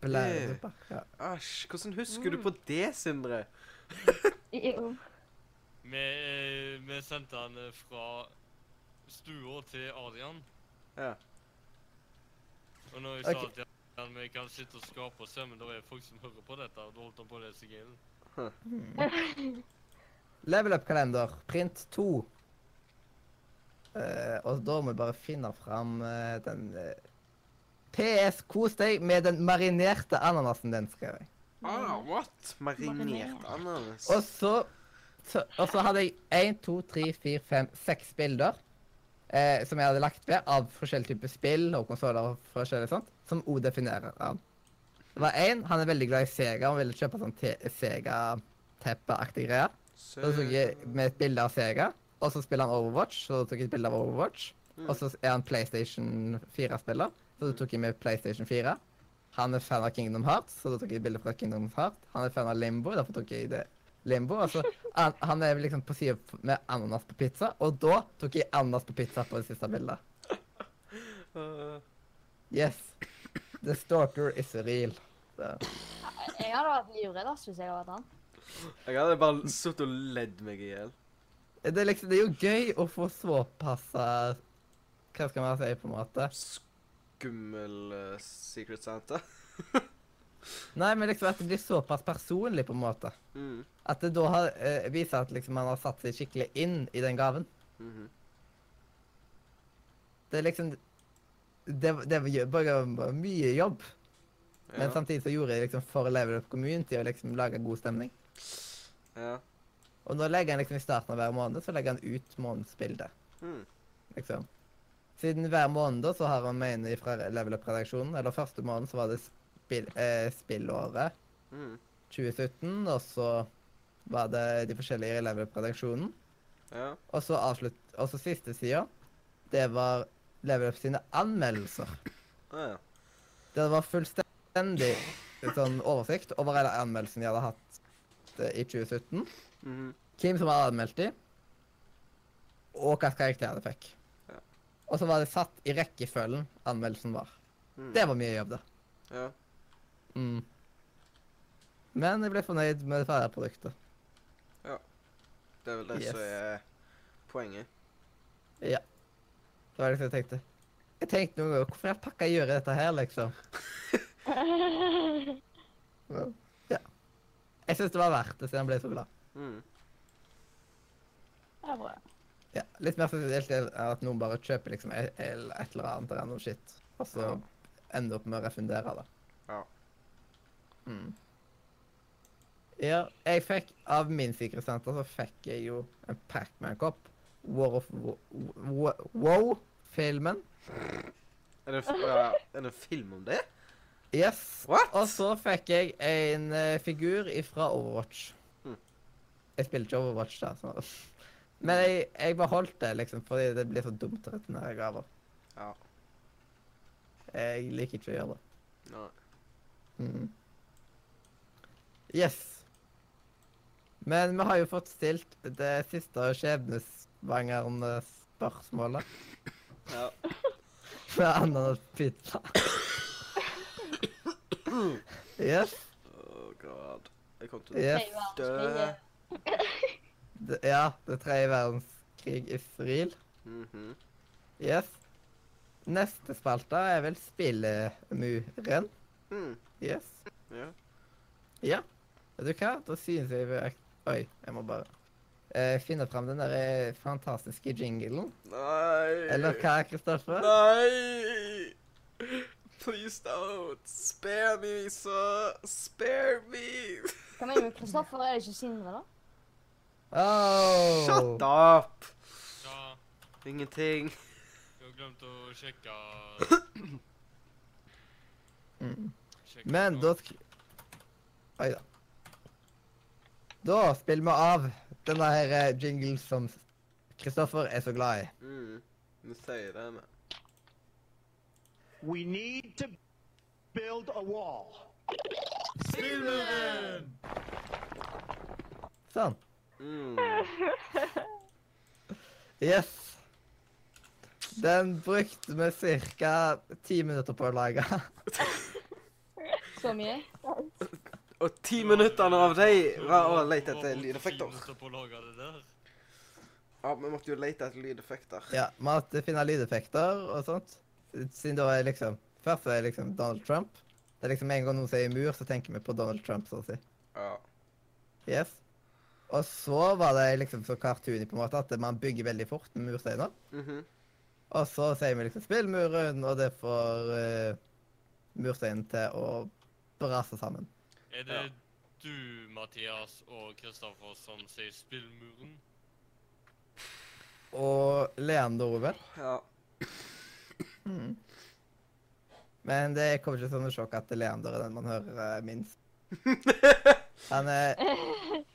Blæresuppe. Ja. Æsj, hvordan husker du på det, Sindre? Jo. Vi, eh, vi sendte han eh, fra stua til Adrian. Ja. Og når jeg sa at til vi kan sitte og skape og se, men det er folk som hører på dette, og da holdt han på å lese gailen. Level up-kalender, print 2. Uh, og da må vi bare finne fram uh, den eh, PS, kos deg med den marinerte ananasen den, skrev jeg. Ah, what? Marinert ananas. Og så, så, og så hadde jeg 1, 2, 3, 4, 5, 6 bilder eh, som jeg hadde lagt ved av forskjellige typer spill og konsoller og forskjellig sånt, som O definerer han. Det var én, han er veldig glad i Sega, han ville kjøpe sånn Sega-teppe-aktig greier. Så tok jeg med et bilde av Sega, og så spiller han Overwatch, så tok jeg et bilde av Overwatch. Og så er han PlayStation 4-spiller, så da tok jeg med PlayStation 4. Han er fan av Kingdom Hearts, så da tok jeg bilde fra Kingdom Hearts. Han er fan av Limbo, derfor tok jeg det Limbo. altså, så han, han er liksom på sida med ananas på pizza, og da tok jeg ananas på pizza på det siste bildet. Yes. The stalker is real. Så. Jeg hadde vært livredd hvis jeg hadde vært han. jeg hadde bare sittet og ledd meg i hjel. Det, liksom, det er jo gøy å få såpass eh, Hva skal man si, på en måte? Skummel uh, Secret Santa. Nei, men liksom at det blir såpass personlig, på en måte. Mm. At det da har, uh, viser at liksom man har satt seg skikkelig inn i den gaven. mhm. Det er liksom Det, det var bare mye jobb. Men samtidig så gjorde jeg liksom for Level Up Community og liksom laga god stemning. ja. Og nå legger han liksom i starten av hver måned så legger han ut månedsbildet. Mm. liksom. Siden hver måned da, så har han med inn fra Level Up-redaksjonen, eller første måned så var det spill, eh, spillåret Mm. 2017, og så var det de forskjellige i Level Up-redaksjonen. Ja. Og så avslutt, og så siste sida, det var Level Up sine anmeldelser. Ah, ja. Det var fullstendig sånn oversikt over alle anmeldelsene de hadde hatt eh, i 2017. Mhm. Hvem som var anmeldt de, og hvilken karakter de fikk. Ja. Og så var det satt i rekkefølgen anmeldelsen var. Mm. Det var mye jobb, da. Ja. Mm. Men jeg ble fornøyd med det ferdige produktet. Det er vel det Yes. som er poenget. Ja. Det var det jeg tenkte. Jeg tenkte noen ganger, hvorfor jeg pakka gjøre dette her, liksom? Men, ja. Jeg syns det var verdt det, siden jeg ble så glad. Mm. Det er bra. Ja, Litt mer spesielt er at noen bare kjøper liksom et, et eller annet random shit, og så Ja. ender opp med å refundere det. Ja. Mm. Ja, jeg fikk av min sikkerhetssenter så fikk jeg jo en Pacman-kopp. War of Wo- Wo- Wow-filmen. Er det, er det en film om det? Yes. What? Og så fikk jeg en uh, figur fra Overwatch. Mm. Jeg spiller ikke Overwatch, da. Så. Men jeg, jeg beholdt det, liksom, fordi det blir så dumt å returnere gaver. Ja. Jeg liker ikke å gjøre det. Nei. Mhm. Yes. Men vi har jo fått stilt det siste skjebnesvangerne spørsmålet Ja. med ananaspizza. yes. Oh god. Jeg kom til å Yes. dø. Det, ja, det tredje verdenskrig is real. -hmm. Yes. Neste spalte er vel spillemuren. Mm. Yes. Ja. Ja. Vet du hva? Da synes jeg vi Oi, jeg må bare uh, finne fram den der eh, fantastiske jinglen. Nei. Eller hva, Kristoffer? Nei! Please don't. Spare me, sir. Spare me. Hva mener du med Kristoffer? Er det ikke Sindre, da? Oh. Shut up. Ja, Ingenting. Du har glemt å sjekke Mm. Men da sk... Oi da. Da spiller vi av denne her eh, jinglen som Kristoffer er så glad i. Mm. Du sier det, men We need to build a wall. Sånn. Yes. Den brukte vi ca. ti minutter på å lage. Så mye. Og ti minutter av dem var å lete etter lydeffekter. Ja, vi måtte jo lete etter lydeffekter. Ja, vi måtte finne lydeffekter og sånt. Siden da er liksom Først er det liksom Donald Trump. Det er liksom En gang noen sier mur, så tenker vi på Donald Trump, så å si. Ja. Yes. Og så var det liksom så cartoony på en måte at man bygger veldig fort med mursteiner. Mhm. Og så sier vi liksom 'spill muren', og det får uh, mursteinen til å brase sammen. Er det Ja. du, Mathias og Kristoffer som sier 'spill muren'? Og Leander vel. Ja. Mm. Men det kommer ikke som noe sjokk at Leander er den man hører eh, minst. Han er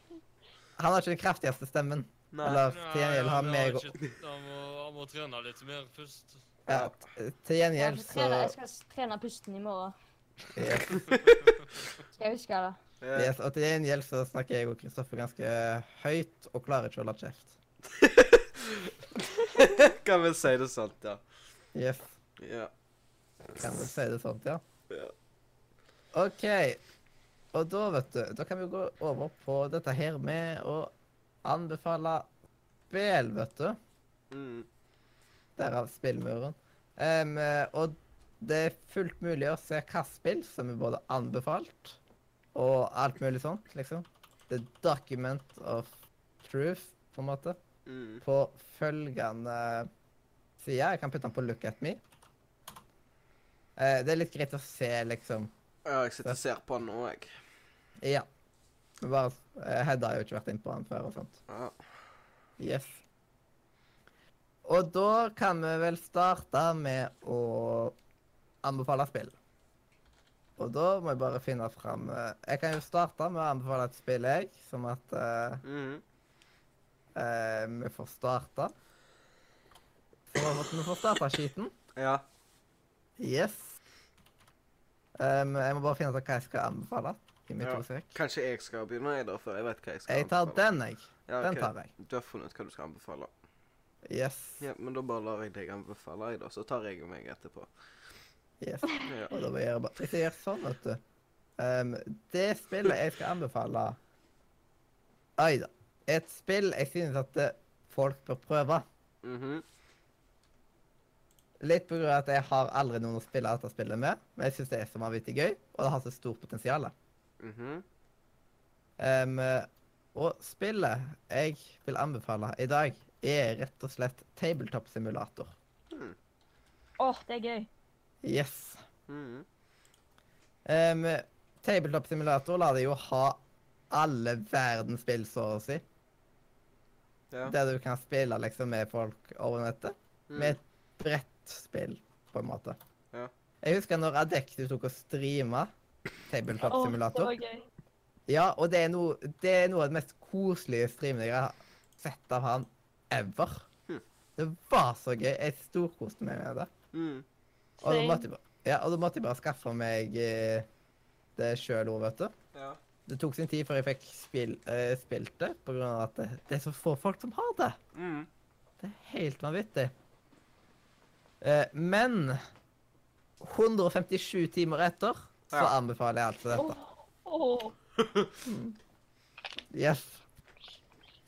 Han har ikke den kraftigste stemmen. Nei. Eller til gjengjeld har meg han, må, han må trene litt mer først. ja, Til gjengjeld så trene, jeg skal trene pusten i morgen. yes, Skal jeg huske det? Ja. yes, Og til gjengjeld så snakker jeg og Kristoffer ganske høyt og klarer ikke å holde kjeft. Kan vel si det sant, ja. Yes, Ja. kan vel si det sånt, ja. Ja. OK. Og da, vet du, da kan vi gå over på dette her med å anbefale spill, vet du. Mm. Derav spillmuren. Eh, og det er fullt mulig å se hvilke spill som er både anbefalt og alt mulig sånt, liksom. The document of truth, på en måte. Mm. På følgende side. Jeg kan putte den på look at me. Uh, det er litt greit å se, liksom. Ja, jeg sitter og ser på den nå, jeg. Ja. Bare Hedda har jo ikke vært inn på den før og sånt. Ja. Yes. Og da kan vi vel starte med å anbefale spill. Og da må jeg bare finne fram eh, Jeg kan jo starte med å anbefale et spill, jeg. Som at uh, mm. uh, vi får starte. Så måtte vi få starta skiten. Ja. Yes. Um, jeg må bare finne ut hva jeg skal anbefale. Gi mitt Ja. to. Kanskje jeg skal begynne, jeg, da, før jeg vet hva jeg skal Jeg tar den, jeg. Ja, Den ok. tar jeg. Du har funnet hva du skal anbefale. Yes. Ja, men da bare lar jeg deg anbefale, jeg, da. Så tar jeg meg etterpå. yes. Ja. Og da må jeg gjøre bare Hvis jeg gjør sånn, vet du um, Det spillet jeg skal anbefale Oi da. Et spill jeg synes at eh, folk bør prøve. Mhm. Litt på grunn av at jeg har aldri noen å spille dette spillet med, men jeg synes det er så vanvittig gøy, og det har så stort potensial. Mhm. Um, og spillet jeg vil anbefale i dag, er rett og slett tabletop simulator. Åh, det er gøy. Yes. Mhm. Um, tabletop simulator lar deg jo ha alle verdens spill, så å si. Ja. Der du kan spille liksom med folk over nettet. Mhm. Med et bredt spill, på en måte. Ja. Jeg husker når Adectus tok og streama tabletop Åh, det simulator. var. Ja, og det er, noe, det er noe av det mest koselige streamene jeg har sett av han ever. Hm. Det var så gøy. Jeg storkoste meg med det. Mm. Og da måtte jeg ja, og da måtte jeg bare skaffe meg eh, det sjøl òg, vet du. Ja. Det tok sin tid før jeg fikk spil, eh, spilt det, på grunn av at det, det er så få folk som har det. Mm. Det er helt vanvittig. Eh, men 157 timer etter så anbefaler jeg altså dette. Åh. Yes.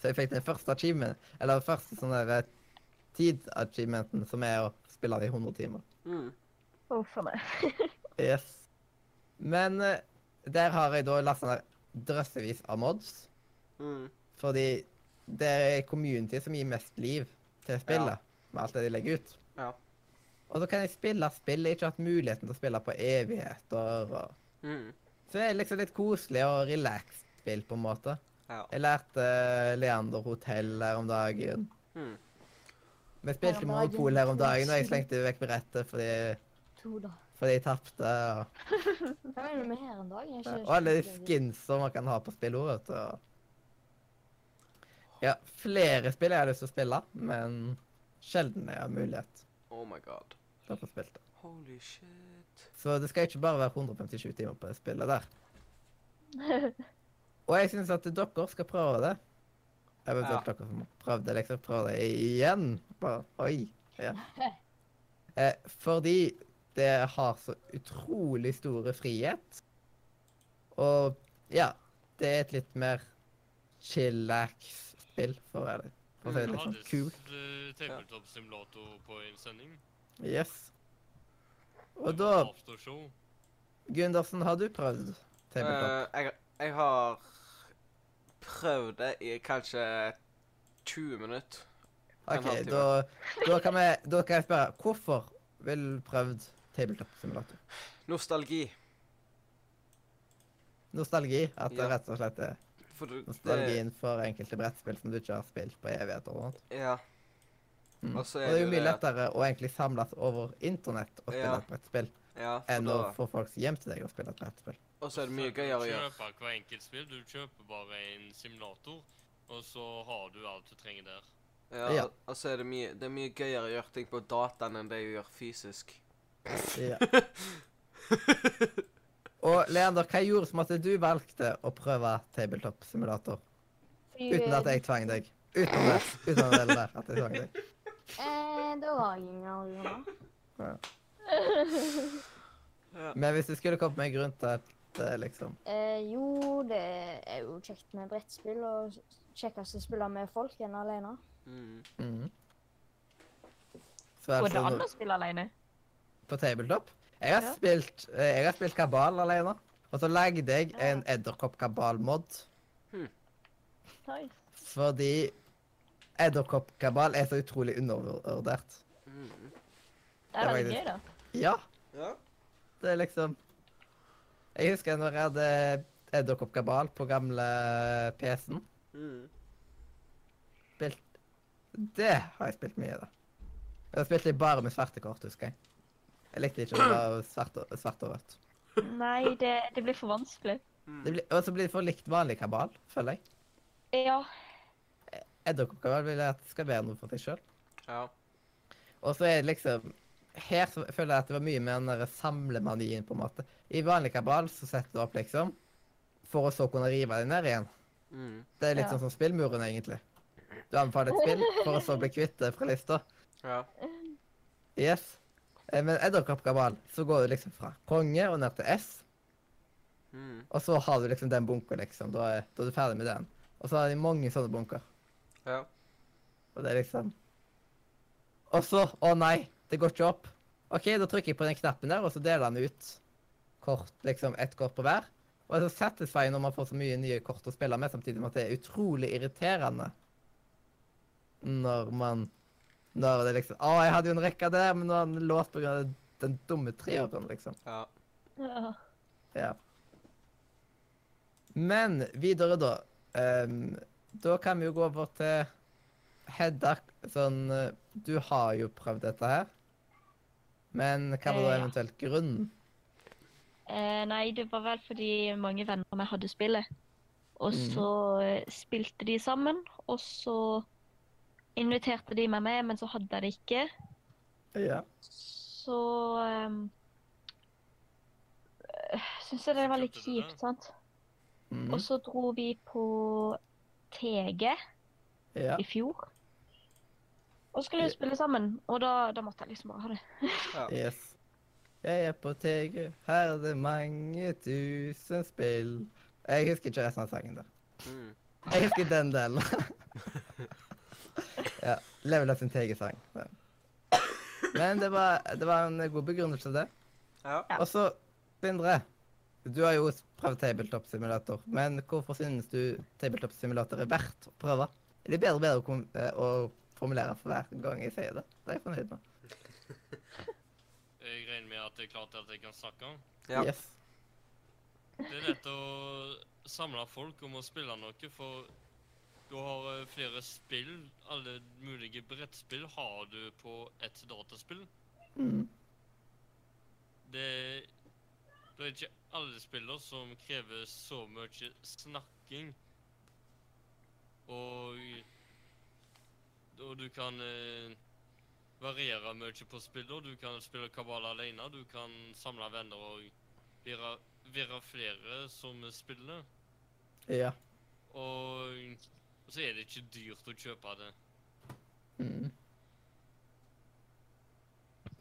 Så jeg fikk den første achievement, eller første sånn der eh, tid-achievementen, som er å spille det i 100 timer. Mhm. Uff a meg. Yes. Men eh, der har jeg da lastet ned drøssevis av mods, Mm. fordi det er community som gir mest liv til spillet, med alt det de legger ut. Ja. Og så kan jeg spille spill jeg ikke har hatt muligheten til å spille på evigheter. Og... Mm. Så det er liksom litt koselig og relaxed spill, på en måte. Ja. Jeg lærte eh, Leander Hotell her om dagen. Mm. Vi spilte Monopol her om dagen, og jeg slengte vekk brettet fordi, fordi jeg tapte. Og, Hva mener du med her en dag? Jeg ikke- og alle de skins man kan ha på spill vet du. Ja, flere spill jeg har lyst til å spille, men sjelden jeg har mulighet Oh my god. å spilt det. Holy shit. Så det skal ikke bare være 157 timer på det spillet der. Og jeg syns at dere skal prøve det. Eventuelt Ja. dere som har prøvd det, liksom. Prøve det igjen. Bare Oi. Ja. Eh, fordi det har så utrolig store frihet Og ja, det er et litt mer chillax-spill, for å være for å er det litt sånn kult. uh, tabletop-simulator på en sending. Yes. Og da. Gundersen, har du prøvd tabletop? Uh, jeg, jeg har prøvd det i kanskje 20 minutter. OK, da, da, kan jeg, da kan jeg spørre hvorfor vil du prøvd tabletop-simulator? Nostalgi. Nostalgi? At det Ja. rett og slett er For du, det, nostalgien for enkelte brettspill som du ikke har spilt på evigheter og sånt? ja. Mm. Og så Og er det er jo mye det- lettere å egentlig samles over internett og spille Ja. et brettspill ja enn enn å få folk hjem til deg og spille et brettspill. og så er det mye gøyere å gjøre. Du kjøper hver enkelt spill. Du kjøper bare en simulator, og så har du alt du trenger der. Ja, Ja. og- Og så er det mye, det er mye gøyere å gjøre ting på dataen enn det å gjøre fysisk. Ja. Og Leander, hva gjorde som at du valgte å prøve tabletop-simulator? Uten at jeg tvang deg. Uten det. Uten det der at jeg tvang deg. Eh, det var ingen argumenter. Ja. Men hvis du skulle kommet med en grunn til at eh, liksom Eh, jo, det er jo kjekt med brettspill, og kjekkest å spille med folk enn alene. Mm. Mm. Går det an å spille alene? på tabletop Jeg har Ja. spilt eh, jeg har spilt Kabal alene. Og så lagde jeg en Edderkopp-kabal-mod. Nice. Fordi Edderkopp-kabal er så utrolig undervurdert. Mm. Det er Det veldig gøy, da. Ja, Ja. det er liksom Jeg husker når jeg hadde Edderkopp-kabal på gamle PC-en. Mm. Spilt Det har jeg spilt mye, da. Jeg har spilt det bare med svarte kort, husker jeg. Jeg likte ikke om det var svart og, svart og rødt. Nei, det, det blir for vanskelig. Det blir, og så blir det for likt vanlig kabal, føler jeg. Ja. Edderkoppkabal vil jeg at skal være noe for seg sjøl. ja. Og så er det liksom Her så føler jeg at det var mye mer den samlemanien, på en måte. I vanlig kabal så setter du opp, liksom, for å så kunne rive deg ned igjen. Mm. Det er litt Ja. sånn som spillmuren, egentlig. Du anbefaler et spill for å så bli kvitt det fra lista. ja. Yes. Eh, Men Edderkopp-kabal, så går du liksom fra konge og ned til S, Mm. og så har du liksom den bunker, liksom. Da er, da er du ferdig med den. Og så har de mange sånne bunker. ja. Og det er liksom Og så Å nei, det går ikke opp. OK, da trykker jeg på den knappen der, og så deler den ut kort, liksom ett kort på hver. Og det er så satisfying når man får så mye nye kort å spille med, samtidig med at det er utrolig irriterende når man Når det liksom Å, jeg hadde jo en rekke der, men nå er den låst av den dumme treåren, liksom. ja. ja. Ja. Men videre, da. Um, da kan vi jo gå over til Hedda. Sånn eh, Du har jo prøvd dette her. Men hva var da Eh, ja. eventuelt grunnen? Eh, nei, det var vel fordi mange venner av meg hadde spillet. Og Mhm. så mm. spilte de sammen, og så inviterte de meg med, men så hadde jeg det ikke. Ja. Så um, syns jeg det var litt kjipt, sant. Mhm. Og så dro vi på TG ja. i fjor. Og skulle jo spille sammen, og da, da måtte jeg liksom bare ha det. ja. Yes. Jeg er på TG, her er det mange tusen spill. Jeg husker ikke resten av sangen da. Mm. Jeg husker den delen. ja. Level Up sin TG-sang. Men det var, det var en god begrunnelse, det. ja. Og så, Sindre. Du har jo prøvd tabletop simulator, men hvorfor synes du tabletop simulator er verdt å prøve? Er det bedre og bedre å, eh, å formulere for hver gang jeg sier det? Det er jeg fornøyd med. Jeg regner med at det er klart at jeg kan snakke. Ja. Yes. Det er lett å samle folk om å spille noe, for du har eh, flere spill. Alle mulige brettspill har du på ett dataspill. Mm. Det, det er ikke alle spiller som krever så mye snakking. Og, og du kan eh, variere mye på spiller. Du kan spille kabal alene, du kan samle venner og være, være flere som spiller. Ja. Og så er det ikke dyrt å kjøpe det. Mm.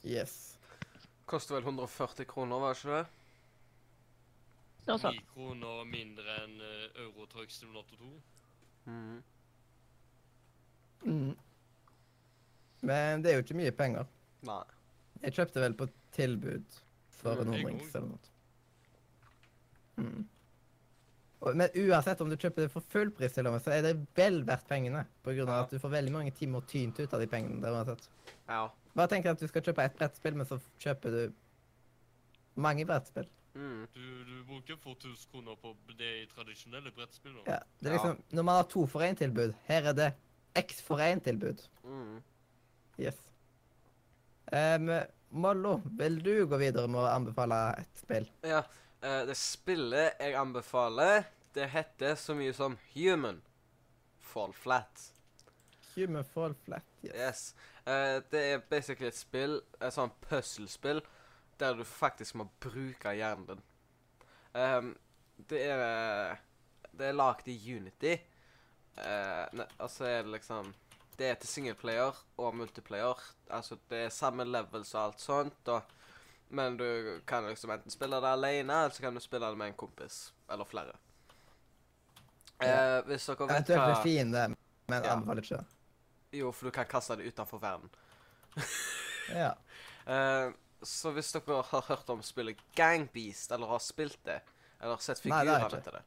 Yes. Koster vel 140 kroner, var ikke det? Ni kroner mindre enn uh, Euro Truck Simulator 2. Mhm. Mm. Men det er jo ikke mye penger. Nei. Jeg kjøpte vel på tilbud for Mm, en hundrings eller noe. Mm. Men uansett om du kjøper det for full pris, til og med, så er det vel verdt pengene. På grunn av Ja. at du får veldig mange timer tynt ut av de pengene der uansett. Ja. Bare tenk at du skal kjøpe ett brettspill, men så kjøper du mange brettspill. Mm. Du, du bruker fort 1000 kroner på det i tradisjonelle brettspill. nå. Ja, det er Ja. liksom, Når man har to for én-tilbud, her er det X for én-tilbud. Mm. Yes. Um, Mollo, vil du gå videre med å anbefale et spill? Ja. Uh, det spillet jeg anbefaler, det heter så mye som Human Fall Flat. Human Fall Flat. Yes. Yes. Uh, det er basically et spill, et sånt puslespill, der du faktisk må bruke hjernen din. Um, det er Det er lagd i Unity. Uh, ne, altså er det liksom Det er til singleplayer og multiplayer. Altså, det er samme levels og alt sånt, og, men du kan liksom enten spille det alene, eller så kan du spille det med en kompis. Eller flere. Eh, hvis dere vet Eventuelt hva med det, men Ja. anbefaler ikke. Jo, for du kan kaste det utenfor verden. Ja. Eh, så hvis dere har hørt om spillet Gangbeast, eller har spilt det, eller sett Nei, det figurene til det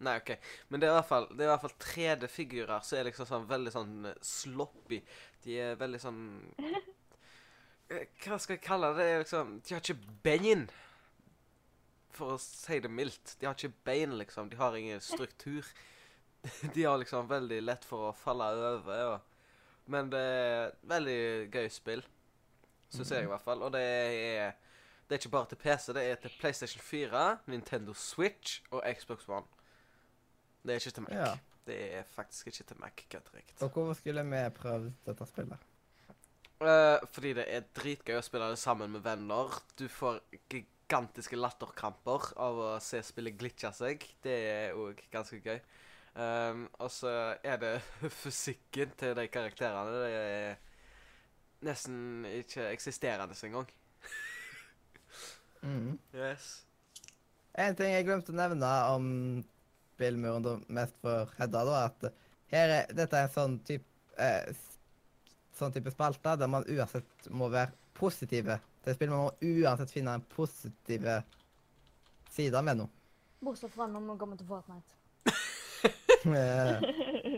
Nei, OK. Men det er i hvert fall, det er i hvert fall 3D-figurer som er liksom sånn veldig sånn eh, sloppy. De er veldig sånn eh, Hva skal jeg kalle det? Det er liksom De har ikke bein. For å si det mildt. De har ikke bein, liksom. De har ingen struktur. De har liksom veldig lett for å falle over. Og, men det er veldig gøy spill. Syns jeg i hvert fall. Og det er Det er ikke bare til PC, det er til PlayStation 4, Nintendo Switch og Xbox One. Det er ikke til Mac. Ja. Det er faktisk ikke til Mac. Kødderikt. Og hvorfor skulle vi prøvd dette spillet? Uh, fordi det er dritgøy å spille det sammen med venner. Du får gigantiske latterkramper av å se spillet glitche seg. Det er òg ganske gøy. Um, og så er det fysikken til de karakterene. Det er nesten ikke eksisterende engang. Mm. Yes. En ting jeg glemte å nevne om spillmuren, mest for Hedda, da, at her er, dette er en sånn type eh, sånn type spalte der man uansett må være positive til spillet Man må uansett finne en positive sida med noe. Bortsett fra når man kommer til Fortnite. Eh,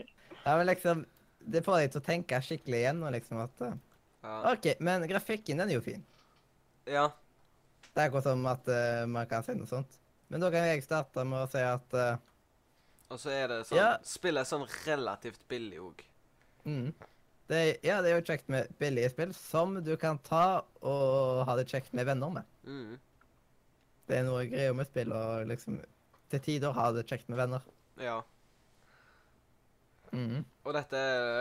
ja, men liksom Det får deg til å tenke skikkelig igjennom, liksom at eh, Ja. OK, men grafikken den er jo fin. ja. Det er akkurat som at uh, man kan si noe sånt. Men da kan jeg starte med å si at uh, Og så er det sånn Ja. Spillet er sånn relativt billig òg. Mm. Det, ja, det er jo kjekt med billige spill som du kan ta og ha det kjekt med venner med. Mm. Det er noe greier med spill og liksom til tider ha det kjekt med venner. Ja. Mm. Og dette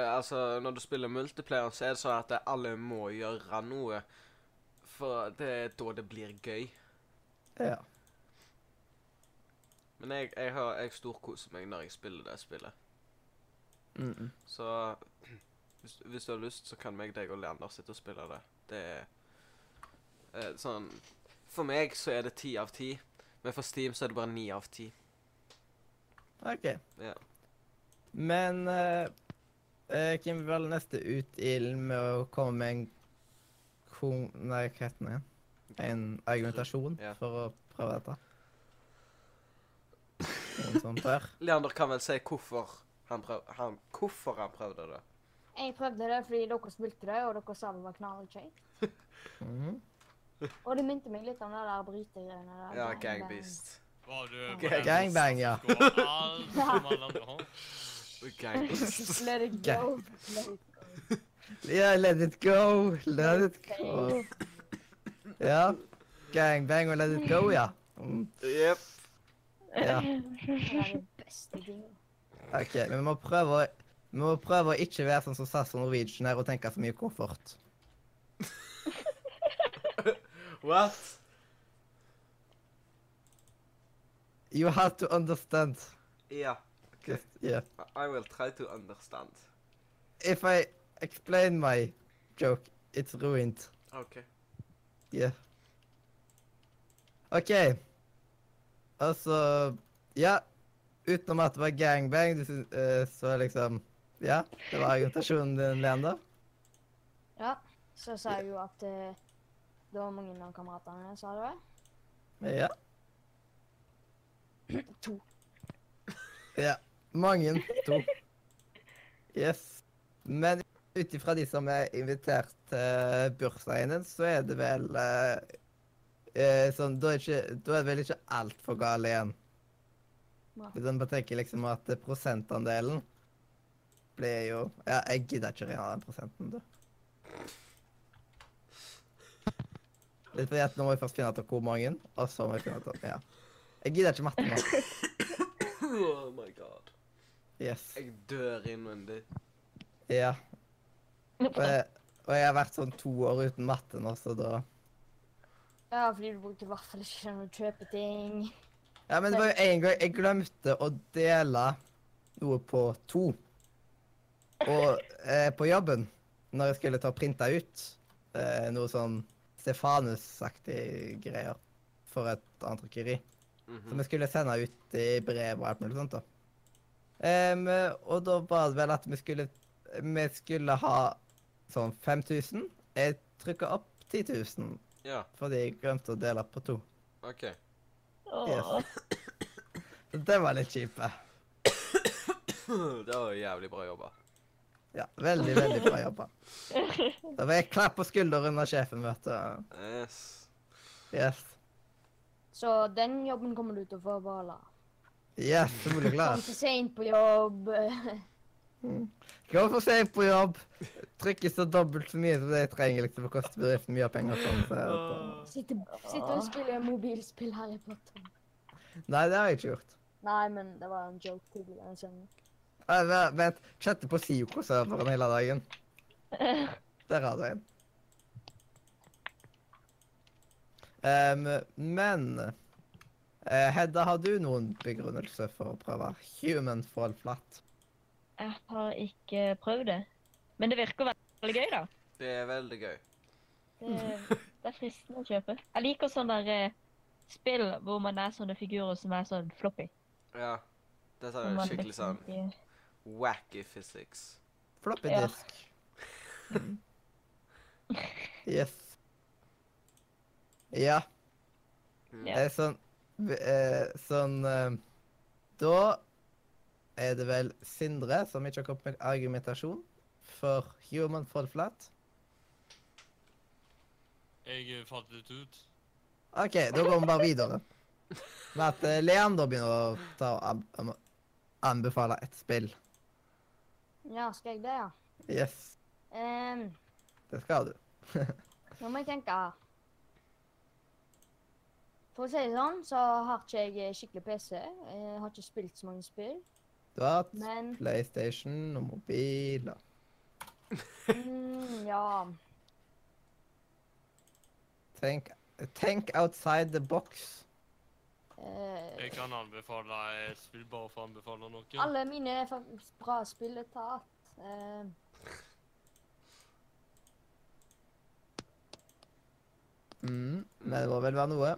Altså, når du spiller multiplayer, så er det sånn at alle må gjøre noe. For det er da det blir gøy. Ja. Men jeg, jeg, har, jeg storkoser meg når jeg spiller det spillet. Mm. Så hvis, hvis du har lyst, så kan meg, deg og Leander sitte og spille det. Det er eh, sånn For meg så er det ti av ti, men for Steam så er det bare ni av ti. OK. Ja. Men eh, Kim hvem vil neste ut ild med å komme med en kon... Nei, hva heter den igjen? En argumentasjon Ja. for å prøve dette? Noe sånt der. Leander kan vel si hvorfor han, prøv, han, hvorfor han prøvde det. Jeg prøvde det fordi dere spilte det, og dere sa det var knallkjekt. Mhm. Og det minte meg litt om det der brytegreiene der. Ja, gang gang beast. Var du Gang- på Gangbang, ja. Let it go. Let it go. Ja, let it go, let it go. Ja. Gangbang og let it go, ja. Mm. Jepp. ja. Det er den beste tinget. OK, men vi må prøve å vi må prøve å ikke være sånn som SAS og Norwegian her og tenke så mye komfort. What? You have to understand. Ja. Just, yeah. I will try to understand. If I explain my joke, it's ruined. Okay. Yeah. OK. Altså Ja, utenom at det var gangbang, eh, så liksom Ja, det var argumentasjonen din, Leander. Ja, så sa jeg jo at eh, det var mange av kameratene, sa du vel? Ja. To. Ja. Mange. To. Yes. Men ut ifra de som er invitert til bursdagen din, så er det vel uh, uh, sånn Da er, ikke, da er det vel ikke altfor galt igjen. Nei. Hvis en bare tenker liksom at prosentandelen blir jo Ja, jeg gidder ikke regne den prosenten, du. Litt fordi at nå må vi først finne ut hvor mange, og så må vi finne ut Ja. Jeg gidder ikke matte nå. Oh my god. Yes. Jeg dør innvendig. Ja. Og jeg, og jeg har vært sånn to år uten matte nå, så da Ja, fordi du brukte i hvert fall ikke sånn å kjøpe ting. Ja, men det var jo en gang jeg glemte å dele noe på to. Og eh, på jobben, når jeg skulle ta og printe ut eh, noe sånn Stefanus-aktig greier for et annet trykkeri, -hmm. som jeg skulle sende ut i brev og alt mulig sånt, da. Um, og da var det vel at vi skulle Vi skulle ha sånn 5000. Jeg trykka opp 10 000 Ja, fordi jeg glemte å dele på to. OK. Yes. Det var litt kjipt. Det var jævlig bra jobba. Ja, veldig, veldig bra jobba. Da var jeg klapp på skulderen under sjefen, vet du. Yes. Yes. Så den jobben kommer du til å få beholde. Yes, så blir du Kom for seint på jobb. Kom for sent på jobb. Trykker så dobbelt så mye som det jeg trenger, liksom. Det koster bedriften mye penger. Sånn, så, Åh. Sitter, sitter og spiller mobilspill Harry Potter. Nei, det har jeg ikke gjort. Nei, men det var en joke. Jeg skjønner. Vet, Vent, chatte på Sioko-serveren hele dagen. Der har du en. Um, men uh, Hedda, har du noen begrunnelse for å prøve human fall flat? Jeg har ikke prøvd det. Men det virker veldig gøy, da. Det er veldig gøy. Det, det er fristende å kjøpe. Jeg liker sånne der, uh, spill hvor man er sånne figurer som er sånn floppy. Ja. Dette er skikkelig liksom sånn ikke- wacky physics. Floppy Ja. disk. Mm. Yes. Ja. Mm. Det er sånn eh, Sånn eh, Da er det vel Sindre som ikke har kommet med argumentasjon for human fall flat. Jeg fant det ut. OK, da går vi bare videre. Med at eh, Leander begynner å anbefale et spill. Ja, skal jeg det, ja? Yes, Um, det skal du. nå må jeg tenke. For å si det sånn, så har ikke jeg skikkelig PC. Jeg har ikke spilt så mange spill. Du har hatt Men PlayStation og mobiler. mm, ja Tenk, tenk outside the box. Eh, Jeg kan anbefale et spill bare for å anbefale noe. Alle mine er faktisk bra spill er tatt. Eh, Mm, men det må vel være noe.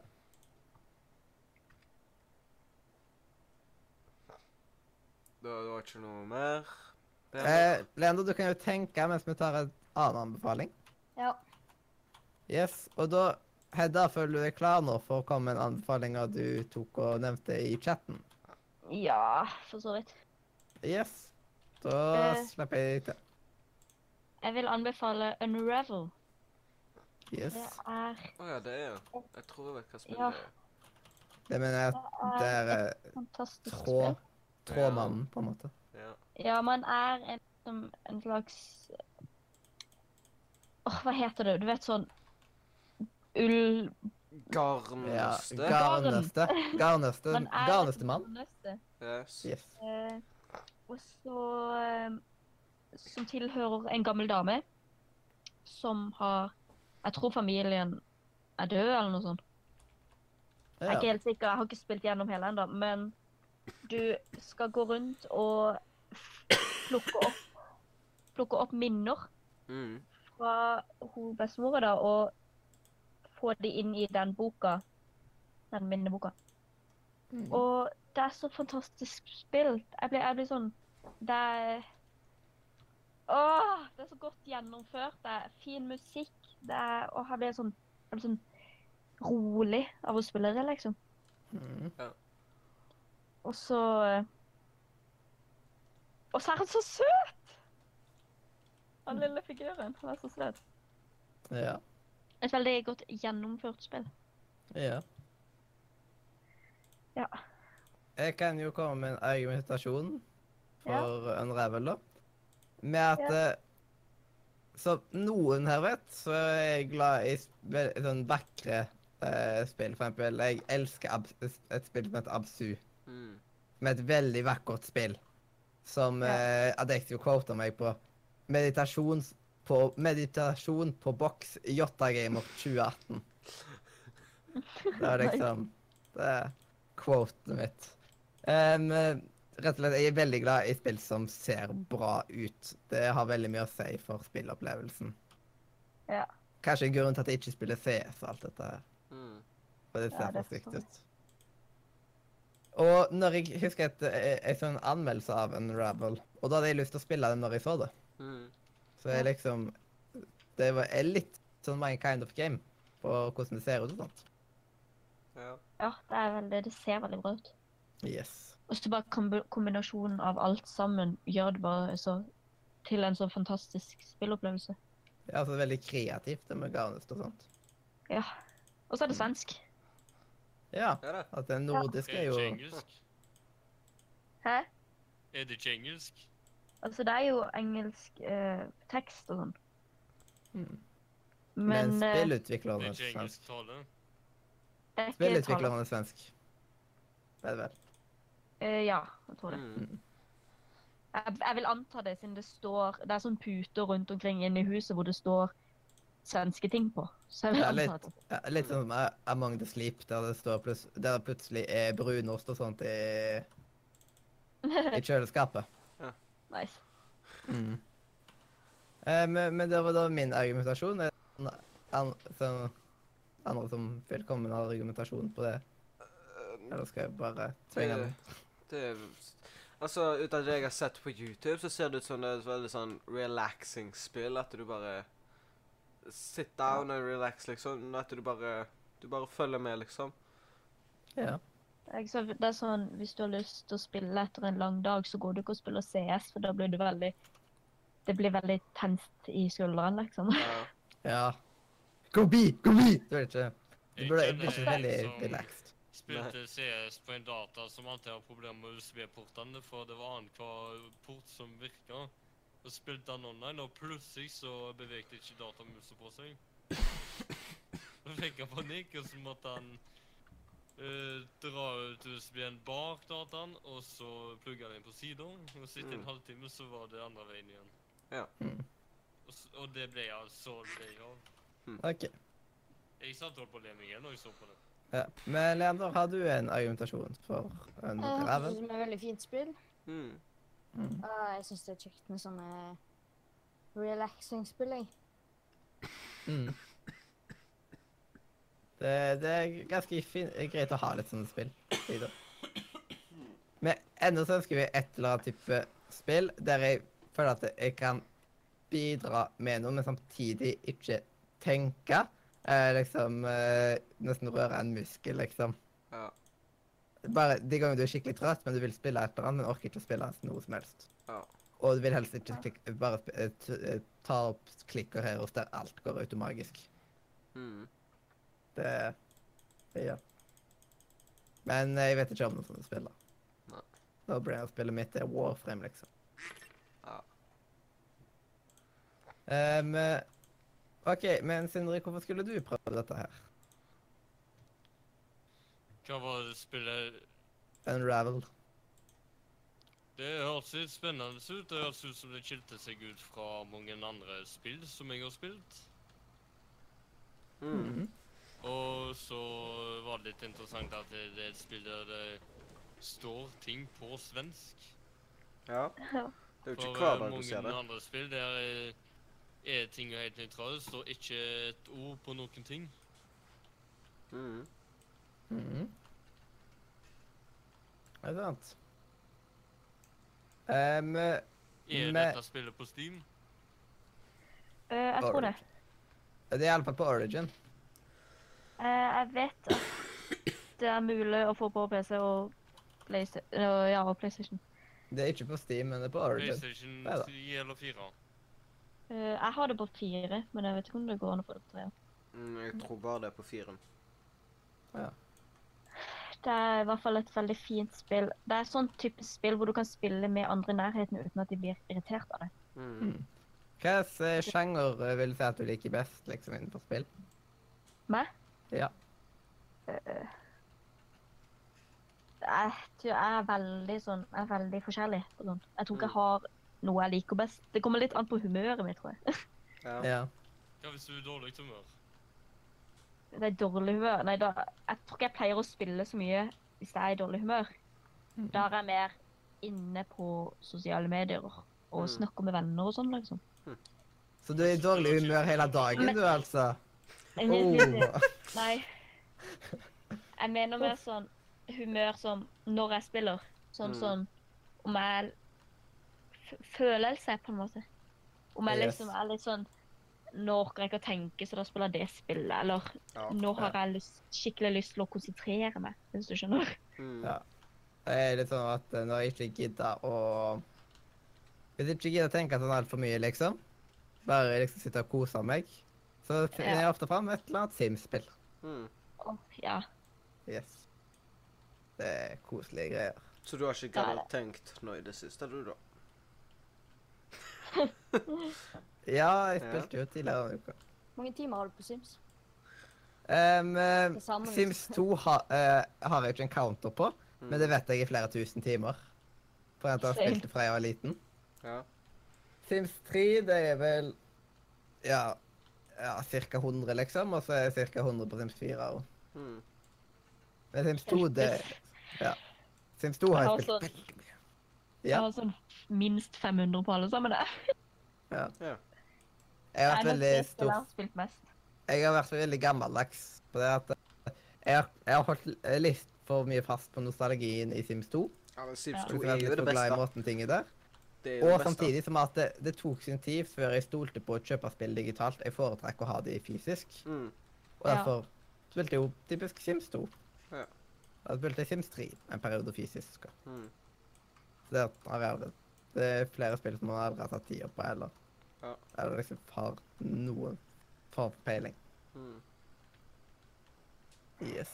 Det var det var ikke noe mer. Eh, Leander, du kan jo tenke mens vi tar en annen anbefaling. ja. Yes, og da, Hedda, føler du deg klar nå for å komme med en anbefaling du tok og nevnte i chatten? Ja, for så vidt. Yes. Da Eh. slipper jeg til. Jeg vil anbefale Unravel. Yes. Det er, Å ja, det er Jeg tror jeg vet hva spillet Ja. er. Det mener jeg at det er det er fantastisk tråd, spill. trådmannen, på en måte. Ja. Ja, man er en, en slags Åh, hva heter det? Du vet sånn ull... Ja, Garnnøste. Garnnøste. Mann. Yes. Yes. Eh, og så eh, Som tilhører en gammel dame som har Jeg tror familien er død, eller noe sånt. Jeg er ikke helt sikker, jeg har ikke spilt gjennom hele ennå, men du skal gå rundt og plukke opp, plukke opp minner Mm. fra hun bestemora da, og få de inn i den boka. Den minneboka. Mm. Og det er så fantastisk spilt. Jeg blir, jeg blir sånn Det er Åh, det er så godt gjennomført. Det er fin musikk. Det er Og jeg blir sånn, jeg blir sånn rolig av å spille det, liksom. Mm. Og så Og så er han så søt! Den lille figuren. Han er så søt. Ja. Et veldig godt gjennomført spill. Ja. Ja. Jeg kan jo komme med en argumentasjon for Unravel, da. Med at Ja. eh, Som noen her vet, så er jeg glad i sånn vakre eh, spill. For eksempel, jeg elsker ab et spill som heter Absu. Mm. Med et veldig vakkert spill. Som Ja. eh, Adectio quota meg på. Meditasjon på, meditasjon på boks Jotta-gamer 2018. Det er liksom Det er quoten mitt. Um, rett og slett, jeg er veldig glad i spill som ser bra ut. Det har veldig mye å si for spillopplevelsen. Ja. Kanskje grunnen grunn til at jeg ikke spiller CS og alt dette her. Mm. For det ser ja, for stygt ut. Og når jeg husker et, jeg en anmeldelse av Unravel, og da hadde jeg lyst til å spille den når jeg så det. Mm. Så jeg liksom Det var er litt sånn my kind of game på hvordan det ser ut og sånt. Ja. Ja, det er veldig Det ser veldig bra ut. Yes. Og så bare kombinasjonen av alt sammen gjør det bare så til en så fantastisk spillopplevelse. Ja, altså veldig kreativt, det med garnest og sånt. Ja. Og så er det svensk. Ja. At det nordiske Er jo er det ikke engelsk? Hæ? Er det ikke engelsk? Altså, det er jo engelsk eh, tekst og sånn. mm. Men, Men eh, Det spillutvikleren er er svensk. det er ikke Spillutvikleren er svensk. Vel. Eh, ja, jeg tror det. Mm. Jeg, jeg vil anta det, siden det står Det er sånn puter rundt omkring inne i huset hvor det står svenske ting på. Så jeg vil anta litt, at ja, litt sånn som Among the Sleep, der det står plus, der det plutselig er brunost og sånt i, i kjøleskapet. Nice. Mm. Eh, men, men det var da min argumentasjon. Er det andre som vil komme med en argumentasjon på det? Eller skal jeg bare tvinge Det, den? det Altså, ut av det jeg har sett på YouTube, så ser det ut som det er et veldig sånn relaxing spill. At du bare sit down and relax, liksom. At du bare Du bare følger med, liksom. Ja. Så, det er sånn, Hvis du har lyst til å spille etter en lang dag, så går du ikke og spiller CS, for da blir du veldig Det blir veldig tenst i skulderen, liksom. Ja. ja. Go be! Go be! Du vet ikke. Du burde bli veldig som relaxed. Spilte CS på en data som alltid har problemer med USB-portene, for det var annenhver port som virka. Og spilte han online, og plutselig så bevegde ikke datamusa på seg. Da fikk han panikk, og så måtte han eh, dra ut USB-en bak dataen, og så plugge den inn på sida. Og så etter en Mm. halvtime så var det andre veien igjen. Ja. Mm. Og, og det ble jeg så lei av. OK. Jeg satt holdt på å le meg i hjel når jeg så på det. Ja. Men Leander, har du en argumentasjon for en Jeg synes det er et veldig fint spill. Mm. Mm. og jeg syns det er kjekt med sånne relaxing-spill. jeg. Mm. Det, det er ganske fin, greit å ha litt sånne spill. Sider. Men ennå så ønsker vi et eller annet type spill der jeg føler at jeg kan bidra med noe, men samtidig ikke tenke. Eh, liksom eh, Nesten røre en muskel, liksom. Ja. Bare De gangene du er skikkelig trøtt, men du vil spille et eller annet, men orker ikke å spille noe som helst. Ja. Og du vil helst ikke klik, bare eh, eh, ta opp klikker her hos der alt går automagisk. Mm. Det, det gjør. Men eh, jeg vet ikke om noen sånne spill. da. Nei. Da blir det spillet mitt er Warframe, liksom. Ja. Um, OK, men Sindre, hvorfor skulle du prøve dette her? Hva var det spillet Unravel. Det hørtes litt spennende ut. Det hørtes ut som det skilte seg ut fra mange andre spill som jeg har spilt. Mm. Og så var det litt interessant at det, det er et spill der det står ting på svensk. Ja. Ja. Det er jo ikke eh, hver dag du mange ser det. andre spill der er, er ting helt nøytrale. Det står ikke et ord på noen ting. Mm. Det er sant. Um, Er dette spillet på Steam? Eh, jeg tror det. det er iallfall på Origin. Eh, jeg vet at det er mulig å få på PC og Playsta eh, ja, og PlayStation. Det er ikke på Steam, men det er på Origin. PlayStation Neida. 3 eller 4? Eh, jeg har det på fire, men jeg vet ikke om det går an å få det på tre. Mm, jeg tror bare det er på firen. Det er i hvert fall et veldig fint spill. Det er sånn type spill hvor du kan spille med andre i nærheten uten at de blir irritert av det. Mm. Hva slags sjanger vil du si at du liker best liksom innenfor spill? Meg? Ja. Eh, jeg tror jeg er veldig sånn Jeg er veldig forskjellig på sånn. Jeg tror ikke jeg har noe jeg liker best. Det kommer litt an på humøret mitt, tror jeg. Ja. Ja. Hva hvis du er i dårlig humør? Det er dårlig humør. Nei, da Jeg tror ikke jeg pleier å spille så mye hvis jeg er i dårlig humør. Da er jeg mer inne på sosiale medier og, Mm. snakker med venner og sånn, liksom. Så du er i dårlig humør hele dagen, du, altså? Oh. Nei. Jeg mener mer sånn humør som når jeg spiller. Sånn Mm. sånn om jeg f Følelse, på en måte. Om jeg Yes. liksom er litt sånn Nå orker jeg ikke å tenke, så da spiller jeg det spillet. Eller Ja. nå har jeg lyst, skikkelig lyst til å konsentrere meg, hvis du skjønner. Mm. Ja. Det er litt sånn at eh, når jeg ikke gidder å Hvis jeg ikke gidder å tenke sånn altfor mye, liksom, bare liksom sitte og kose meg, så finner jeg ofte fram et eller annet Sims-spill. Mm. Ja. Yes. Det er koselige greier. Så du har ikke gadd å tenkt nå i det siste, du, da? Ja, jeg spilte jo tidligere denne uka. Hvor mange timer har du på Sims? Um, sammen, Sims 2 ha, uh, har jeg ikke en counter på, Mm. men det vet jeg i flere tusen timer. For jeg har spilt det fra jeg var liten. Ja. Sims 3, det er vel ja, ja ca. 100, liksom. Og så er jeg ca. 100 på Sims 4. også. Mm. Men Sims 2, det Ja. Sims 2 har Jeg jeg spilt veldig mye. Jeg Ja. har sånn minst 500 på alle sammen. det. ja. Ja. Jeg har vært veldig jeg stor. Jeg har vært veldig gammeldags på det at eh, jeg har, jeg har holdt litt for mye fast på nostalgien i Sims 2. ja, men Sims 2 Jeg er jo det for glad i beste. måten ting er der. Det er jo Og det beste. samtidig som at det, det tok sin tid før jeg stolte på å kjøpe spill digitalt. Jeg foretrekker å ha det fysisk. Mm. Og Ja. derfor spilte jeg jo typisk Sims 2. Ja. Da spilte jeg Sims 3 en periode fysisk. Mm. Så det har jeg aldri Det er flere spill som jeg aldri har tatt tida på, eller Ja. Eller liksom har noen form for peiling. Mm. Yes.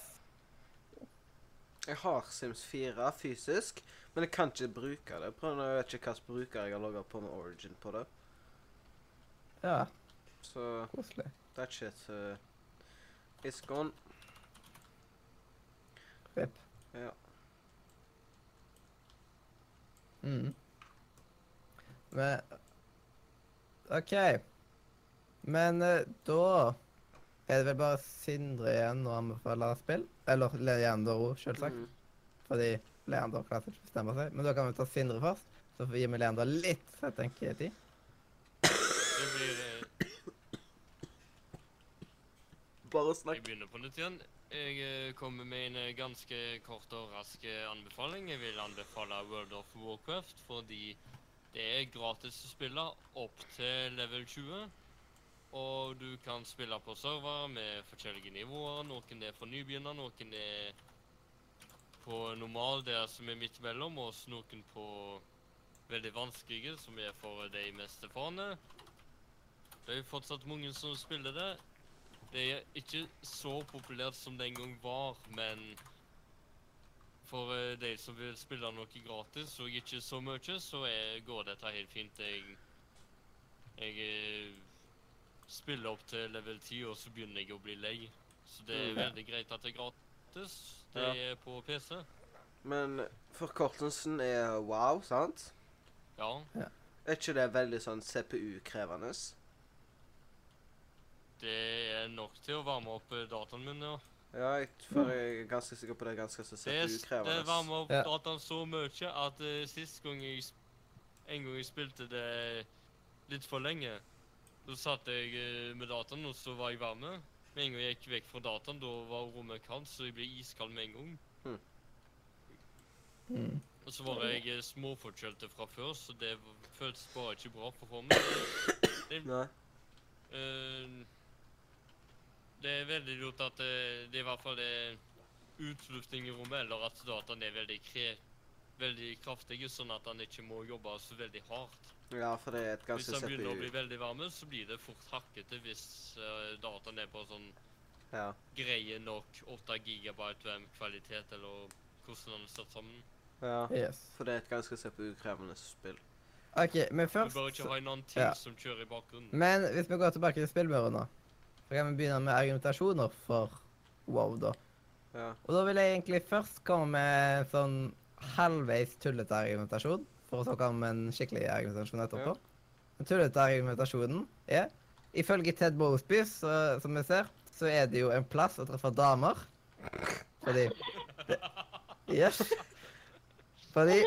Jeg har Sims 4 fysisk, men jeg kan ikke bruke det. Prøv, jeg vet ikke hvilken bruker jeg har logga på med Origin på det. Ja, Så koselig. that shit uh, is gone. Rip. Ja. Mm. Men OK. Men uh, da er det vel bare Sindre igjen å anbefale spill. Eller Leander, selvsagt. Mm. Fordi Leander klarte ikke å bestemme seg. Men da kan vi ta Sindre først. Så får vi gi med Leander litt tenketid. Det blir eh, Bare Jeg begynner på nytt igjen. Jeg eh, kommer med en eh, ganske kort og rask anbefaling. Jeg vil anbefale World of Warcraft fordi det er gratis å spille opp til level 20. Og du kan spille på server med forskjellige nivåer. Noen er for nybegynner, noen er på normal, der som er midt mellom, og snoken på veldig vanskelige, som er for de mest erfarne. Det er jo fortsatt mange som spiller det. Det er ikke så populært som det en gang var, men for eh, de som vil spille noe gratis og ikke så mye, så er, går dette helt fint. Jeg, jeg eh, spiller opp til level 10, og så begynner jeg å bli lei. Så det er Mm. veldig greit at det er gratis. Det Ja. er på PC. Men forkortelsen er wow, sant? Ja. Er ikke det veldig sånn CPU-krevende? Det er nok til å varme opp eh, dataen min, ja. Ja, jeg, for jeg er ganske sikker på det er ganske så CPU-krevende. det varmer opp Ja. dataen så mye at uh, sist gang jeg En gang jeg spilte det litt for lenge, så satt jeg uh, med dataen, og så var jeg varme. Med en gang jeg gikk vekk fra dataen, da var rommet kaldt, så jeg ble iskald med en gang. Mm. Og så var jeg eh, småforkjølte fra før, så det føltes bare ikke bra på formen. Det, det, Nei. Uh, det er veldig lurt at det, det er i hvert fall er utlufting i rommet, eller at dataen er veldig, veldig kraftig, sånn at han ikke må jobbe så veldig hardt. Ja, for det er et Hvis den begynner begynner å bli veldig varme, så blir det fort hakkete hvis uh, dataen er på sånn Ja. greie nok 8 gigabyte VM-kvalitet, eller hvordan den er satt sammen. ja. Yes. For det er et ganske CPU-krevende spill. OK, men Du først bør ikke ha en annen ting ja. som kjører i bakgrunnen. Men hvis vi går tilbake til spillmuren nå, så kan vi begynne med argumentasjoner for WoW, da. Ja. Og da vil jeg egentlig først komme med en sånn halvveis tullete argumentasjon, for å snakke om en skikkelig argumentasjon etterpå. Den tullete argumentasjonen er Ifølge Ted Mosby, så, som vi ser, så er det jo en plass å treffe damer. Fordi det, Yes. Fordi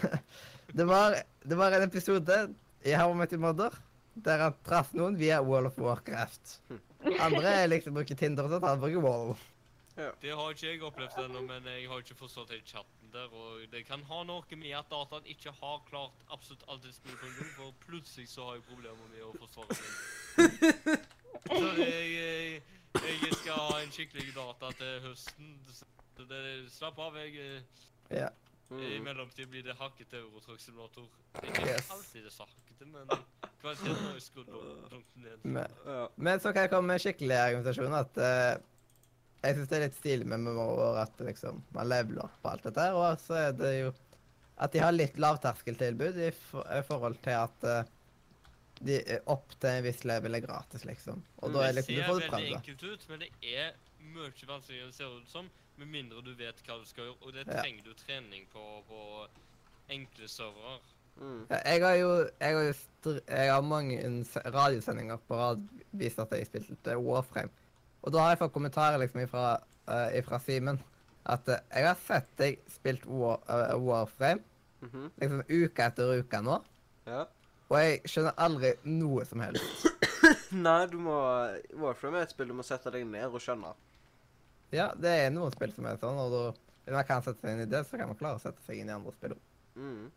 det var, det var en episode i How I Met Your Mother der han traff noen via Wall of Warcraft. Andre likte å bruke Tinder og sånt, han bruker Wall. Det har ikke jeg opplevd ennå, men jeg har ikke forstått helt chatten der. Og det kan ha noe med at dataen ikke har klart absolutt alt det spillet på en gang, for plutselig så har jeg problemer med å forsvare meg. Så jeg, jeg, jeg skal ha en skikkelig data til høsten. Så det, slapp av, jeg Ja. Ja. I mellomtiden mellomtid blir det hakket Eurotrack-simulator. Ikke Yes. alltid det så hakkete, men kvaliteten har jo skrudd langt- ned. Men, Ja. men så kan jeg komme med en skikkelig argumentasjon at eh, jeg syns det er litt stilig med MMO at liksom, man leveler på alt dette. Og så er det jo at de har litt lavterskeltilbud i, for, i forhold til at uh, de opp til en viss level er gratis, liksom. Og da er liksom, du får det prøvd det. ser veldig enkelt ut, men det er mye vanskeligere enn det ser ut som, med mindre du vet hva du skal gjøre. Og det Ja. trenger du trening på på enkle servere. Mm. Ja, Jeg har jo, jeg har jo str jeg har mange radiosendinger på rad vist at jeg spilte Warframe. Og da har jeg fått kommentarer liksom ifra, uh, ifra Simen at uh, jeg har sett deg spilt War, uh, Warframe Mhm. liksom uke etter uke nå, Ja. og jeg skjønner aldri noe som helst. Nei, du må Warframe er et spill du må sette deg ned og skjønne. Ja, det er noen spill som er sånn, og da, hvis man kan sette seg inn i det, så kan man klare å sette seg inn i andre spill. Mm.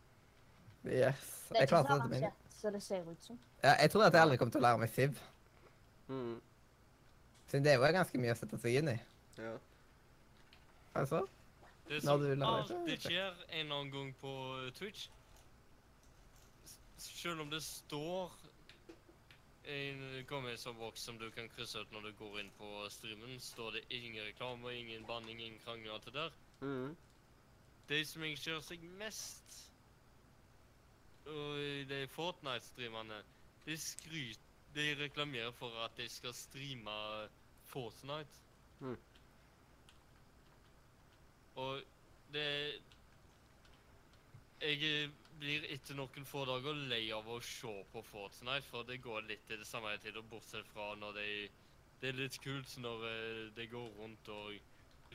Yes. Det er Jeg ikke klarte så avansert som det ser ut som. Ja, jeg tror at jeg aldri kommer til å lære meg Siv. Mm. Siden det var ganske mye å sette seg inn i. Ja. Altså? Det som du lærer det, så alltid skjer en eller annen gang på Twitch Selv om det står en kommentarboks som du kan krysse ut når du går inn på streamen, står det ingen reklame, ingen banning, ingen krangling og alt det der. Mm. De som engasjerer seg mest og de Fortnite-streamerne, de skryter De reklamerer for at de skal streame Fortnite. Mm. Og det Jeg blir etter noen få dager lei av å se på Fortnite, for det går litt i det samme hele tiden, bortsett fra når de Det er litt kult når eh, de går rundt og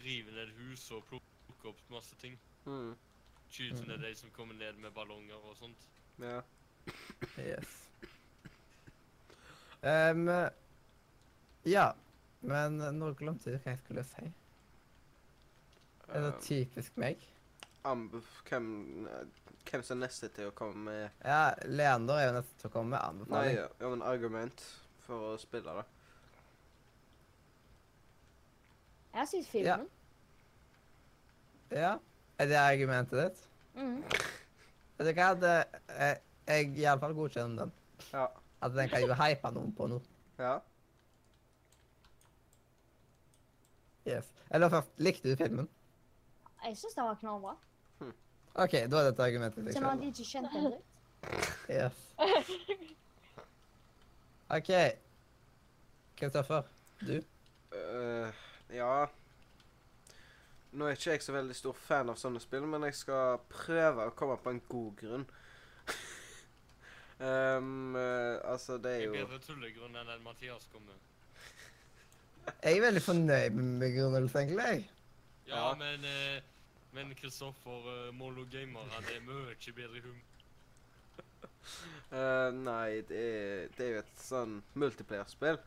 river ned hus og plukker opp masse ting. Mm. Skyter ned de som kommer ned med ballonger og sånt. Ja. Yes. Ehm, ja, men nå glemte jeg hva jeg skulle si. Er det Um, typisk meg? anbef hvem, hvem som er neste til å komme med Ja, Leander er jo neste til å komme med Nei, anbefaling. ja, ja, men argument for å spille det. Jeg har sett filmen. Ja. Er det argumentet ditt? Mhm. Vet du hva, det, jeg, jeg iallfall godkjenner den. Ja. At den kan jo hype noen på noe. Ja. Yes. Eller først, likte du filmen? Jeg syns den var knallbra. OK, da er dette argumentet ditt. Selv om de ikke kjente en dritt. Yes. OK. Kristoffer, du? Uh, ja Nå er ikke jeg så veldig stor fan av sånne spill, men jeg skal prøve å komme på en god grunn. um, uh, altså, det er jo Det er bedre tullegrunn enn den Mathias kom med. Jeg er veldig fornøyd med begrunnelsen, egentlig. Ja, Ja. men eh, Men Kristoffer uh, Molo Gamer han er mye bedre hum. uh, Nei, det er, det er jo et sånn multiplayer-spill.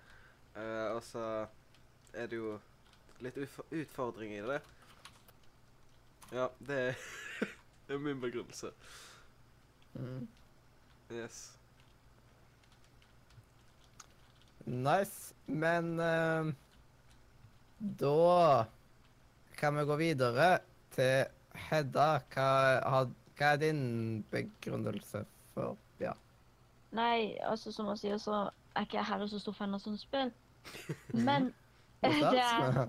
Øh, og så er det jo litt utf utfordring i det. Ja, det Det er min begrunnelse. Mm. Yes. Nice. Men eh, da kan vi gå videre til Hedda. Hva, har, hva er din begrunnelse for Ja. Nei, altså som man sier, så er ikke jeg heller så stor fan av sånne spill. Men det, er,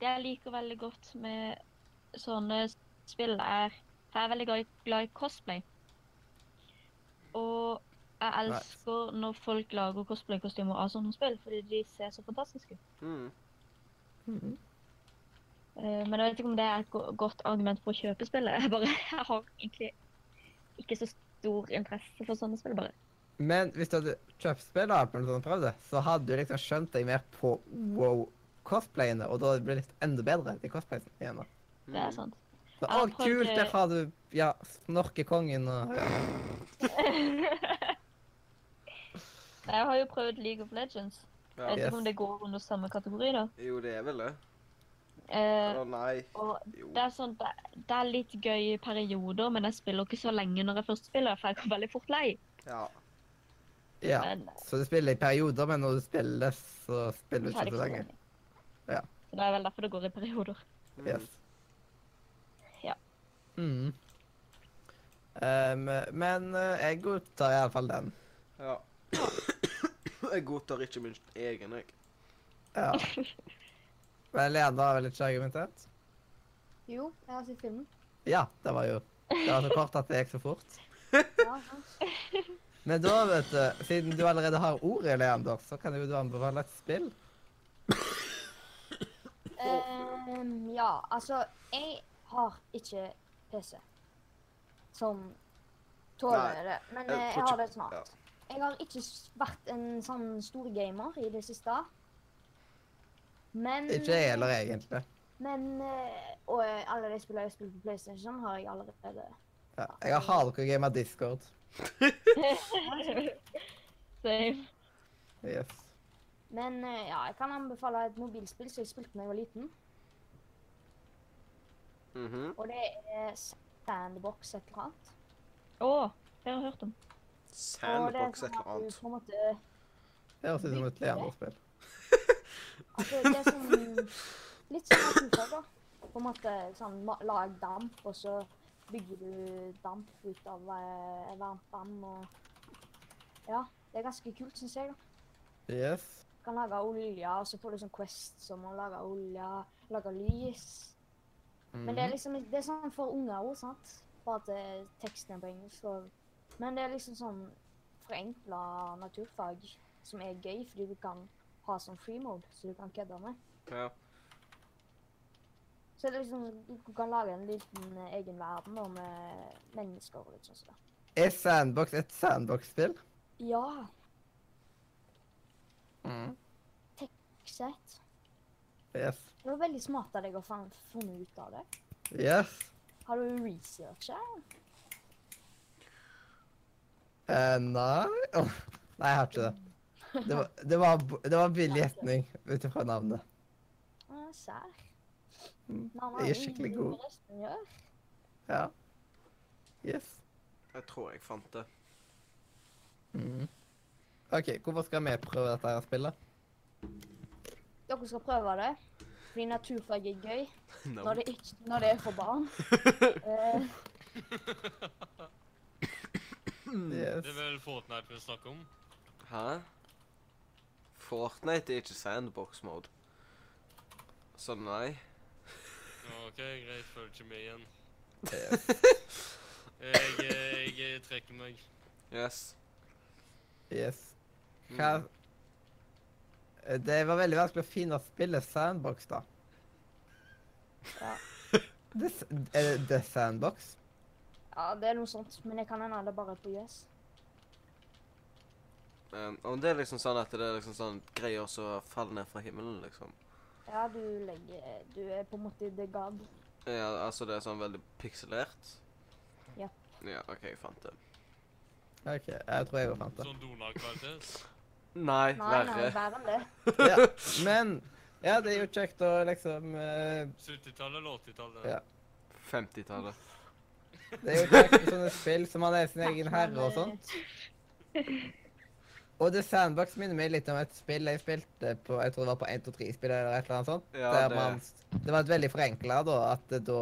det jeg liker veldig godt med sånne spill, er For jeg er veldig glad i, cosplay. Og jeg elsker når folk lager cosplay-kostymer av sånne spill, fordi de ser så fantastiske ut. Mm. Mhm. Eh, men jeg vet ikke om det er et godt argument for å kjøpe spillet. Jeg bare jeg har egentlig ikke så stor interesse for sånne spill, bare. Men hvis du hadde kjøpt spillet og prøvd det, så hadde du liksom skjønt deg mer på wow-cosplayene, og da blir det litt enda bedre, de cosplayene igjen. da. Det er sant. Så, å, prøvd, kult, der eh, har du ja, snorkekongen og ja. Jeg har jo prøvd League of Legends. Jeg vet ikke om det går under samme kategori, da. Jo, det er vel det. Eh, Eller nei. og Jo. det er sånn, det, det er litt gøy i perioder, men jeg spiller ikke så lenge når jeg først spiller, for jeg går veldig fort lei. Ja. ja. Men Så du spiller i perioder, men når du spiller, så spiller du ikke så lenge. lenge. Ja. Så det er vel derfor det går i perioder. Mm. Yes. Ja. Mm. Um, men eh, jeg godtar iallfall den. ja. Jeg godtar ikke min egen, jeg. Ja. Men Lena er vel ikke argumentert? Jo, jeg har sett filmen. Ja, det var jo Det var så kort at det gikk så fort. Ja. Men da, vet du, siden du allerede har ordet, Leander, så kan jo du anbefale et spill. Um, ja, altså Jeg har ikke PC som tåler Nei, det. Men jeg jeg har det snart. Jeg har ikke vært en sånn stor gamer i det siste. Men Ikke jeg heller, egentlig. Men eh, Og eh, alle de spillene jeg spiller på PlayStation, har jeg allerede Ja. Jeg har hardcore-game av Discord. Same. Yes. Men eh, ja, jeg kan anbefale et mobilspill som jeg spilte da jeg var liten. Mhm. Og det er Sandbox et eller annet. Å, det har hørt om. Sandbox et sånn eller at du annet. måte Det høres ut som et Leander-spill. Altså, det er sånn Litt sånn naturfag, da. På en måte sånn lag damp, og så bygger du damp ut av eh, varmt vann og Ja, det er ganske kult, syns jeg. da. Yes. Du kan lage olje, og så får du sånn Quest som å lage olje, lage lys. Men det er Mhm. liksom det er sånn for unger òg, sant? Bare at eh, teksten er på engelsk. Og, men det er liksom sånn forenkla naturfag som er gøy, fordi du kan ha sånn free mode, så du kan kødde med. Ja. Så det er liksom, du kan lage en liten eh, egen verden da, med mennesker og litt sånn som. Er Sandbox et sandbox-spill? Ja, Mm. sett. Yes. Det var veldig smart av deg å finne ut av det. Yes. Har du researcha? Eh, nei Nei, jeg har ikke det. Det var, det var, det var billig gjetning ut ifra navnet. Uh, Sær. Mm, jeg er skikkelig god. Ja. Yes. Jeg tror jeg fant det. Mm. OK, hvorfor skal vi prøve dette her spillet? Dere skal prøve det. Fordi naturfag er gøy No. når det, ikke, når det er for barn. Eh, Yes. Det er vel Fortnite vi snakker om? Hæ? Fortnite er ikke sandbox-mode. Så nei. OK, greit. Følger ikke med igjen. yes. Jeg, eh, jeg trekker meg. Yes. yes. Hva mm. Det var veldig vanskelig å finne spillet Sandbox, da. Ja. Det, er det The Sandbox? Ja, det er noe sånt. Men jeg kan hende det bare er på US. Um, og det er liksom sånn at det er liksom sånn greier som faller ned fra himmelen, liksom. Ja, du legger Du er på en måte the god. Ja, altså det er sånn veldig pikselert? Ja. Ja, OK, jeg fant det. OK, jeg tror jeg òg fant det. Sånn Donald-kvalitet. Nei, Nei, nei, verre. verre enn det. Ja, men ja, det er jo kjekt å liksom uh, 70-tallet eller 80-tallet? Ja. 50-tallet. Det er jo teknisk sånne spill som han er sin egen herre og sånt. Og The Sandbox minner meg litt om et spill jeg spilte på jeg tror det var på 1, 2, 3-spill eller et eller annet sånt. Ja, der det- man, det var et veldig forenkla, da. At da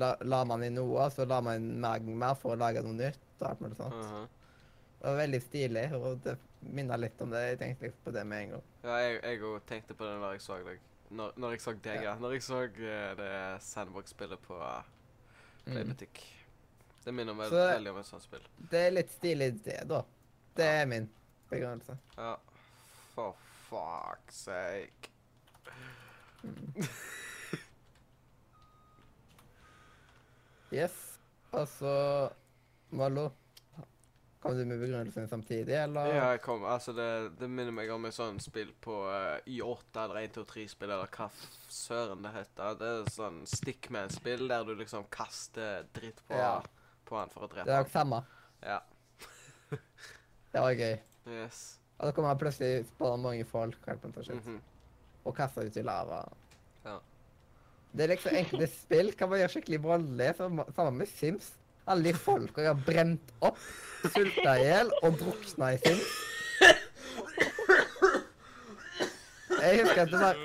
la, la man inn noe, og så la man inn mer for å lage noe nytt. og alt mulig sånt. Mhm. Det var veldig stilig, og det minner litt om det. Jeg tenkte litt på det med en gang. Ja, jeg òg tenkte på det når jeg så deg. Når, når jeg så deg, ja. Når jeg så eh, det Sandbox-spillet på uh, Playbutikk. Det minner meg Mm. Så- veldig om et sånt spill. Det er litt stilig, det, da. Det er min begrunnelse. Ja. For fuck's sake. Yes. Altså så Mallo. Kom du med begrunnelsen samtidig, eller? Ja, jeg kom. Altså, det, det minner meg om et sånt spill på uh, Y8 eller 123-spill, eller hva søren det heter. Det er sånn Stickman-spill der du liksom kaster dritt på, Ja. på han for å Det er jo samme. Ja. Det var gøy. Yes. Og så kommer han plutselig på mange folk helt på mm -hmm. og kaster ut i lava. Ja. Det er liksom enkelte spill kan man gjøre skikkelig som- Sammen med Sims. Alle de folka jeg har brent opp, sulta i hjel og drukna i film. Jeg husker at det var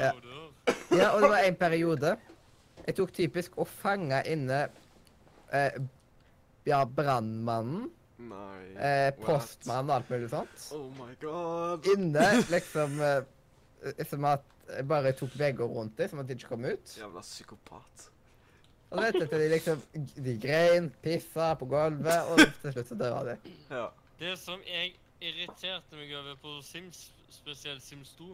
Ja. og. Ja, og det var en periode jeg tok typisk å fange inne eh, ja, brannmannen, eh, postmannen og alt mulig sånt. Oh my god. Inne liksom eh, Som at jeg bare tok vegger rundt dem, som at de ikke kom ut. Jævla psykopat. Og vet etter de liksom De grein, pissa på gulvet, og til slutt så døde de. Ja. Det som jeg irriterte meg over på Sims, spesielt Sims 2,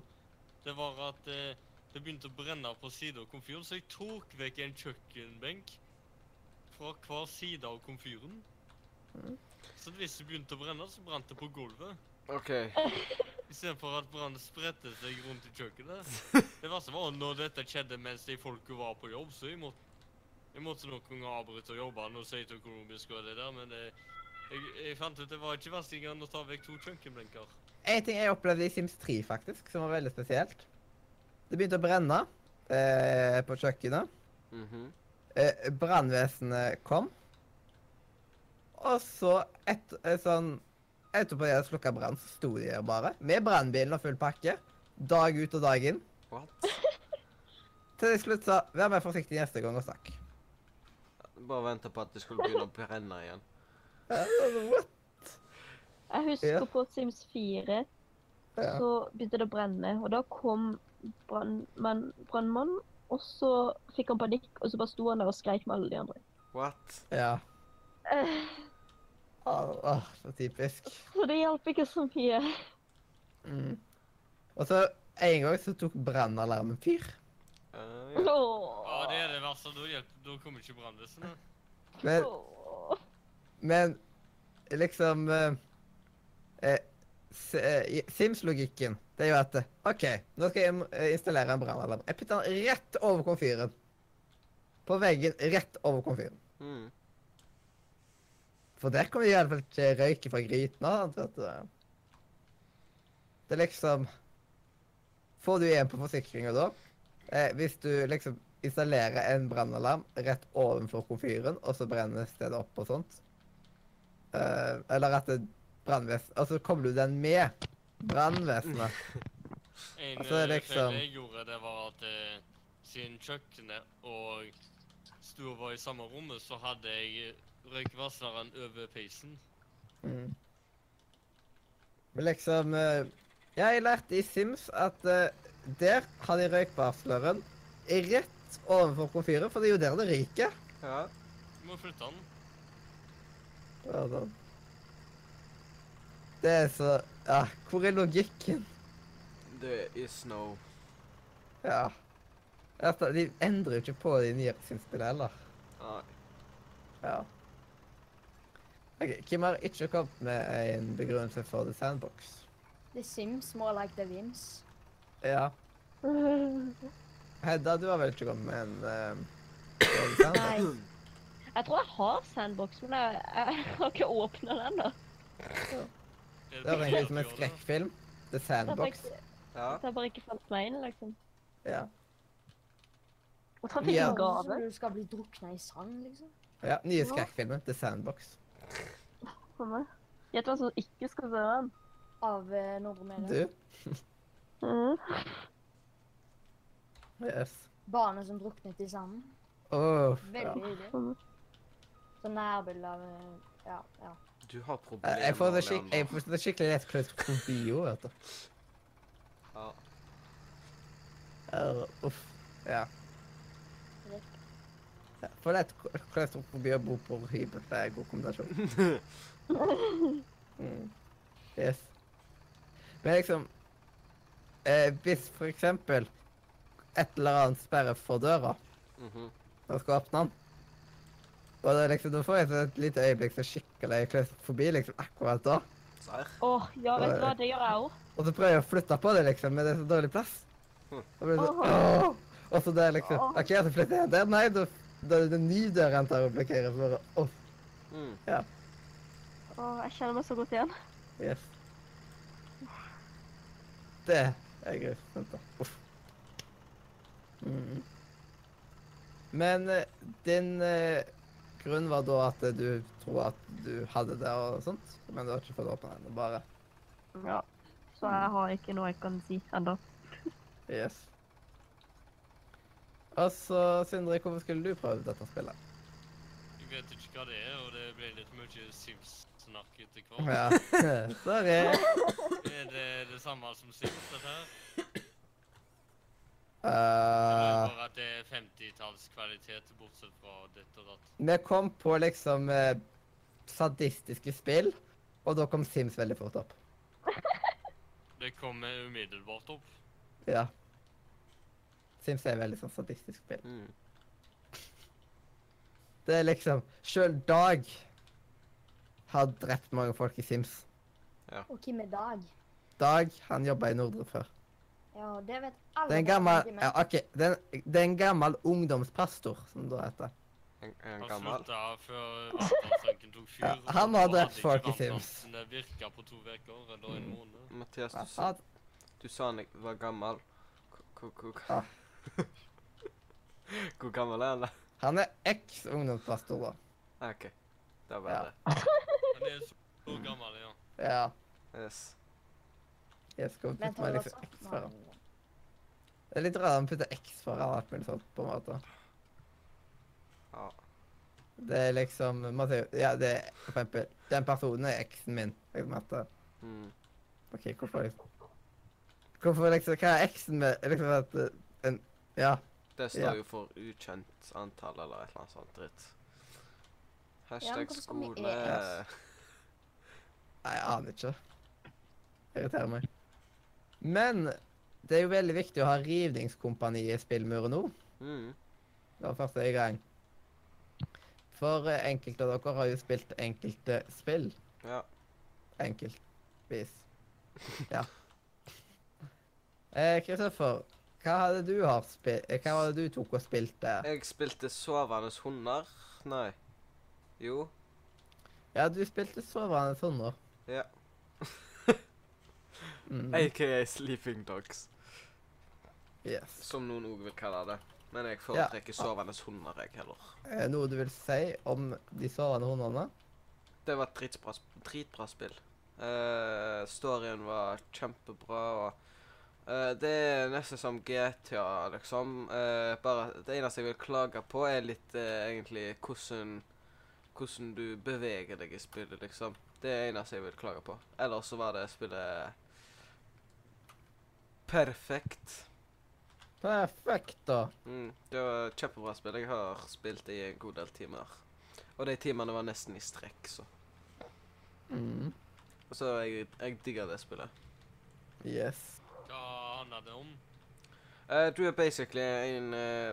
det var at eh, det begynte å brenne på siden av komfyren, så jeg tok vekk en kjøkkenbenk fra hver side av komfyren. Mm. Så hvis det begynte å brenne, så brant det på gulvet. OK. Istedenfor at brannen spredte seg rundt i kjøkkenet. Det verste var når dette skjedde mens de folka var på jobb, så jeg måtte, jeg måtte ganger avbryte jobben og si til økonomisk og det der, men det, jeg, jeg fant ut det var ikke verst engang å ta vekk to chunkenblinker. En ting jeg opplevde i Sims 3, faktisk, som var veldig spesielt. Det begynte å brenne eh, på kjøkkenet. Mhm. Eh, Brannvesenet kom. Og så, et, eh, sånn Etterpå de hadde slukka brann, så sto de her bare. Med brannbilen og full pakke. Dag ut og dag inn. What? Til slutt sa 'vær mer forsiktig neste gang' og stakk. Bare venta på at det skulle begynne å brenne igjen. Altså, what? Jeg husker yeah. på Sims 4, så begynte det å brenne, og da kom brannmannen, og så fikk han panikk, og så bare sto han der og skreik med alle de andre. What? ja. Åh, åh, så typisk. Så det hjalp ikke så mye. Mm. Og så en gang så tok brannalarmen fyr. Uh, ja. Åh. Det det verste. Da, hjelper, da kommer ikke brannvesenet. Men, men liksom eh, eh, eh, Sims-logikken det er jo at eh, OK, nå skal jeg eh, installere en brannalarm. Jeg putter den rett over komfyren. På veggen rett over komfyren. Mm. For der kommer i hvert fall ikke røyke fra grytene. vet du. Det er liksom Får du igjen på forsikringa da? Eh, hvis du liksom installerer en brannalarm rett ovenfor komfyren, og så brenner stedet opp og sånt Uh, Eller at det brannvesen Og så kobler du den med brannvesenet. En Altså, det eh, liksom- feil jeg gjorde, det var at eh, siden kjøkkenet og stua var i samme rommet, så hadde jeg røykvarsleren over peisen. Mm. Men liksom uh, Jeg lærte i Sims at uh, der har de røykvarsleren rett ovenfor komfyren, for det er jo der det ryker. Ja. Du må flytte den. Ja, da. Det er så Ja, hvor er logikken? Det is no Ja. Altså, de endrer jo ikke på de nye Sims-spillene heller. Nei. Ja. Ok, Hvem har ikke kommet med en begrunnelse for The Sandbox? The Sims, more like the Vims. Ja. Hedda, du har vel ikke kommet med en uh, for Sandbox? Nei. Jeg tror jeg har Sandbox, men jeg, jeg har ikke åpna den ennå. Det var egentlig som en skrekkfilm. The Det har bare Sandbox. Ja. det har bare ikke falt meg inn, liksom. Ja. Og så Ja. du skal bli drukna i sand, liksom. Ja, nye skrekkfilmer. The Sandbox. Gjett hvem som ikke skal se den. Av uh, Nordre Media. Du? Mm. Yes. Barnet som druknet i sanden. Åh, Veldig hyggelig. Sånn Så nærbilde av eh, Ja, ja. Du har ja. problemer, Jeg får det skik jeg får det skikkelig lett klaustrofobi òg, vet du. Ja. Uh, Uff. Ja. Rick. Ja, For lett klaustrofobi å bo på hybel. Det er en god kombinasjon. Mm. Yes. Men liksom eh, Hvis for eksempel et eller annet sperre for døra, Mhm. og skal åpne den og det er liksom, Da får jeg et lite øyeblikk så skikkelig forbi liksom akkurat da. Serr? Åh, ja, vet du hva, det gjør jeg òg. Og så prøver jeg å flytte på det, liksom, men det er så dårlig plass. Hm. Blir det sånn Åh! Og så det er liksom. OK, så flytter jeg der. Nei, da, er det en ny dør han tar og blokkerer for. Åh, Mm. Åh, jeg kjenner meg så godt igjen. yes. Det er grusomt, da. Uff. Mm. Men eh, din eh, grunn var da at eh, du tror at du hadde det og sånt, men du har ikke fått åpna den. Bare Ja. Så jeg har ikke noe jeg kan si ennå. Yes. Altså, så, Sindre, hvorfor skulle du prøve dette spillet? Jeg vet ikke hva det er, og det ble litt mye Sims-snakk etter hvert. Ja, sorry. Er det det samme som Sims, dette her? Uh, er bare at det er 50-tallskvalitet, bortsett fra ditt og datt? vi kom på liksom eh, sadistiske spill, og da kom Sims veldig fort opp. Det kommer umiddelbart opp. Ja. Sims er veldig sånn sadistisk spill. Mm. Det er liksom Sjøl Dag har drept mange folk i Sims. Ja. Og hvem er Dag? Dag, han jobba i Nordre før. Ja, det vet alle. Det er en gammel ja. OK. Det er, en- det er en gammel ungdomspastor, som det heter. En, en Han gammel slutta før varmtvannstanken tok fyr. Ja, han har drept folk i Sims. varmtvannet virka på to uker eller en Mm. måned. Mathias, du, sa- han- du sa han ikke var gammel. Hvor- hvor- Ja. Hvor gammel er han, da? Han er eks-ungdomspastor, da. Ah, OK. Det var Ja. det. Han er så, så gammel, ja. Ja. Yes. Jeg skal putte meg litt liksom X foran. Det er litt rart å putter X foran alt mulig sånt, på en måte. Ja. Det er liksom man Ja, det er for eksempel Den personen er eksen min. Liksom at Mm. OK, hvorfor liksom Hvorfor liksom Hva er eksen med Liksom at eh, en Ja. Det står Ja. jo for ukjent antall eller et eller annet sånt dritt. Hashtag ja, skole Nei, jeg aner ikke. Irriterer meg. Men det er jo veldig viktig å ha rivningskompani i spillmuren nå. mm. Det var første gang. For eh, enkelte av dere har jo spilt enkelte spill. Ja. Enkeltvis. Ja. Eh, hva hadde du har spilt Hva var det du tok og spilte? Jeg spilte Sovende hunder. Nei. Jo. Ja, du spilte Sovende hunder. Ja. Mm, AKA Sleeping Dogs, yes. som noen òg vil kalle det. Men jeg foretrekker Sovende hunder, jeg heller. det Noe du vil si om de sovende hundene? Det var et dritbra, dritbra spill. Uh, storyen var kjempebra, og Uh, det er nesten som GTA, liksom. Uh, bare Det eneste jeg vil klage på, er litt uh, egentlig hvordan hvordan du beveger deg i spillet, liksom. Det er det eneste jeg vil klage på. Ellers så var det spillet perfekt. Perfekt, da. Mm, det var kjempebra spill. Jeg har spilt det i en god del timer. Og de timene var nesten i strekk, så. Mm. Så jeg, jeg digger det spillet. Yes. Hva handler det om? Uh, du er basically en uh,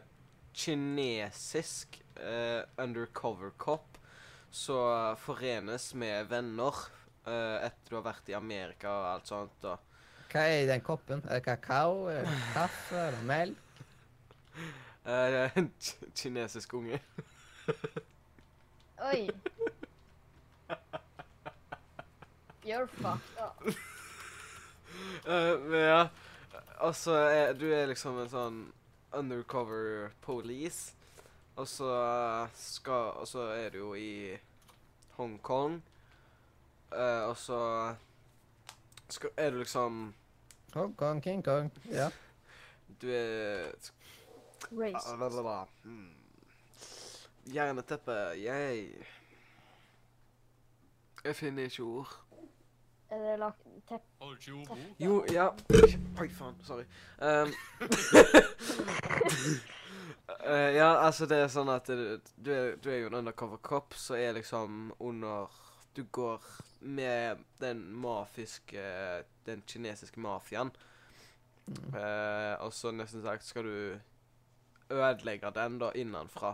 kinesisk uh, undercover cop som forenes med venner eh, etter du har vært i Amerika og alt sånt. Og, Hva er i den koppen? Er det kakao? Er det kaffe? Er det melk? eh, en kinesisk unge. Oi. You're fucked up. uh, men ja, og så er du er liksom en sånn undercover police. Og så skal Og så er du jo i Hongkong. Uh, og så skal, er du liksom Hong Kong, King Kong. Ja. Du er Race. Blablabla. Hmm. Jerneteppe, jeg Jeg finner ikke ord. Er det lagt tepp... Har du ikke ordbok? Jo, ja Oi, faen. Sorry. Um, uh, ja, altså, det er sånn at du, du, er, du er jo en undercover cop, så er liksom under Du går med den mafiske Den kinesiske mafiaen. Eh, og så nesten sagt skal du ødelegge den da innenfra.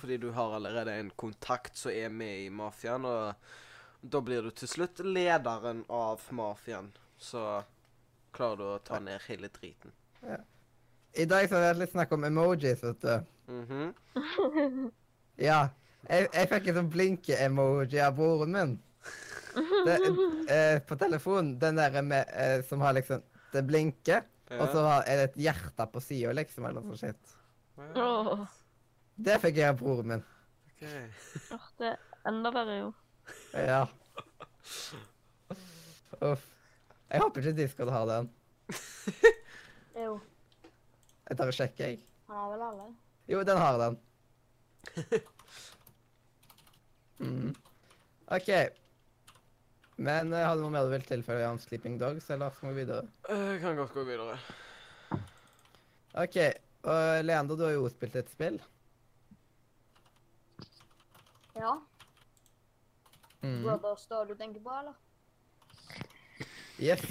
Fordi du har allerede en kontakt som er med i mafiaen, og da blir du til slutt lederen av mafiaen. Så klarer du å ta ned hele driten. I dag så har vi hatt litt snakk om emojis, vet du. Mhm. Ja. Jeg, jeg fikk en sånn blinke-emoji av broren min. Det, eh, på telefonen. Den der med, eh, som har liksom Det blinker, og så har- er det et hjerte på sida, liksom, eller noe sånt. shit. Åh, Det fikk jeg av broren min. Okay. det er enda verre, jo. Ja. Uff. Jeg håper ikke Discord har den. Jo, Jeg tar og sjekker, jeg. han har vel alle. Jo, den har den. Mm. OK. Men uh, hadde du noe mer du vil tilføye om Sleeping Dogs, eller skal vi videre? Eh, Jeg kan godt gå videre. OK. Og Leander, du har jo spilt et spill. Ja. Mm. Brothers da du tenker på, eller? Yes.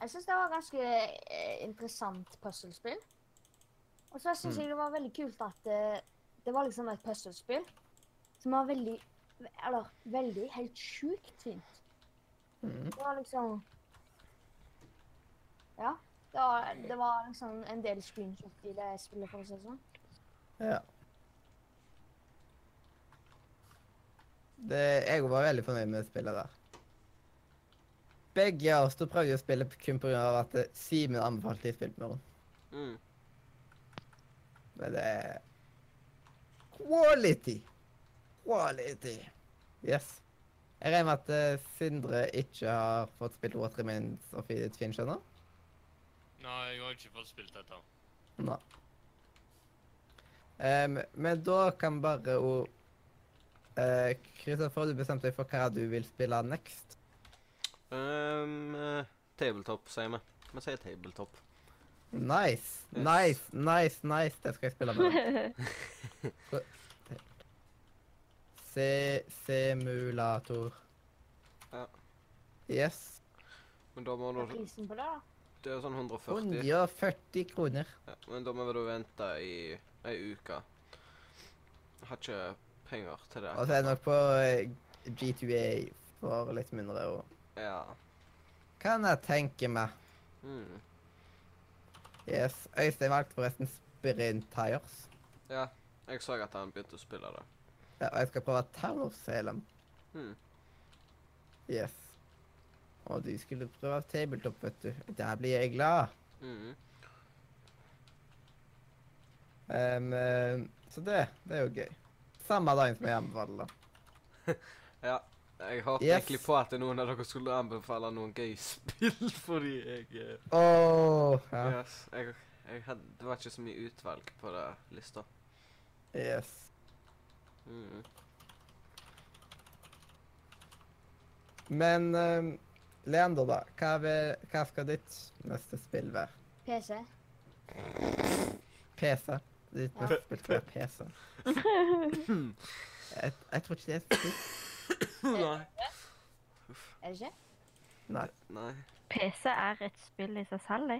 Jeg syns det var ganske eh, interessant puslespill. Og så syns jeg det var veldig kult at eh, det var liksom et puslespill som var veldig Eller veldig helt sjukt fint. Mm. Det var liksom Ja. Det var, det var liksom en del screenshot i det spillet, for å si det sånn. Ja. Det, jeg var veldig fornøyd med spillet der. Begge av oss to prøvde å spille kun pga. at Simen anbefalte de spilte med henne. Mm. Men det er Quality! Quality. Yes. Jeg regner med at uh, Sindre ikke har fått spilt What Remains of Edith Finch ennå? Nei, jeg har ikke fått spilt dette. Nei. Um, men da kan bare hun Uh, Kristoffer, du bestemte deg for hva du vil spille next. Um, uh, tabletop, sier vi. Vi sier tabletop. Nice. Yes. Nice, nice, nice. Det skal jeg spille med. Se simulator. Ja. Yes. Men da må du Hva er prisen på det, da? Det er sånn 140. 140 kroner. Ja, men da må du vente i ei uke. Jeg har ikke penger til det. Og så er det nok på eh, G2A for litt mindre. òg. Ja. kan jeg tenke meg. Mm. Yes. Øystein valgte forresten Sprint Tires. Ja, jeg så at han begynte å spille det. Ja, og jeg skal prøve Terror Salem. Mm. Yes. Og du skulle prøve tabletop, vet du. Der blir jeg glad. Mm. Eh, så det, det er jo gøy. Samme dagen som jeg anbefaler det. Ja. Jeg håpet Yes. egentlig på at noen av dere skulle anbefale noen gøy spill, fordi jeg Åh, ja. yes, jeg, jeg hadde, Det var ikke så mye utvalg på det lista. Yes. Mm. Men um, Leander, da. Hva, vil, hva skal ditt neste spill være? PC? PC? Ditt Ja. neste spill skal være PC. Jeg, jeg tror ikke det er et spill. Nei. Er det ikke? Nei. Nei. PC er et spill i seg selv, det.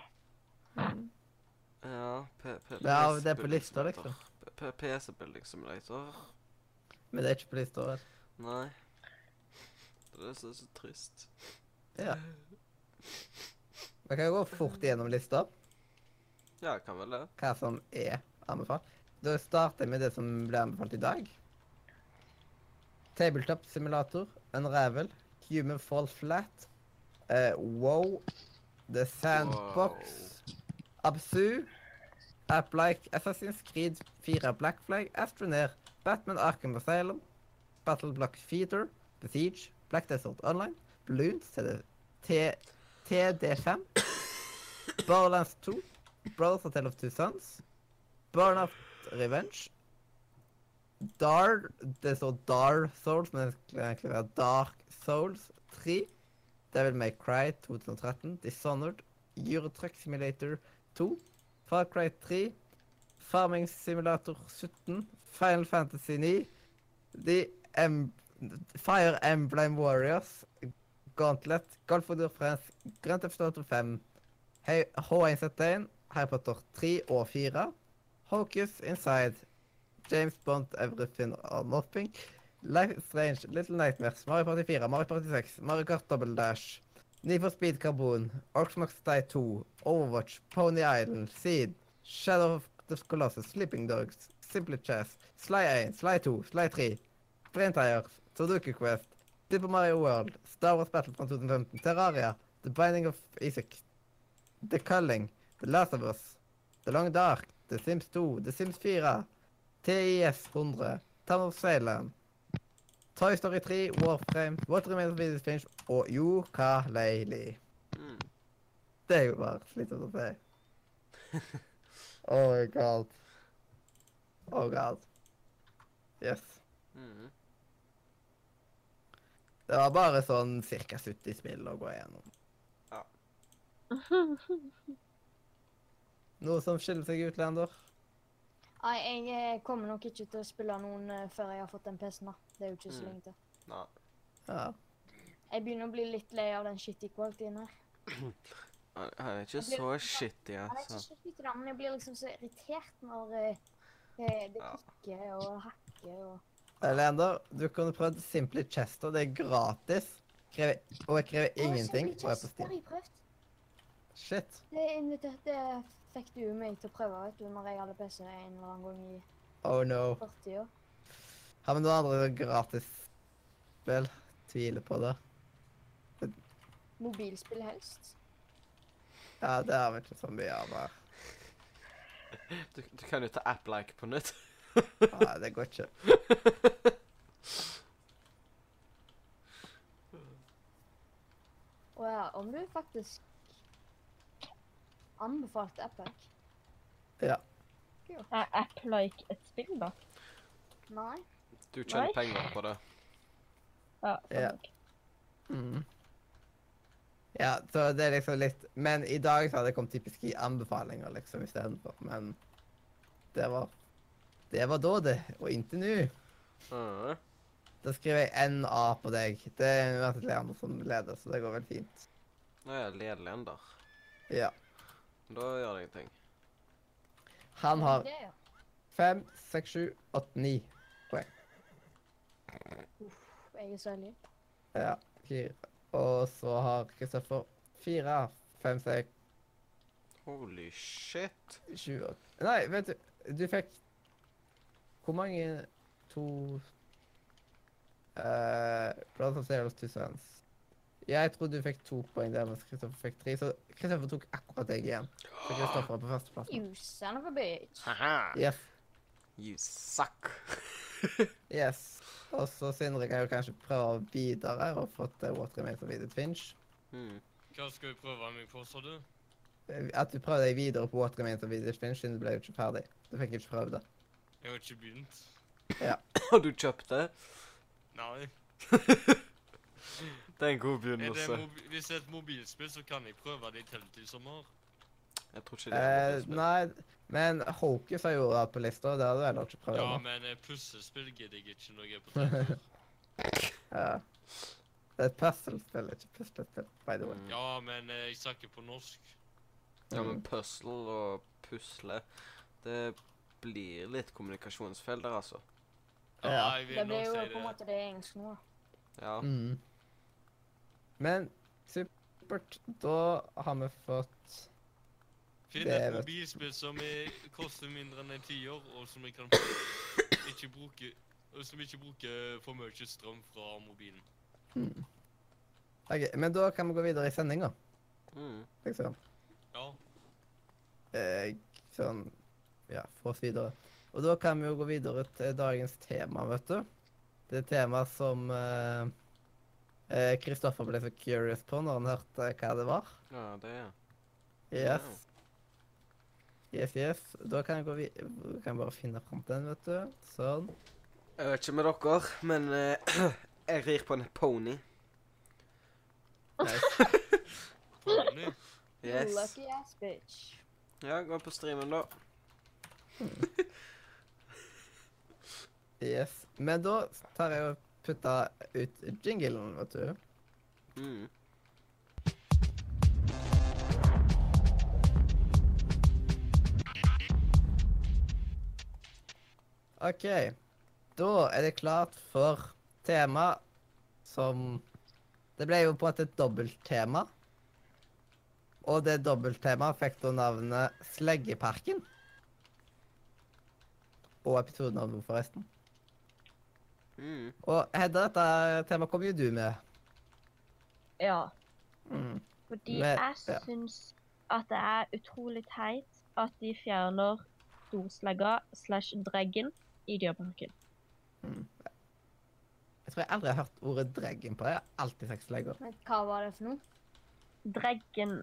Ja, P P Ja, PC det er på lista, liksom. P PC Building Simulator. Men det er ikke på lista. vel? Nei. Det er så, så trist. Ja. Vi kan gå fort gjennom lista, Ja, kan vel det. hva som er anbefalt. Da starter jeg med det som ble anbefalt i dag. Tabletop Simulator, Unravel, Human Fall Flat, uh, Wow, The Sandbox, Absu, App like Assassin's Creed 4 Black Flag, Astroneer, Batman Arkham Asylum, Battle Block Feeder, The Siege, Black Desert Online, Balloons TD, T, TD5, Borderlands 2, Brothers A Tale of Two Sons, Burnout Revenge, Dar Det står Dar Souls, men det skal egentlig være Dark Souls 3, Devil May Cry 2013, Dishonored, Euro Truck Simulator 2, Far Cry 3, Farming Simulator 17, Final Fantasy 9, The em Fire Emblem Warriors, Gauntlet, Golf of France, Grand Theft Auto 5, H- H1Z1, Harry Potter 3 og 4, Hocus Inside, James Bond, Everything or Nothing, Life is Strange, Little Nightmares, Mario Party 4, Mario Party 6, Mario Kart Double Dash, Need for Speed Carbon, Must Die 2, Overwatch, Pony Island, Seed, Shadow of the Colossus, Sleeping Dogs, Simply Chess, Sly 1, Sly 2, Sly 3, Braintires, Sudoku Quest, Super Mario World, Star Wars Battlefront 2015, Terraria, The Binding of Isaac, The Culling, The Last of Us, The Long Dark, The Sims 2, The Sims 4, TIS 100, Town of Salem, Toy Story 3, Warframe, What Remains of Edith Finch og Yooka-Laylee. Mm. Det er jo bare slitsomt å si. Oh god. Oh god. Yes. Mm. Det var bare sånn ca. 70 spill å gå igjennom. Noe som skiller seg ut, Leander? Nei, jeg kommer nok ikke til å spille noen eh, før jeg har fått den PC-en. da. Det er jo ikke så Mm. lenge til. Nei. Ja. Jeg begynner å bli litt lei av den shitty qualityen her. Han er ikke så shitty, jeg er ikke altså. shitty, da, men jeg blir liksom så irritert når eh, det, det kikker og hakker og Leander, du kunne prøvd Simply Chester. Det er gratis. Krever, og jeg krever ingenting. Simply Og er på stil. Det Steam. har jeg prøvd. Shit. Det, inviterte, det fikk du meg til å prøve vet du, når jeg hadde PC en eller annen gang i Oh no. fortida. Har vi noen andre gratisspill? Tviler på det. Mobilspill helst. Ja, det har vi ikke så mye av her. Du, du kan jo ta app-like på nytt. Nei, det går ikke. Og ja, om du faktisk anbefalte Epic Ja. Er app-like et spill, da? Nei. Du tjener Nei. penger på det. Ja. Ja. Mm. Ja, så det er liksom litt Men i dag så hadde det kommet typisk i anbefalinger, liksom, istedenfor. Men det var Det var da, det. Og inntil nå. Mm. Da skriver jeg NA på deg. Det er uansett Leander som leder, så det går vel fint. Nå er jeg ennå. Ja. Da gjør det ingenting. Han har fem, seks, sju, åtte, ni. poeng. Jeg er så heldig. Ja. Fire. Og så har Kristoffer fire, fem, seks, Holy shit. sju åtte Nei, vet du, du fikk Hvor mange To uh, Zeros Two Sons. Jeg tror du fikk to poeng der, mens Kristoffer fikk tre. Så Kristoffer tok akkurat deg igjen. Så Kristoffer er på førsteplass. You son of a bitch. Haha. Yes. You suck. yes. Og så Sindre kan jo kanskje prøve videre og få til What Remains of Edith Finch. Mm. Hva skal vi prøve meg på, sa du? At du prøver deg videre på What Remains of Edith Finch, siden du ble jo ikke ferdig. Du fikk ikke prøvd det. Jeg har ikke begynt. Ja. Har du kjøpt det? Nei. Det er en god det begynnelse. hvis det er et mobilspill, så kan jeg prøve det i Telltid sommer. Jeg tror ikke det er Eh, nei, men Hokus har jo vært på lista, og det hadde du heller ikke prøvd. Ja, men eh, puslespill gidder jeg ikke når jeg er på Telltid. Ja. Det er et puslespill, ikke puslespill, by the way. Mm. Ja, men eh, jeg snakker på norsk. Ja, men Mm. puzzle og pusle Det blir litt kommunikasjonsfeil der, altså. Ja, Ja. jeg vil Det blir jo si på en måte det engelsk nå. Ja. Mm. Men supert. Da har vi fått Finn et mobilspill som er, koster mindre enn en tiår, og som jeg kan ikke bruke og som ikke bruker for mye strøm fra mobilen. hmm. Ok, Men da kan vi gå videre i sendinga, Mm. liksom. Ja. Eh, sånn ja, få oss videre. Og da kan vi jo gå videre til dagens tema, vet du. Det er tema som Kristoffer eh, Kristoffer ble så curious på når han hørte hva det var. Ja, det er Yes. Yes, yes. Da kan jeg gå vid kan jeg bare finne fram til den, vet du. Sånn. Jeg vet ikke med dere, men uh, jeg rir på en pony. Nice. Pony. Yes. lucky ass bitch. Ja, gå på streamen, da. Yes. Men da tar jeg og putter ut jinglen, vet du. Mm. OK. Da er det klart for tema som Det ble jo på en måte et dobbelttema. Og det dobbelttemaet fikk da navnet Sleggeparken. Og episodenavnet, forresten. Mm. Og Hedda, dette temaet kom jo du med. Ja. Mm. Fordi Men- jeg ja. syns at det er utrolig teit at de fjerner storslegga slash dreggen i Dyreparken. Jeg tror jeg aldri har hørt ordet dreggen på det. Jeg har alltid sagt slegger. Men hva var det for noe? Dreggen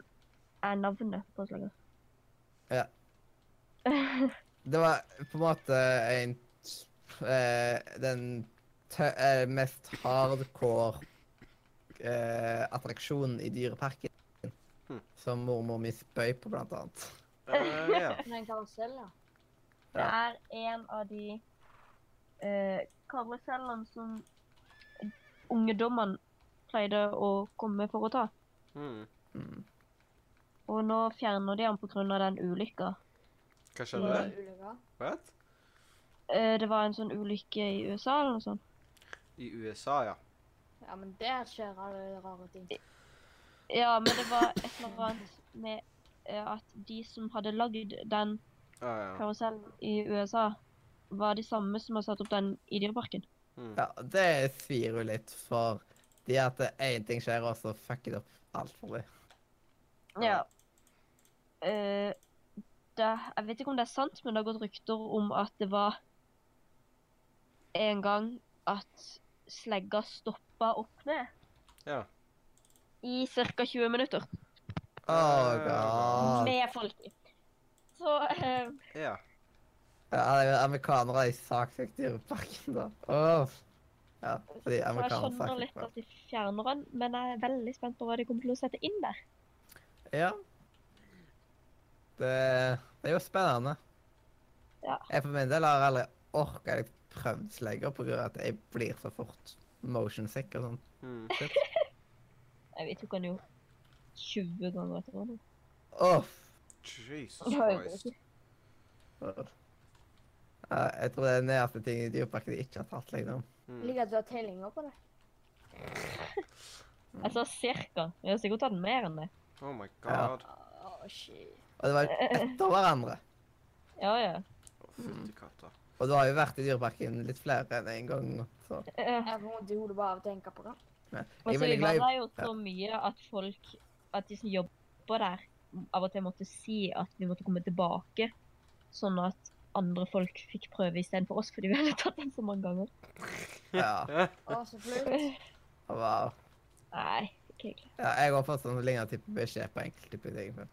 er navnet på slegga. Ja. Det var på en måte en eh, Den tø eh, mest hardcore eh, attraksjonen i Dyreparken. Hmm. Som mormor mi spøy på, blant annet. Uh, ja. En karusell, ja. Det er en av de eh, karusellene som ungdommene pleide å komme for å ta. Mm. Mm. Og nå fjerner de den pga. den ulykka. Hva skjedde? Det? What? Eh, det var en sånn ulykke i USA eller noe sånt. I USA, ja. Ja, men der skjer alle rare ting. Ja, men det var et eller annet med eh, at de som hadde lagd den ah, ja. karusellen i USA, var de samme som har satt opp den i Dyreparken. Mm. Ja, det svir jo litt, for de at én ting skjer, og så fucker det opp alt for dem. Ja. Uh, det, jeg vet ikke om det er sant, men det har gått rykter om at det var en gang at slegga stoppa opp ned Ja. i ca. 20 minutter Oh, god. med folk i. Så uh, Ja. Ja, det er amerikanere i saksøkt Dyreparken, da. Åh. Ja, fordi amerikanere jeg skjønner litt at de fjerner den, men jeg er veldig spent på hva de kommer til å sette inn der. Ja. Det, det er jo spennende. Ja. Jeg for min del har aldri orka jeg prøvd slegger på grunn av at jeg blir så fort motion sick og sånn. Mm. Jeg vet jo kan jo 20 ganger etter hverandre. Åh. Jesus jeg vet Christ. Ja, jeg tror det er den nærmeste ting i dyreparken de ikke har tatt liksom. Mm. Liker at du har tellinger på det. Jeg sa cirka. Jeg har sikkert tatt mer enn det. Oh my Ja. god. Shit. Og det var etter hverandre. Ja, ja. Å, Fytti katta. Og du har jo vært i dyreparken litt flere enn en gang. Så. Jeg får vondt i hodet bare av å tenke på det. Ja. Og er så var det jo så mye at folk, at de som jobber der, av og til måtte si at vi måtte komme tilbake, sånn at andre folk fikk prøve istedenfor oss, fordi vi hadde tatt den så mange ganger. Ja. Ja. Å, så flaut. Wow. Nei, ikke egentlig. Ja, jeg har fått sånn lignende type beskjed på enkelte typer ting. før.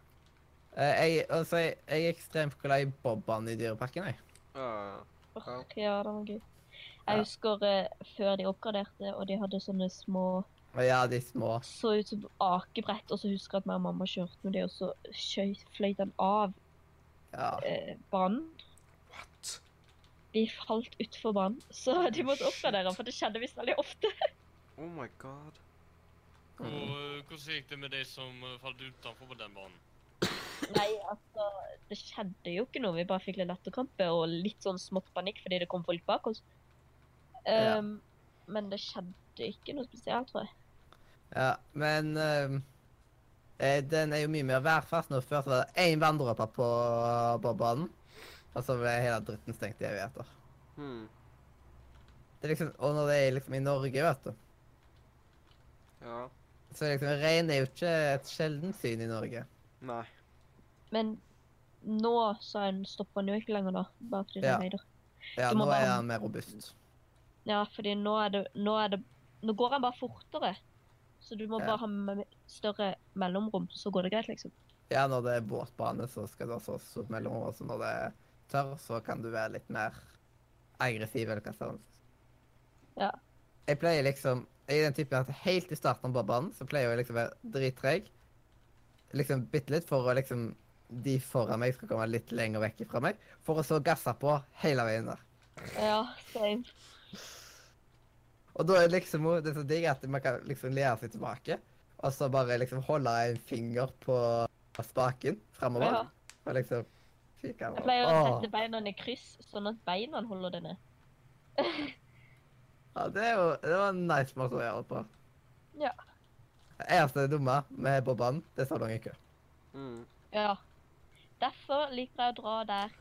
Eh, jeg, altså, jeg, jeg er ekstremt glad i bobbene i dyreparken. jeg. Ja. uh. Ja. Det var gøy. Ja. Jeg husker uh, før de oppgraderte, og de hadde sånne små ja, de små. Så ut som akebrett, og så husker jeg at meg og mamma kjørte med det, og så fløyt den av Ja. eh, banen. Vi falt utfor banen, så de måtte oppgradere den, for det skjedde visst veldig ofte. Oh my god. Og eh, hvordan gikk det med de som eh, falt utenfor på den banen? Nei, altså, det skjedde jo ikke noe. Vi bare fikk litt latterkrampe og litt sånn smått panikk fordi det kom folk bak oss. Ja. Um, Men det skjedde ikke noe spesielt, tror jeg. ja. Men ehm, eh, den er jo mye mer værfast nå. Før så var det én vanndråpe på bobbanen, og så ble hele dritten stengt i evigheter. Hmm. Det er liksom, og når det er liksom i Norge, vet du, Ja. så liksom regn er jo ikke et sjeldent syn i Norge. Nei. Men nå så er stopper den jo ikke lenger, da. Bare fordi det er høyder. Ja, nå er han mer robust. Ja, fordi nå er det Nå, er det, nå går han bare fortere. Så du må Ja. bare ha større mellomrom, så går det greit, liksom. Ja, når det er båtbane, så skal det også stort mellomrom. Altså når det er tørr, så kan du være litt mer aggressiv, eller hva sånn. Ja. Jeg pleier liksom Jeg er den typen at helt i starten på banen så pleier jeg liksom å være drittreg. Liksom bitte litt for å liksom De foran meg skal komme litt lenger vekk fra meg. For å så gasse på hele veien der. Ja, same. Og da er liksom det så digg at man kan liksom lære seg tilbake. Og så bare liksom holde en finger på spaken framover. Ja. Og liksom kikke Jeg pleier å Åh. sette beina i kryss, sånn at beina holder det ned. Ja, det er jo det var en nice måte å gjøre det på. Ja. Det eneste dumme med bobbanen, det er så lang kø. Mm. Ja. Derfor liker jeg å dra der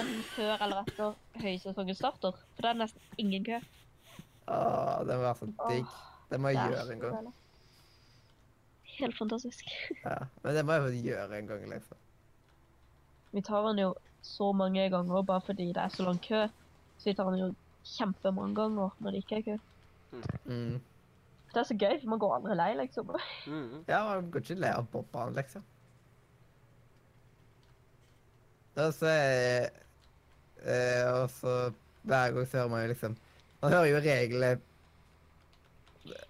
enn før eller etter høysesongen starter. For det er nesten ingen kø. Åh, det må være så digg. Det må jeg Det gjøre en gang. Helt fantastisk. Ja. Men det må jeg jo gjøre en gang, liksom. Vi tar den jo så mange ganger bare fordi det er så lang kø. Så vi tar den jo kjempemange ganger når det ikke er kø. Mm. Det er så gøy, for man går aldri lei, liksom. Mm. Ja, man går ikke lei av bobbanen, liksom. Og så er eh, Og så hver gang så hører man jo liksom Man hører jo reglene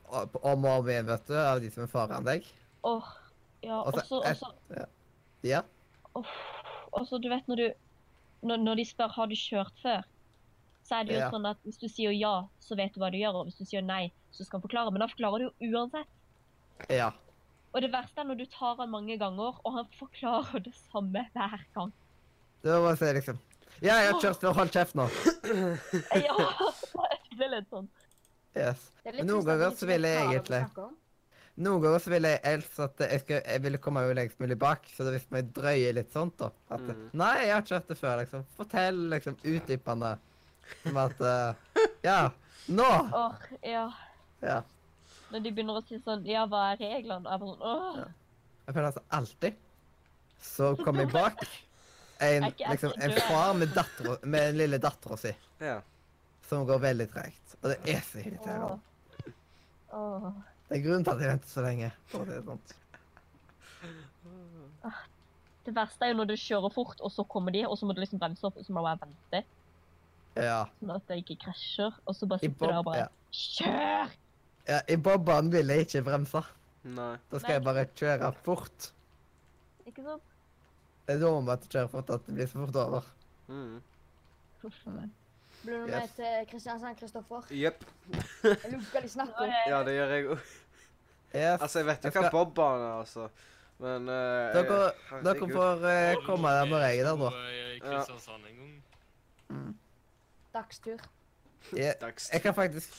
om og om igjen, vet du, av de som er foran deg. Åh, ja, Og så også, et- også, Ja. også, du vet når du, når, når de spør har du kjørt før, så er det jo Ja. sånn at hvis du sier ja, så vet du hva du gjør, og hvis du sier nei, så skal han forklare, men da forklarer du jo uansett. Ja. Og det verste er når du tar han mange ganger, og han forklarer det samme hver gang. Det var bare å si liksom Ja, jeg har kjørt før, hold kjeft nå. Ja, det er litt sånn. Yes. Det Men noen ganger så vil jeg egentlig-. Noen ganger så ville jeg helst at jeg, skulle, jeg ville komme jo lengst mulig bak, så det hvis meg drøyer litt sånt, da at, mm. Nei, jeg har ikke hørt det før, liksom. Fortell liksom utdypende. Som at uh, Ja, nå! Åh, ja. Ja. Når de begynner å si sånn, ja, hva er reglene? Og jeg bare sånn, åh. Jeg føler altså alltid så kommer jeg bak en, liksom, en far med, datter, med den lille dattera si, Ja. som går veldig tregt. Og det er så irriterende. Åh. Åh. Det er grunnen til at jeg venter så lenge. For å si det sånt. Det verste er jo når du kjører fort, og så kommer de, og så må du liksom bremse opp, og så må du bare vente, Ja. sånn at det ikke krasjer, og så bare sitter du der og bare, ja. kjør! ja. I bobbaen vil jeg ikke bremse. Nei. Da skal jeg bare kjøre fort. Ikke sant? Det er da man bare kjører fort at det blir så fort over. Mm. Uff, nei. Blir du med til Kristiansand, Kristoffer? Jepp. Jeg lurer på hva de snakker om. Ja, det gjør jeg òg. Altså, jeg vet jo hva bobbene er, altså. Men uh, Dere, dere får uh, komme der når jeg er der, da. Kristiansand en gang. Dagstur. Jeg, jeg kan faktisk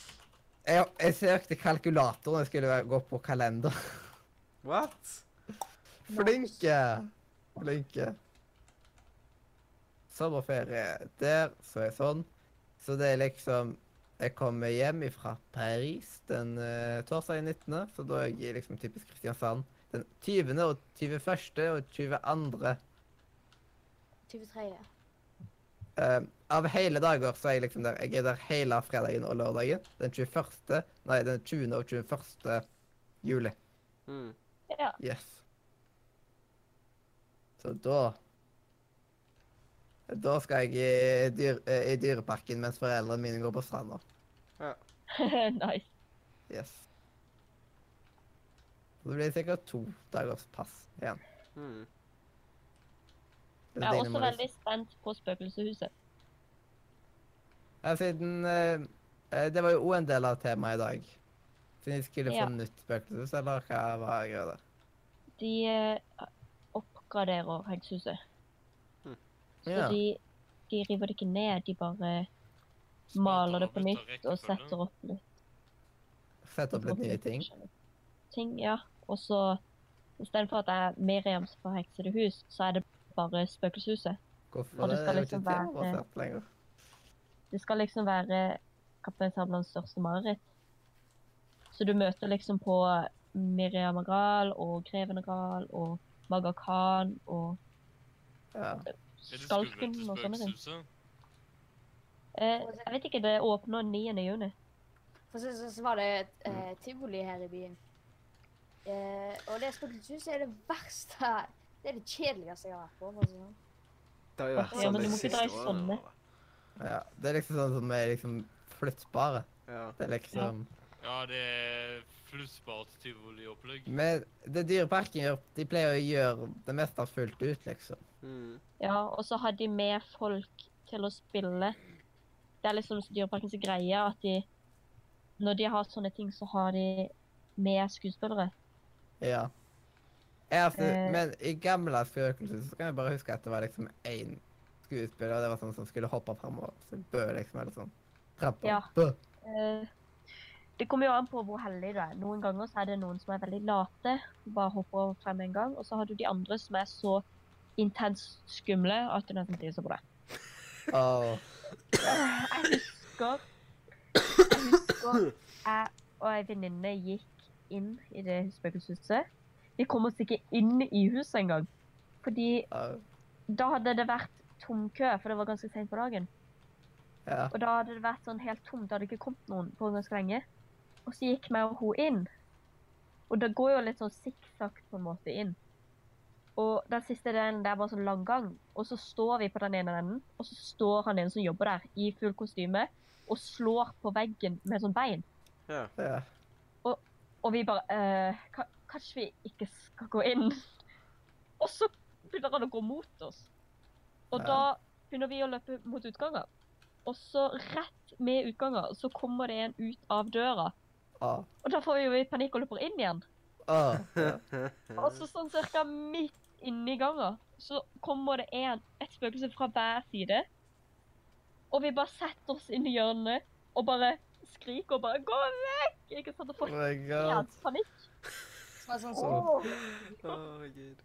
Jeg, jeg søkte kalkulator når jeg skulle gå på kalender. What? Flinke! Flinke. Sommerferie der, så er jeg sånn. Så det er liksom Jeg kommer hjem fra Paris den uh, torsdag 19., så da er jeg liksom typisk Kristiansand. Den 20. og 21. og 22. 23. Uh, av hele dager så er jeg liksom der. Jeg er der hele fredagen og lørdagen. Den 21. Nei, den 20. og 21. juli. Mm. Ja, Yes. Så da Da skal jeg i, dyr, eh, i dyreparken mens foreldrene mine går på stranda. nice. Yes. Så det blir sikkert to dagers pass igjen. Mm. Jeg er også veldig spent på spøkelseshuset. Ja, siden eh, eh, Det var jo òg en del av temaet i dag. Siden de skulle Ja. få nytt spøkelseshus, eller hva var greia der? De eh, oppgraderer hengshuset. Så Ja. de, de river det ikke ned, de bare maler det på nytt og setter opp litt Sette opp litt nye ting. ting. Ja. Og så istedenfor at det er Miriam som får heksede hus, så er det bare spøkelseshuset. Hvorfor Og det det? skal er jo liksom ikke være- lenger. Det skal liksom være Kaptein Sabelans største mareritt. Så du møter liksom på Miriam Agral og Greven Agral og Maga Khan og Ja. Det Skalken og sånne ting. Eh, jeg vet ikke, det åpner 9. juni. For så, så, så var det et eh, tivoli her i byen. Eh, og det spøkelseshuset er det verste Det er det kjedeligste jeg har vært på. for å si det sånn. Det har jo vært sånn ja, de siste årene. ja. Det er liksom sånn som er liksom flyttbare. Ja. Det er liksom Ja, det er flyttbart tivoliopplegg. Men det Dyreparken gjør, de pleier å gjøre det meste fullt ut, liksom. Mm. Ja, og så har de med folk til å spille. Det er liksom Dyreparkens greie at de Når de har sånne ting, så har de med skuespillere. Ja. Jeg, altså, Eh. men i gamle spøkelser så kan jeg bare huske at det var liksom én skuespiller, og det var sånn som skulle hoppe fremover. Så bø, liksom, eller sånn. Trampe. Ja. Bø. Eh, det kommer jo an på hvor heldig du er. Noen ganger så er det noen som er veldig late, bare hopper frem en gang. Og så har du de andre som er så intenst skumle at du nesten tisser på det. Oh. Jeg husker Jeg husker jeg og ei venninne gikk inn i det spøkelseshuset. Vi kom oss ikke inn i huset engang. Fordi oh. da hadde det vært tomkø, for det var ganske sent på dagen. Ja. Og da hadde det vært sånn helt tomt, det hadde ikke kommet noen på ganske lenge. Og så gikk vi og hun inn. Og det går jo litt sånn sikksakk på en måte inn. Og den siste delen, det er bare sånn lang gang. Og så står vi på den ene enden, og så står han ene som jobber der, i full kostyme, og slår på veggen med sånn bein. Ja. Ja. Og vi bare eh, Kanskje vi ikke skal gå inn? Og så begynner han å gå mot oss. Og Ja. da begynner vi å løpe mot utganger. Og så rett med utganger så kommer det en ut av døra. Ah. Og da får vi jo panikk og løper inn igjen. Ah. Ja. Og så sånn cirka midt inni gangen så kommer det en, et spøkelse fra hver side. Og vi bare setter oss inn i hjørnet og bare skriker og bare 'gå vekk!' Ikke sant? Og Oh får helt panikk. Så er det sånn Åh. sånn gud.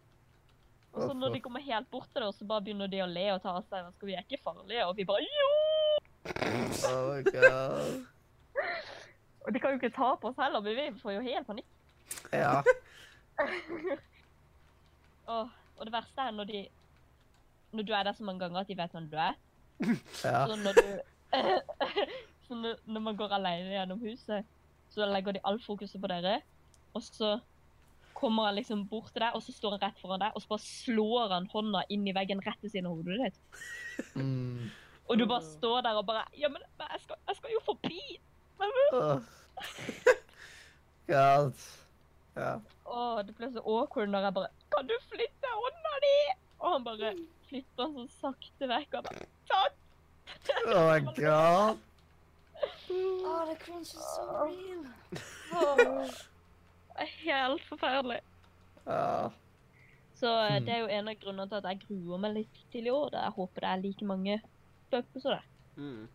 Og så når de kommer helt bort til det, så bare begynner de å le og ta av seg masker. Vi er ikke farlige. Og vi bare jo! Oh my god. Og de kan jo ikke ta på oss heller, men vi får jo helt panikk. Ja. Og, og det verste er når de Når du er der så mange ganger at de vet hvem du er. Ja. Så når du Så når, når man går alene gjennom huset, så legger de all fokuset på dere. Og så kommer han liksom bort til deg, og så står han rett foran deg, og så bare slår han hånda inn i veggen rett ved siden av hodet ditt. Mm. Og du bare står der og bare Ja, men men jeg skal, jeg skal jo forbi! Åh. God. Ja. Å, det ble så awkward når jeg bare Kan du flytte hånda di? Og han bare flytter den så sakte vekk og bare Takk! Oh my god. Åh, det cringe is so real. Oh. det er helt forferdelig. Ja. Så eh, Hmm. det er jo en av grunnene til at jeg gruer meg litt til i år. da Jeg håper det er like mange bøker som det. Mm.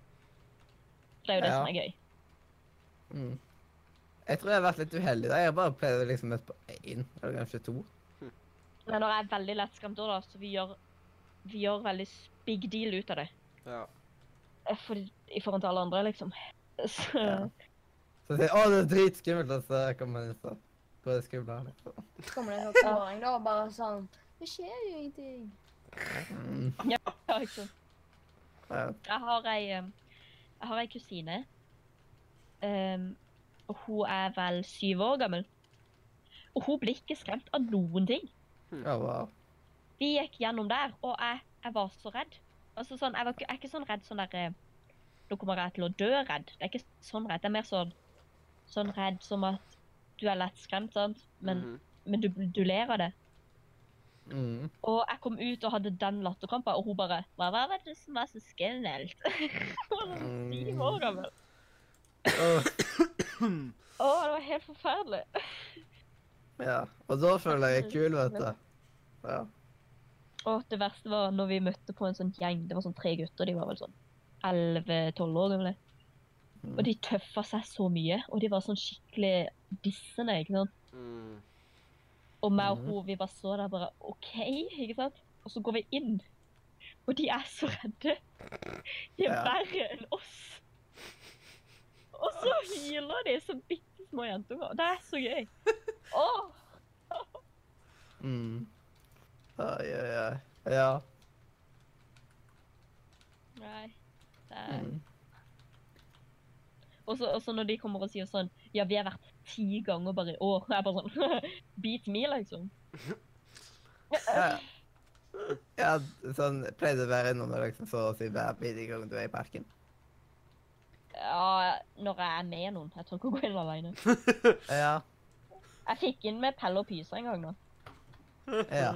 Det er jo det Ja. som er gøy. Mm. Jeg tror jeg har vært litt uheldig. da. Jeg har bare pleid liksom møte på én, eller kanskje to. Men når jeg er veldig lettskremt òg, da, så vi gjør, vi gjør veldig big deal ut av det. Ja. Eh, For, I forhold til alle andre, liksom. Så Ja. Så sier 'Å, det er dritskummelt', og så kommer man ut og på det skumle. Liksom. Så kommer det en sånn toåring da og bare sånn Det skjer jo ingenting. Mm. ja, ikke sant. Ja. Jeg har ei, jeg har ei kusine. em, og hun er vel syv år gammel. Og hun blir ikke skremt av noen ting. Ja, wow. Vi gikk gjennom der, og jeg, jeg var så redd. Altså sånn, jeg, var ikke, jeg er ikke sånn redd sånn der eh, Nå kommer jeg til å dø redd. Det er ikke sånn redd. Det er mer sånn, sånn redd som at du er lett skremt, sant? Men, Mhm. men du, du ler av det. Mm. Og jeg kom ut og hadde den latterkrampa, og hun bare Hva var det som var så skummelt? Hun var sånn syv år gammel. Det var helt forferdelig. ja. Og da føler jeg er kul, vet du. Ja. Og det verste var når vi møtte på en sånn gjeng. Det var sånn tre gutter. De var vel sånn 11-12 år gamle. Og de tøffa seg så mye. Og de var sånn skikkelig dissende, ikke sant. Mm. Og meg og Mhm. hun, vi bare så der bare OK, ikke sant. Og så går vi inn, og de er så redde. De er Ja. verre enn oss. Og så hyler de som bitte små jentunger. Det er så gøy. Åh, Mm. Ai, ai, ai. Ja. Nei. Det er... Mm. Og så når de kommer og sier sånn Ja, vi har vært ti ganger bare i år. Jeg er bare sånn Beat me, liksom. Ja. ja, sånn pleide å være innom det liksom så å si hver bidige gang du er i parken. Ja, når jeg er med noen. Jeg tør ikke å gå inn alene. Ja. Jeg fikk inn med Pelle og Pysa en gang, da. ja.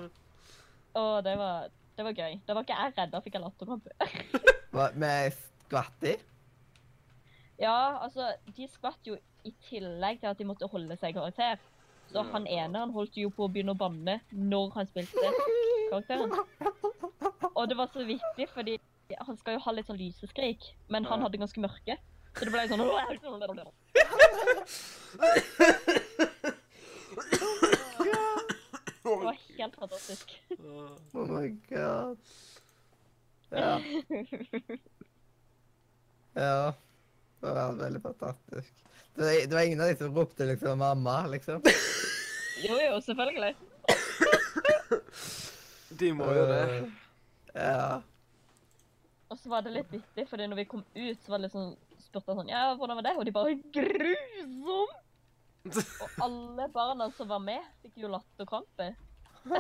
Og det var, det var gøy. Da var ikke jeg redd, da fikk jeg latterkrampe. Med skvatti? Ja, altså, de skvatt jo i tillegg til at de måtte holde seg i karakter. Så Ja. han ene han holdt jo på å begynne å banne når han spilte karakteren. Og det var så vittig, fordi han skal jo ha litt sånn lyseskrik, men han hadde ganske mørke. Så det ble sånn Det var helt fantastisk. Oh my god. Ja. Ja. Det var veldig fantastisk. Det var, det var ingen av de som ropte liksom 'mamma', liksom. Jo, jo, selvfølgelig. De må jo det. Ja. Og så var det litt vittig, fordi når vi kom ut, så var det liksom spurte sånn Ja, hvordan var det? Og de bare Grusom! Og alle barna som var med, fikk jo latterkrampe. Det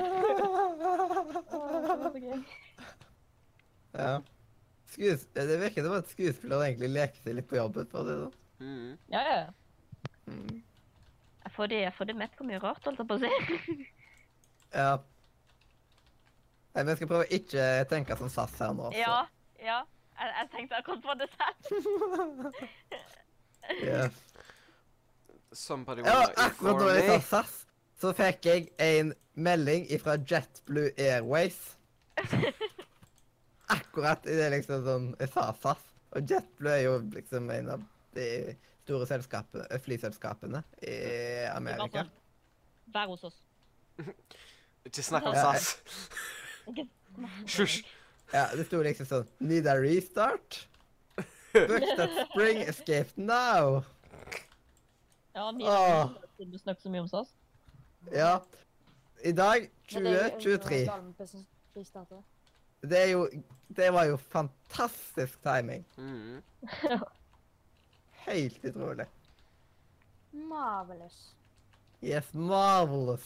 ja. Skues det virker som at skuespillerne egentlig leker seg litt på jobben. for det sånn. Mm. Ja, ja. Mm. Jeg får de, jeg får de med på mye rart, holdt jeg på å si. Ja. Nei, men Jeg skal prøve å ikke tenke som SAS her nå. så. Ja, ja. Jeg, jeg tenkte akkurat på det selv. Ja. Somebody Ja, akkurat da jeg sa? SAS, så fikk jeg en melding fra JetBlue Airways. Akkurat i det liksom sånn jeg sa SAS. Og JetBlue er jo liksom en av de store selskapene, eh, flyselskapene i Amerika. Vær hos oss. Ikke snakk om SAS. Hysj. Ja, det sto liksom sånn Need a restart? Book that Spring escaped now. Ja, ni Åh. siden du snakker så mye om SAS. Ja. I dag, Men det er jo 2023. galt med pris- prisdata. Det er jo Det var jo fantastisk timing. Mm. Helt utrolig. Marvelous. Yes, marvelous.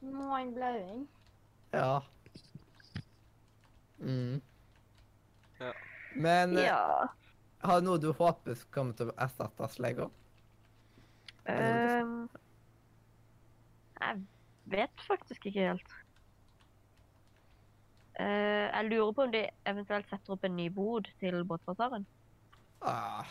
Mind-blowing. Ja. Mm. Ja. Men eh, Ja. har du noe du håper kommer til å erstattes Lego? Um, jeg vet faktisk ikke helt. Uh, jeg lurer på om de eventuelt setter opp en ny bod til båtbasaren. Ah,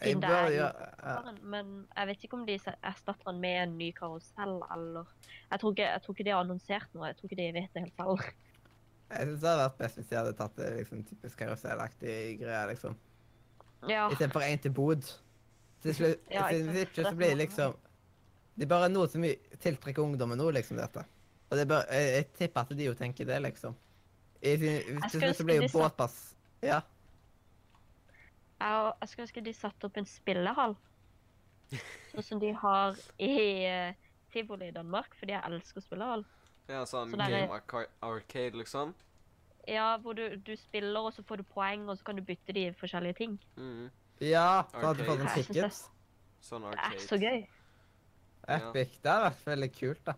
jeg bør gjøre ja. Men jeg vet ikke om de erstatter den med en ny karusell, eller Jeg tror ikke, jeg tror ikke de har annonsert noe. Jeg tror ikke de vet det helt selv. Jeg synes det hadde vært best hvis de hadde tatt det liksom typisk karusellaktig greie, liksom. Ja. Istedenfor en til bod. Til slutt, Ja, ikke så blir det liksom Det er bare noe som tiltrekker ungdommen nå, liksom, dette. Og det bør, jeg, jeg tipper at de jo tenker det, liksom. I, til slutt så blir jo båtpass Ja. Jeg, jeg skulle ønske de satte opp en spillehall. Sånn som de har i uh, tivoli i Danmark, fordi jeg elsker spillehall. Ja, sånn Så Game er- game-arcade, liksom. Ja, hvor du, du spiller, og så får du poeng, og så kan du bytte de forskjellige ting. Mm. Ja, så hadde du fått Arcade. en det- ticket. Sånn Det arcade. er så gøy. Ja. Det hadde vært veldig kult, da.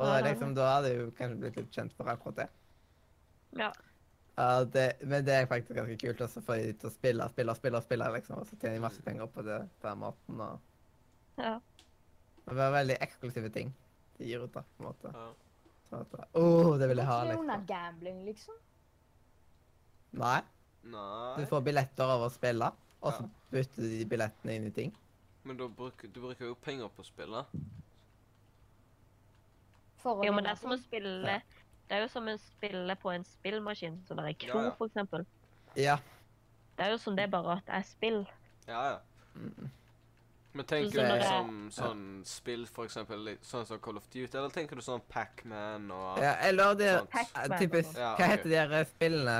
Og Ja, liksom, da hadde jeg jo kanskje blitt litt kjent for akkurat det. Ja. Ja, det, men det er faktisk ganske kult også for de til å spille, spille, spille, spille, liksom, og så tjener de masse penger på det på den måten. Og ja. det var veldig eksklusive ting de gir ut, da, på en måte. Ja. Oh, det vil jeg ha, Det er jo under liksom. gambling, liksom. Nei, Nei. du får billetter av å spille, og så bytter de billettene inn i ting. Men da bruker, du bruker jo penger på å For å Jo, men det er som å spille ja. Det er jo som å spille på en spillmaskin, som det er i Ja, ja. for eksempel. Ja. Det er jo som det, bare at det er spill. Ja, ja. Mm. Men tenker du liksom sånn spill, for eksempel, sånn som Call of Duty, eller tenker du sånn Pac-Man og ja eller det eh, sånn. Ja, Hva heter de her spillene?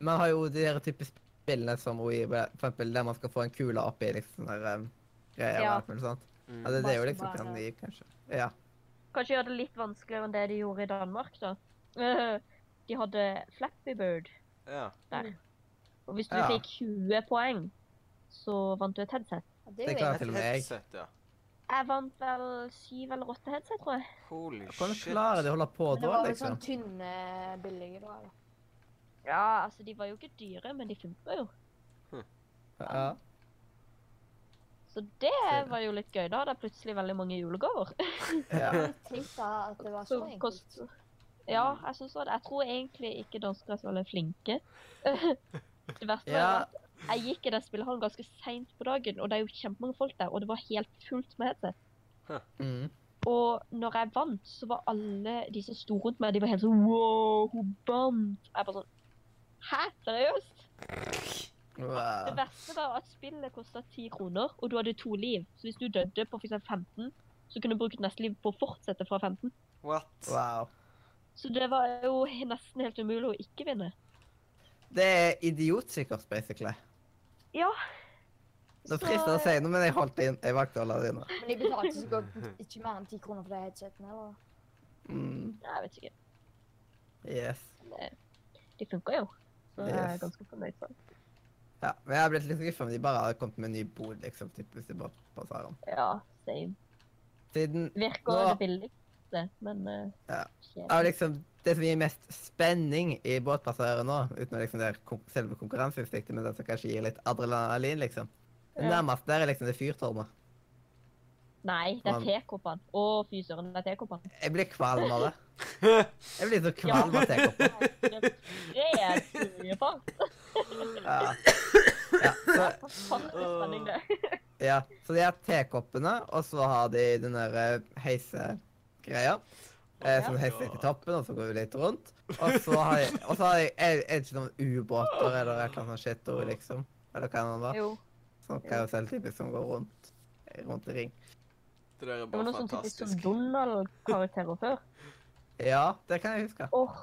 Man har jo de her type spillene som OI, for eksempel der man skal få en kule oppi liksom der um, greier Ja. og alt sånt. Mm. Altså, det, det er jo liksom kan de kanskje Ja. Kanskje gjøre det litt vanskeligere enn det de gjorde i Danmark, da. Eh, De hadde Flappy Bird Ja. der. Og hvis du Ja. fikk 20 poeng, så vant du et headset. Det er klarer til og med jeg. Headset, ja. Jeg vant vel syv eller åtte headset, tror jeg. Holy Hvordan klarer de å holde på da, liksom? det var jo liksom? sånn tynne, billige da. eller? Ja, altså, de var jo ikke dyre, men de funka jo. Ja. Så det var jo litt gøy. Da hadde jeg plutselig veldig mange julegaver. ja. Jeg tenkte at det var så enkelt. Ja, jeg synes det. Jeg tror egentlig ikke dansker er så veldig flinke. det verste var Ja. at jeg gikk i den spillehallen ganske seint på dagen, og det er jo kjempemange folk der, og det var helt fullt med headset. Mm. Og når jeg vant, så var alle de som sto rundt meg, de var helt sånn Wow, hun vant! Jeg bare sånn Hæ? Seriøst? Det verste var at spillet kosta ti kroner, og du hadde to liv. Så hvis du døde på f.eks. 15, så kunne du bruke neste liv på å fortsette fra 15. What? wow. Så det var jo nesten helt umulig å ikke vinne. Det er idiotsikkert, basically. Ja. Det frister å si noe, men jeg holdt det inn. Jeg valgte å holde det inne. Men de betalte sikkert ikke mer enn ti kroner for det headsetet, eller? Mm. Jeg vet ikke. Yes. De funka jo. Så jeg er ganske fornøyd. sånn. Ja, men jeg har blitt litt skuffa om de bare hadde kommet med en ny bod, liksom. Typ, hvis de bare passer om. Ja, same. Siden Virker Nå- det billigste, men uh, Ja. kjedelig. av liksom det som gir mest spenning i båtpassasjerer nå, uten liksom det selve konkurranseinstinktet, men det som kanskje gir litt adrenalin, liksom. Ja. Nærmest der er liksom det fyrtårnet. Nei, det er tekoppene. Å, fy søren, det er tekoppene. Jeg blir kvalm av det. Jeg blir så kvalm av tekopp. Det er mye fart. Ja. Ja, så, ja, så de har tekoppene, og så har de den der eh, heisegreia. Eh, som heiser litt i toppen, og så går vi litt rundt. Og så har jeg, og så har jeg, er, er det ikke noen ubåter eller et eller annet shit over, liksom? Eller hva det var? Jo. Sånn som går rundt, rundt i ring. Det der er Det var bare noe sånn typisk. Donald-karakterer før. Ja, det kan jeg huske. Åh,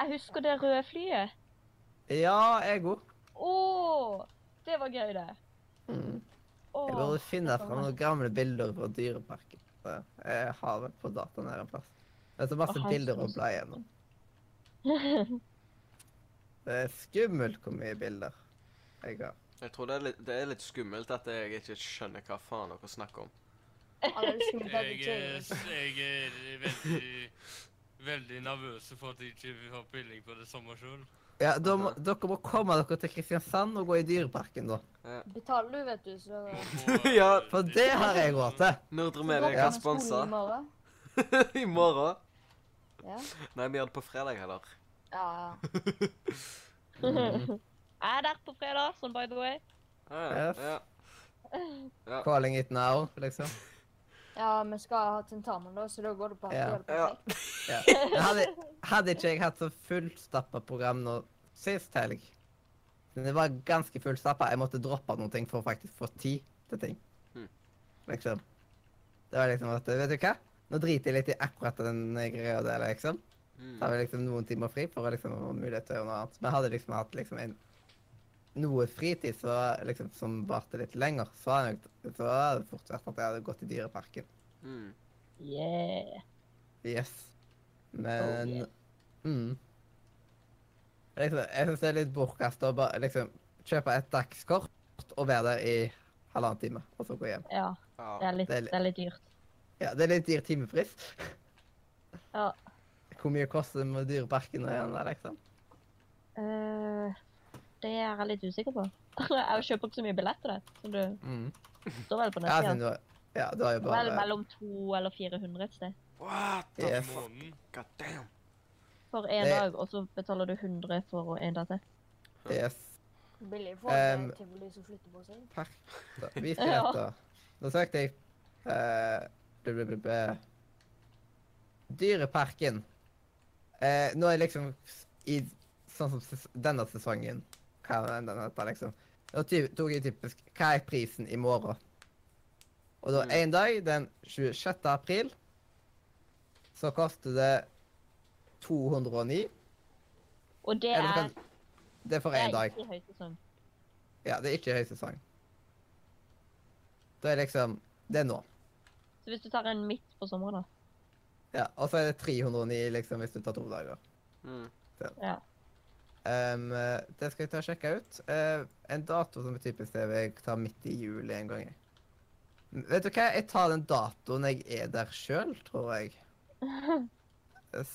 jeg husker det røde flyet. Ja, jeg er god. Åh, det var gøy det. Mm. Jeg burde finne fram noen gamle bilder fra Dyreparken. Jeg har det på dataen her en plass. Det er så masse bilder å bla gjennom. Det er skummelt hvor mye bilder jeg har. Jeg tror det er, litt, det er litt skummelt at jeg ikke skjønner hva faen dere snakker om. Ja, Jeg er, jeg er veldig, veldig nervøs for at jeg ikke har peiling på det samme sjøl. Ja, da må, Dere må komme dere til Kristiansand og gå i Dyreparken, da. Betaler du, vet du, så Ja, For det har jeg råd til. Nordre Media kan sponse. I morgen. Ja. Nei, vi gjør det på fredag heller. Ja, ja. Mm. Jeg er der på fredag, sånn by the way. Ja, ja. Ja. Calling it now, liksom. ja, vi skal ha tentamen, da, så da går det på Ja. er det Ja. perfekt. Ja. Hadde, hadde ikke jeg hatt så fullstappa program nå sist helg Men Det var ganske fullstappa. Jeg måtte droppe noen ting for å faktisk få tid til ting. Mm. Liksom. Det var liksom at Vet du hva? Nå driter jeg litt i akkurat den greia der, liksom. Mm. Så har vi liksom noen timer fri for å liksom ha mulighet til å gjøre noe annet. Men jeg hadde liksom hatt liksom en noe fritid så, liksom, som varte litt lenger, så hadde jeg så hadde det fort vært at jeg hadde gått i Dyreparken. Mm. Yeah. Yes. Men Oh, yeah. mm. liksom, Jeg syns det er litt bortkasta å bare liksom kjøpe et dagskort og være der i halvannen time, og så gå hjem. Ja, Ja. det er litt, Det er litt- det er litt dyrt. Ja, det er litt dyr timepris. Ja. Hvor mye koster det med Dyreparken igjen, da, liksom? Eh, det er jeg litt usikker på. Jeg kjøper ikke så mye billetter det. som du Mm. står vel på Ja, nettsida. har Ja, du har jo bare... Vel mellom to eller 400 et sted. What the Yes. fuck? God damn. For én Det- dag, og så betaler du 100 for en dag til. Yes. Billig for Um, tivoli som flytter på seg. Takk. Da, Vis billetter. Da søkte jeg bl- Dyreparken. Eh, nå er liksom i sånn som ses denne sesongen Hva er den heter, liksom? Nå tok jeg typisk Hva er prisen i morgen? Og da Mm. en dag, den 26. april, så koster det 209. Og det er, kan, det er for det én er dag. ikke i høysesong. Ja, det er ikke høysesong. Da er liksom Det er nå. Så hvis du tar en midt på sommeren, da. Ja, Og så er det 309 liksom hvis du tar to dager. Mm. Ja. Ehm, eh, det skal jeg ta og sjekke ut. Uh, en dato som er typisk det jeg tar midt i juli en gang. Vet du hva? Jeg tar den datoen jeg er der sjøl, tror jeg.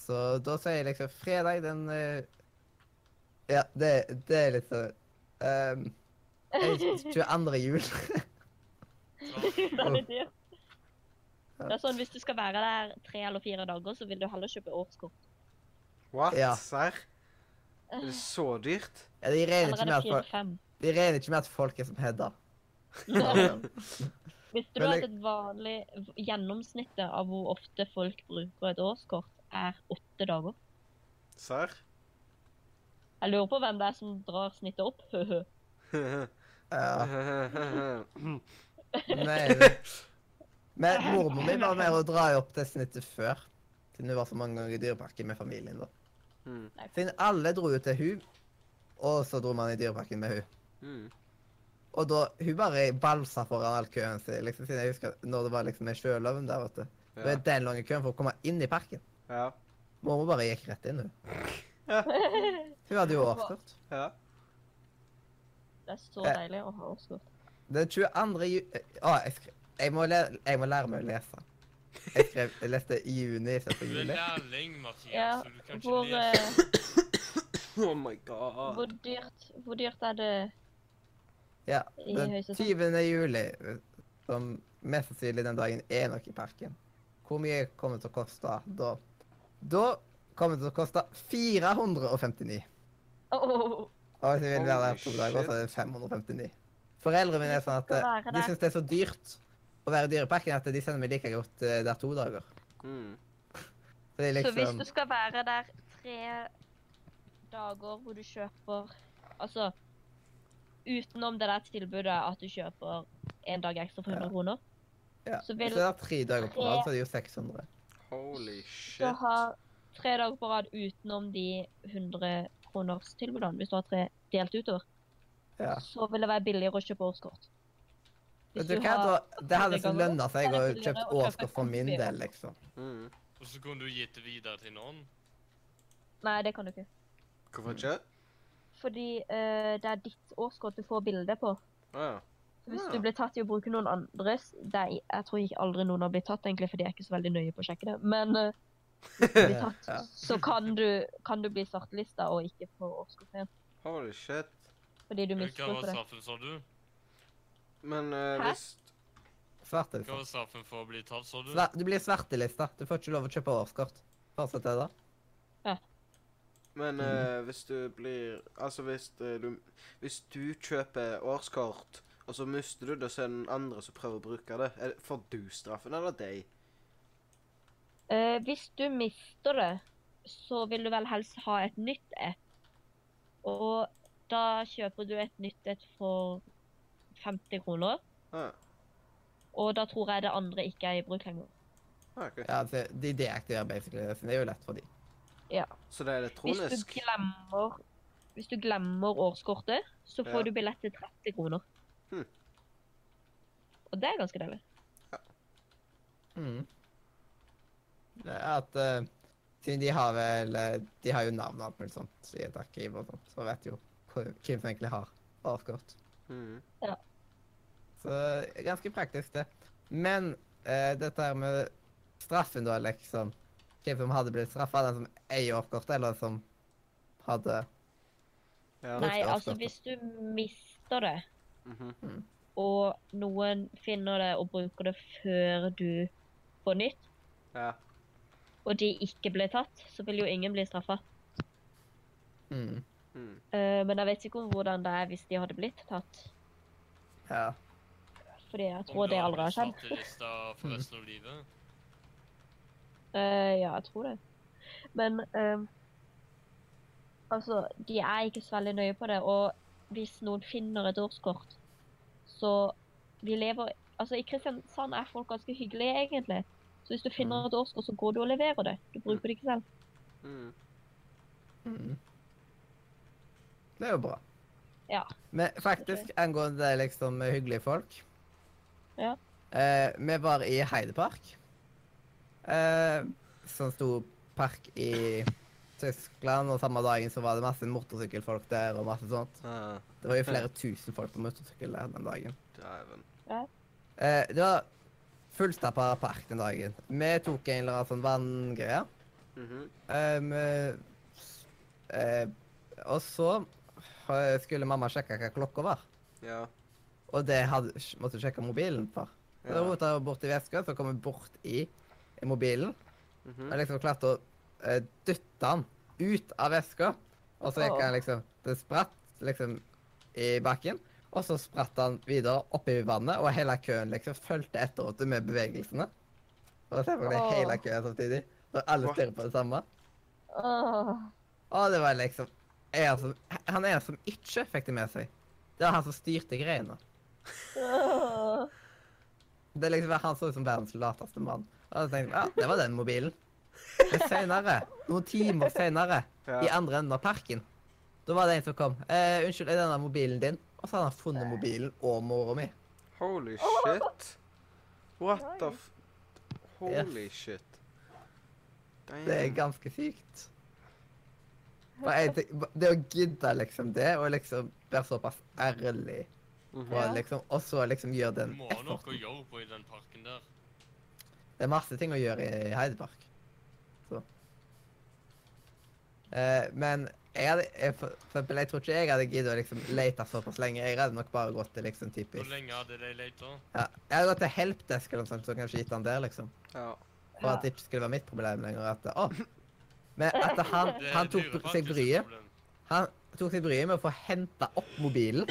Så da sier jeg liksom fredag den uh, Ja, det, det er litt sånn um, 22. jul. det er dyrt. Det er sånn, Hvis du skal være der tre eller fire dager, så vil du heller kjøpe årskort. What? Ja. Serr? Er det så dyrt? Ja, de regner ikke med at folk, de regner ikke med at folk er som Hedda. Visste du at et vanlig gjennomsnittet av hvor ofte folk bruker et årskort, er åtte dager? Serr? Jeg lurer på hvem det er som drar snittet opp. Ja. Nei, det- Men mormor mi var med å dra opp det snittet før. Siden hun var så mange ganger i Dyreparken med familien. da. Mm. Siden alle dro jo til hun, og så dro man i Dyreparken med hun. Mm. Og da, hun bare balsa foran all køen sin. liksom, siden jeg husker når det var liksom en sjøløven der, vet du. Det Ja. var den lange køen for å komme inn i parken. Ja. Mormor bare gikk rett inn, hun. Ja. Hun hadde jo årskort. ja. Det er så Eh. deilig å ha årskort. Den 22. ju... Å, jeg, skrev, jeg, må lære, jeg må lære meg å lese. Jeg, skrev, jeg leste i juni istedenfor Du er juli. lærling, Mathias, Ja, så du kan hvor, ikke lese. eh, Oh my god. hvor, dyrt, hvor dyrt er det Ja, i den høysesong? 20. juli, som mest sannsynlig den dagen er nok i parken. Hvor mye kommer det til å koste da? Da kommer det til å koste 459. Åh, Og hvis jeg vil være der to dager, så er det 559. Foreldrene mine er sånn at eh, de syns det er så dyrt å være i Dyreparken at de sender meg like godt eh, der to dager. Mm. Så det er Så hvis liksom du skal være der tre dager hvor du kjøper Altså utenom det der tilbudet at du kjøper en dag ekstra for 100 kroner, ja. så Hvis vil det er tre dager på rad, så er det jo 600. Holy du shit. ha tre dager på rad utenom de 100 kroners tilbudene, hvis du har tre delt utover, Ja. så vil det være billigere å kjøpe årskort. Vet du hva, da, det hadde liksom lønna seg å kjøpt årskort for min del, liksom. Mm. Og så kan du gitt det videre til noen. Nei, det kan du ikke. Hvorfor ikke? Fordi uh, det er ditt årskort du får bilde på. Ah, ja. Hvis Ja. du blir tatt i å bruke noen andres det er, Jeg tror ikke aldri noen har blitt tatt, egentlig, for de er ikke så veldig nøye på å sjekke det. Men uh, hvis du blir tatt, Ja. så kan du, kan du bli svartelista og ikke få årskort igjen. Holy shit. Fordi du Hva var misbruker det. straffen, sa du? Men eh, Hæ? hvis Hva Svartelista. var straffen for å bli tatt, så du? Sver- Du blir svertelista. Du får ikke lov å kjøpe årskort. Fortsett det, da. Men eh, hvis du blir Altså hvis eh, du Hvis du kjøper årskort, og så mister du det, så er det den andre som prøver å bruke det. Er, det- får du straffen, eller de? Eh, hvis du mister det, så vil du vel helst ha et nytt et. Og da kjøper du et nytt et for 50 kroner. Ja. Og da tror jeg det andre ikke er i bruk lenger. ah, ok. Ja, altså, De deaktiverer basically det, så det er jo lett for de. Så det er Hvis du glemmer, hvis du glemmer årskortet, så får Ja. du billett til 30 kroner. Hm. Og det er ganske deilig. Mm. Det er at Siden de har vel eh, De har jo navn og alt mulig sånt i et arkiv og sånt, så vet jo hvem som egentlig har årskort. Mm. Så eh, ganske praktisk, det. Men eh, dette her med straffen, da, liksom Hvem som hadde blitt straffa? Den som eier oppkortet, eller den som hadde Ja. Nei, altså hvis du mister det, Mhm. og noen finner det og bruker det før du får nytt, ja. og de ikke ble tatt, så vil jo ingen bli straffa. mm, Mm. men jeg vet ikke om hvordan det er hvis de hadde blitt tatt. Ja. Fordi jeg tror du det har aldri har skjedd. svartelista for Mm. resten av livet. Uh, ja, jeg tror det. Men uh, altså, de er ikke så veldig nøye på det. Og hvis noen finner et årskort, så vi lever Altså, i Kristiansand er folk ganske hyggelige, egentlig. Så hvis du finner et årskort, så går du og leverer det. Du bruker det ikke selv. Mm. Mm. Det er jo bra. Ja. Men faktisk, angående det liksom med hyggelige folk Ja. eh, Vi var i Heidepark. Eh, som sto park i Tyskland, og samme dagen så var det masse motorsykkelfolk der og masse sånt. Ah, Det var jo flere tusen folk på motorsykkel der den dagen. Dæven. Eh, det var fullstappa park den dagen. Vi tok en eller annen sånn vanngreie. Mhm. Eh, eh, og så skulle mamma sjekke hva klokka var. Ja. Og det hadde, måtte hun sjekke mobilen for. Så ja. rota jeg bort i veska, så kom jeg bort i, i mobilen. -hmm. Og liksom klarte å uh, dytte han ut av veska. Og så gikk han liksom Det spratt liksom i bakken. Og så spratt han videre opp i vannet, og hele køen liksom fulgte etter oss med bevegelsene. Og selvfølgelig Åh. hele køen samtidig. Og alle stirrer på det samme. Åh. Og det var liksom en som, Han er som ikke fikk det med seg. Det var han som styrte greiene. Det er liksom Han så ut som verdens lateste mann. Og så tenkte jeg, ja, det var den mobilen. Men senere, noen timer senere, Ja. i andre enden av parken, da var det en som kom. Eh, 'Unnskyld, er denne mobilen din?' Og så hadde han funnet mobilen og mora mi. Holy shit. What the f... Holy shit. Damn. Det er ganske sykt. Det å gidde liksom det, og liksom være såpass ærlig. Og, Ja. liksom, også liksom gjøre Du må ha noe å gjøre på i den parken der. Det er masse ting å gjøre i Heidepark. Så. Eh, men jeg hadde, jeg, for for eksempel, jeg tror ikke jeg hadde giddet å liksom lete såpass lenge. Jeg hadde nok bare gått til liksom Hvor lenge hadde de leta? ja, Jeg hadde gått til helpdesk eller noe sånt, så kanskje gitt han der, liksom. Ja. For at det ikke skulle være mitt problem lenger. At, å. Men at han, han tok seg bryet. Han tok seg bryet med å få henta opp mobilen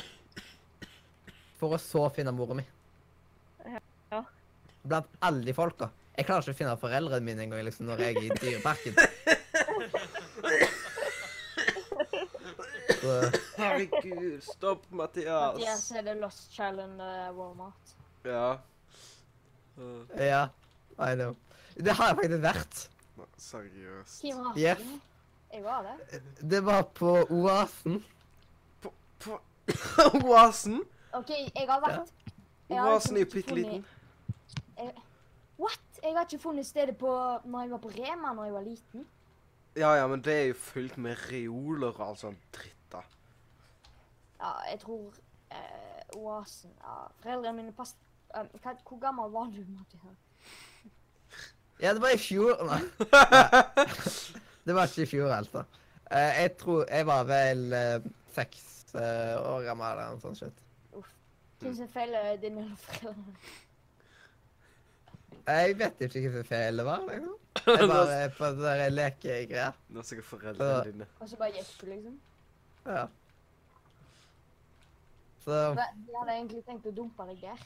for å så finne mora mi. Ja. Blant alle de folka. Jeg klarer ikke å finne foreldrene mine engang liksom, når jeg er i dyreparken. Så, Herregud, stopp, Mathias. Mathias er det Lost Challenge uh, Walmart. Ja. Uh, ja, I know. Det har jeg faktisk vært. nei, seriøst. Hvem har Jeg var det. Det var på Oasen. På, på Oasen? OK, jeg har vært Jeg har jo liksom bitte liten. What? Jeg har ikke funnet stedet på når jeg var på Rema når jeg var liten. Ja, ja, men det er jo fullt med reoler og all sånn dritt, da. Ja, jeg tror eh, Oasen ja, Foreldrene mine passet um, hva, hvor gammel var du, Mathias? Ja, det var i fjor. Nei. Det var ikke i fjor, altså. Uh, jeg tror Jeg var vel uh, seks uh, år gammel eller noe sånt. Hvem som feiler din eller foreldrene? Jeg vet ikke hvilken feil det var. liksom. Jeg bare er på det der lekegreia. Nå er sikkert foreldrene dine. Og så bare gikk du, liksom? Ja. Så Men De hadde egentlig tenkt å dumpe deg der.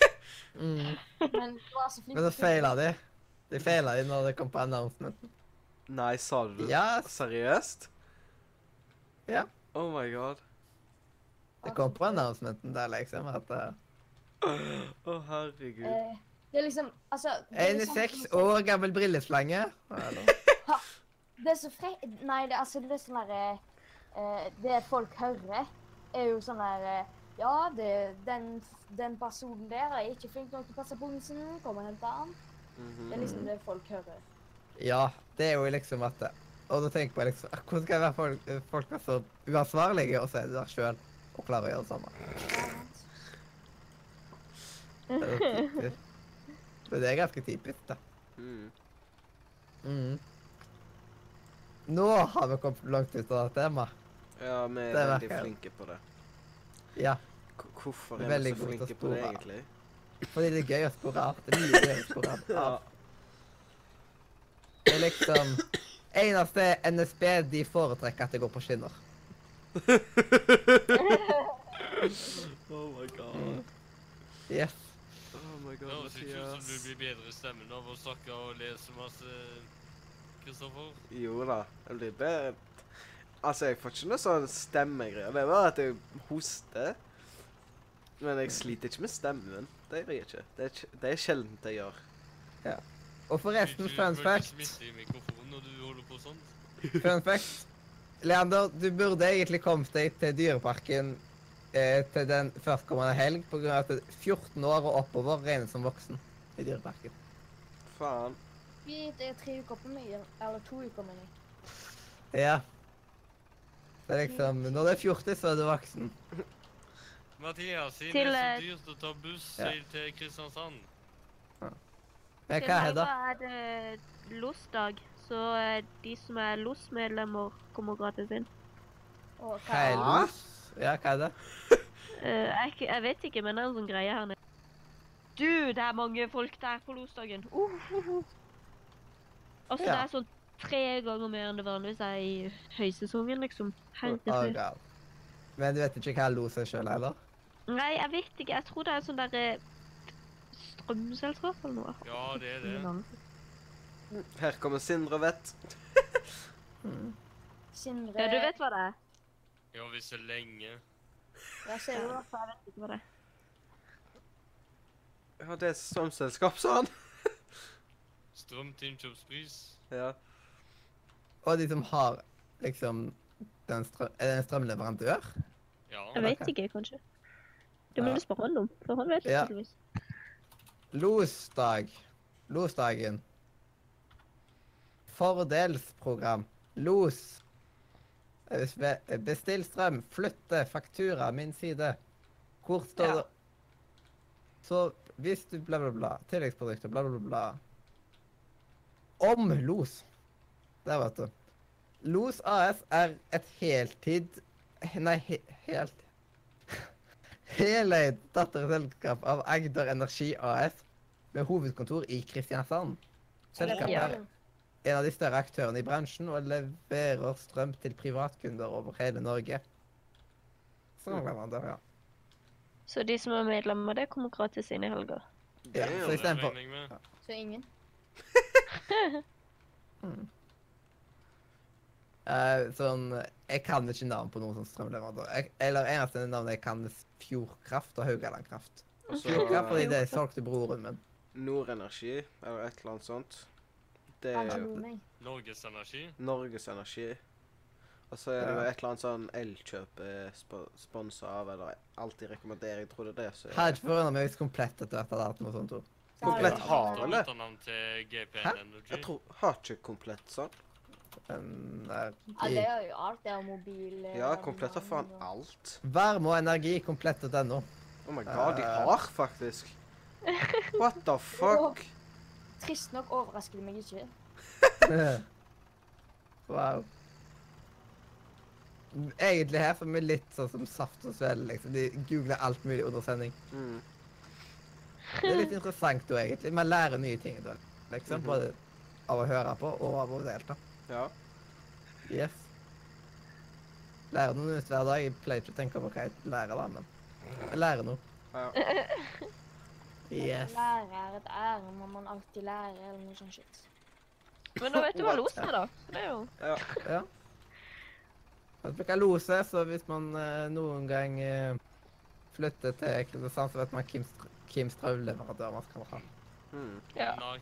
mm. Men du var så flink. Men så feila de. De feila de når det kom på announcementen. Nei, sa du det? Ja, Seriøst? Ja. Oh my god. Det kom på announcementen der, liksom. At uh, Å, herregud. Eh, det er liksom Altså En liksom- seks år gammel brilleslange. Det er så fre... Nei, det, altså, det er sånn derre eh, Det folk hører, er jo sånn der eh, Ja, det, den, den personen der er ikke flink nok til å passe på hunden sin. Kom og hent han. Mhm. Det er liksom det folk hører. Ja, det er jo liksom at Og da tenker jeg liksom Hvordan skal jeg være folk, folk er så uansvarlige, og så er det der sjøl og klarer å gjøre det samme? Det. Men det er ganske typisk, da. Mm. Mm. Nå har vi kommet langt ut av temaet. Ja, vi er Det veldig flinke på det. Ja, K hvorfor er vi så flinke på det, egentlig? fordi det er gøy å spore av. Det er mye gøy å spore av. Ja. Det er liksom Eneste NSB de foretrekker at det går på skinner. Oh my god. Yes. Oh my Det god, høres ikke ut som du blir bedre i stemmen av å snakke og lese masse, Kristoffer. Jo da, jeg blir bedre. Altså, jeg får ikke noe sånn stemmegreier. Det er bare at jeg hoster. Men jeg sliter ikke med stemmen. Det gjør jeg ikke. Det er, det er sjeldent jeg gjør. Ja. Og forresten, Du fun bør ikke fact. smitte i mikrofonen når du holder på sånn. Fun fact. Leander, du burde egentlig kommet deg til Dyreparken eh, til den førstkommende helg, av at 14 år og oppover regnes som voksen i Dyreparken. Faen. Vi det er tre uker på meg, eller to uker med jeg. Ja. Det er liksom Når du er 40, så er du voksen. Mathias, siden Til, det er eh, så dyrt å ta buss Ja. til Kristiansand Men hva er det da? det? er det losdag, så eh, de som er LOS-medlemmer, kommer gratis inn. Og Hva er los? Ja, hva er det? Eh, jeg, jeg vet ikke, men det er en sånn greie her nede. Du, det er mange folk der på losdagen. Uh, uh, uh. Altså, Ja. det er sånn tre ganger mer enn det vanligvis er i høysesongen, liksom. Herregud. Oh, Men du vet ikke hva los er sjøl heller? Nei, jeg vet ikke. Jeg tror det er sånn derre strømselskap eller noe. Ja, det er det. Her kommer Sindre Vett. Sindre Ja, du vet hva det er? Ja, hvis det er lenge. Jeg ser jo jeg vet ikke hva det er. Ja, det er strømselskap, sa han. Strøm til innkjøpspris. Ja. Og de som har liksom den strøm, Er det en strømleverandør? Ja. Jeg vet ikke, kanskje. Det må Ja. du spørre han om, for han vet Ja. tydeligvis. Losdag. Losdagen. Fordelsprogram. Los. Bestill strøm. Flytte. Faktura. Min side. Hvor står Ja. det Så hvis du bla, bla, bla. Tilleggsprodukter, bla, bla, bla. Om los. Der, vet du. Los AS er et heltid Nei, he, helt Heleid datterselskap av Agder Energi AS med hovedkontor i Kristiansand. Selskapet er en av de større aktørene i bransjen og leverer strøm til privatkunder over hele Norge. Strømleverandør, ja. Så de som er medlemmer av det, kommer gratis inn i helga. ja. Så istedenfor ja. Så ingen. eh, sånn Jeg kan ikke navn på noen sånn strømleverandør. Jeg, eller eneste navn jeg kan, er Fjordkraft og Haugaland Kraft. Fjordkraft fordi det solgte broren min. Nordenergi, eller et eller annet sånt. Det er jo. Norges Energi. Norges Energi. Og så er det jo et eller annet sånn Elkjøp sp sponsa av, eller alltid rekommenderer. Jeg tror det er det. som Hadde forundret meg hvis Komplett etter hvert hadde hatt noe sånt. Komplett har vel det? Hæ? Jeg tror Har ikke Komplett sånn? Um, nei, Ja, det er jo alt. Det er mobil eh, Ja, Komplett har faen alt. Varme og energi komplett.no. Oh my god, de Eh. har faktisk. What the fuck? Trist nok overrasker det meg ikke. wow. Egentlig her får vi litt sånn som saft og svele, liksom. De googler alt mulig under sending. Mm. Det er litt interessant da, egentlig. Man lærer nye ting da, liksom. Mhm. Både av å høre på og av å delta. Ja. Yes. Lærer noe nytt hver dag. Jeg pleier ikke å tenke på hva jeg lærer da, men jeg lærer noe. ja. Yes. Lære er et ære, må man alltid lære, eller noe sånt shit. Men nå vet du hva los er, da. Det er jo Ja. ja. Man bruker lose, så hvis man eh, noen gang eh, flytter til Kristiansand, så vet man hvem, str hvem man skal ha. Mm. Ja. Nei,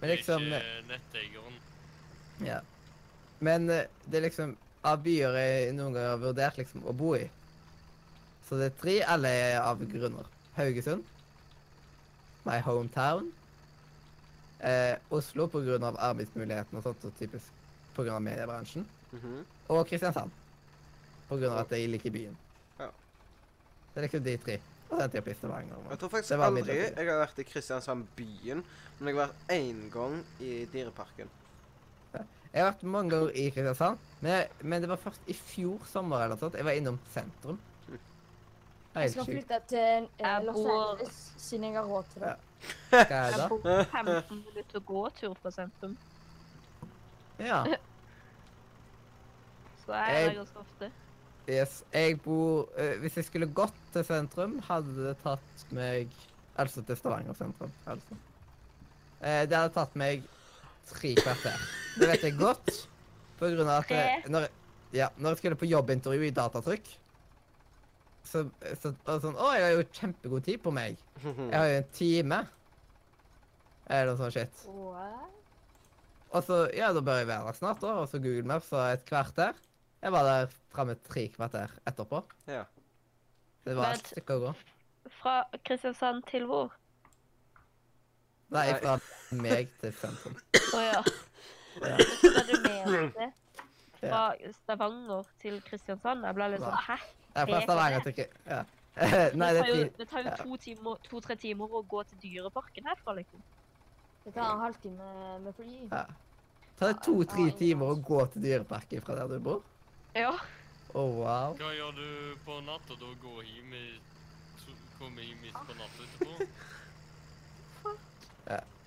Men liksom eh, ikke netteieren. Ja. Men eh, det er liksom av byer jeg noen ganger har vurdert liksom å bo i. Så det er tre, alle er av grunner. Haugesund. My hometown. Eh, Oslo av arbeidsmulighetene og sånt, og typisk av mediebransjen. Mhm. Og Kristiansand. Av at jeg liker byen. Ja. Det er liksom de tre. Og den type i Stavanger. Jeg tror faktisk aldri jeg har vært i Kristiansand byen, men jeg har vært én gang i Dyreparken. Jeg har vært mange ganger i Kristiansand, men, jeg, men det var først i fjor sommer eller noe sånt. Jeg var innom sentrum. Jeg skal flytte til eh, Jeg Los Angeles siden jeg har råd til det. Hva er det Jeg bor 15 minutter gåtur fra sentrum, Ja. så jeg er Jeg- der ganske ofte. Yes. Jeg bor uh, Hvis jeg skulle gått til sentrum, hadde det tatt meg Altså til Stavanger sentrum. Altså. Uh, det hadde tatt meg tre kvarter. Det vet jeg godt. På grunn av at jeg, når, ja, når jeg skulle på jobbintervju i datatrykk så, så og sånn Å, jeg har jo kjempegod tid på meg. Jeg har jo en time. Eller noe sånt shit. What? Og så Ja, da bør jeg være der snart, da. Og så Google Maps og et kvarter. Jeg var der framme tre kvarter etterpå. Ja. Det var et stykke å gå. Fra Kristiansand til hvor? Nei, Nei. fra meg til sentrum. Å ja. Så er det mer Ja. fra Stavanger til Kristiansand. Jeg ble litt sånn Hæ? Jeg er fra Det er Stavanger til ja. Nei, det det tar jo, det tar jo ja. to timer- to-tre timer å gå til Dyreparken herfra, liksom. Det tar en halvtime med fly. Ja. Tar det to-tre timer å gå til Dyreparken fra der du bor? Ja. Å, wow. Hva gjør du på natta da? Gå hjem i Komme hjem midt på natta etterpå?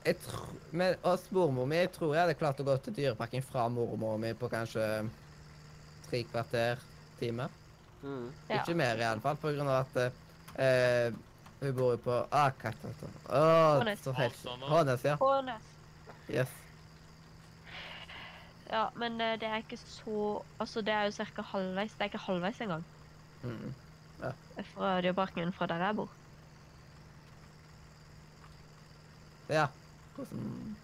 Jeg tror, med oss mormor mi, jeg tror jeg hadde klart å gå til Dyreparken fra mormor mi på kanskje tre kvarter, time. Mm. Ja. Ikke mer i alle fall, på grunn av at eh, hun bor jo på ah, hva heter det? Hånes. så helt Hånes, ja. Hånes. Yes. Ja, men eh, det er ikke så Altså, det er jo ca. halvveis. Det er ikke halvveis engang Mm. fra Dyreparken fra der jeg bor. Ja. Hvordan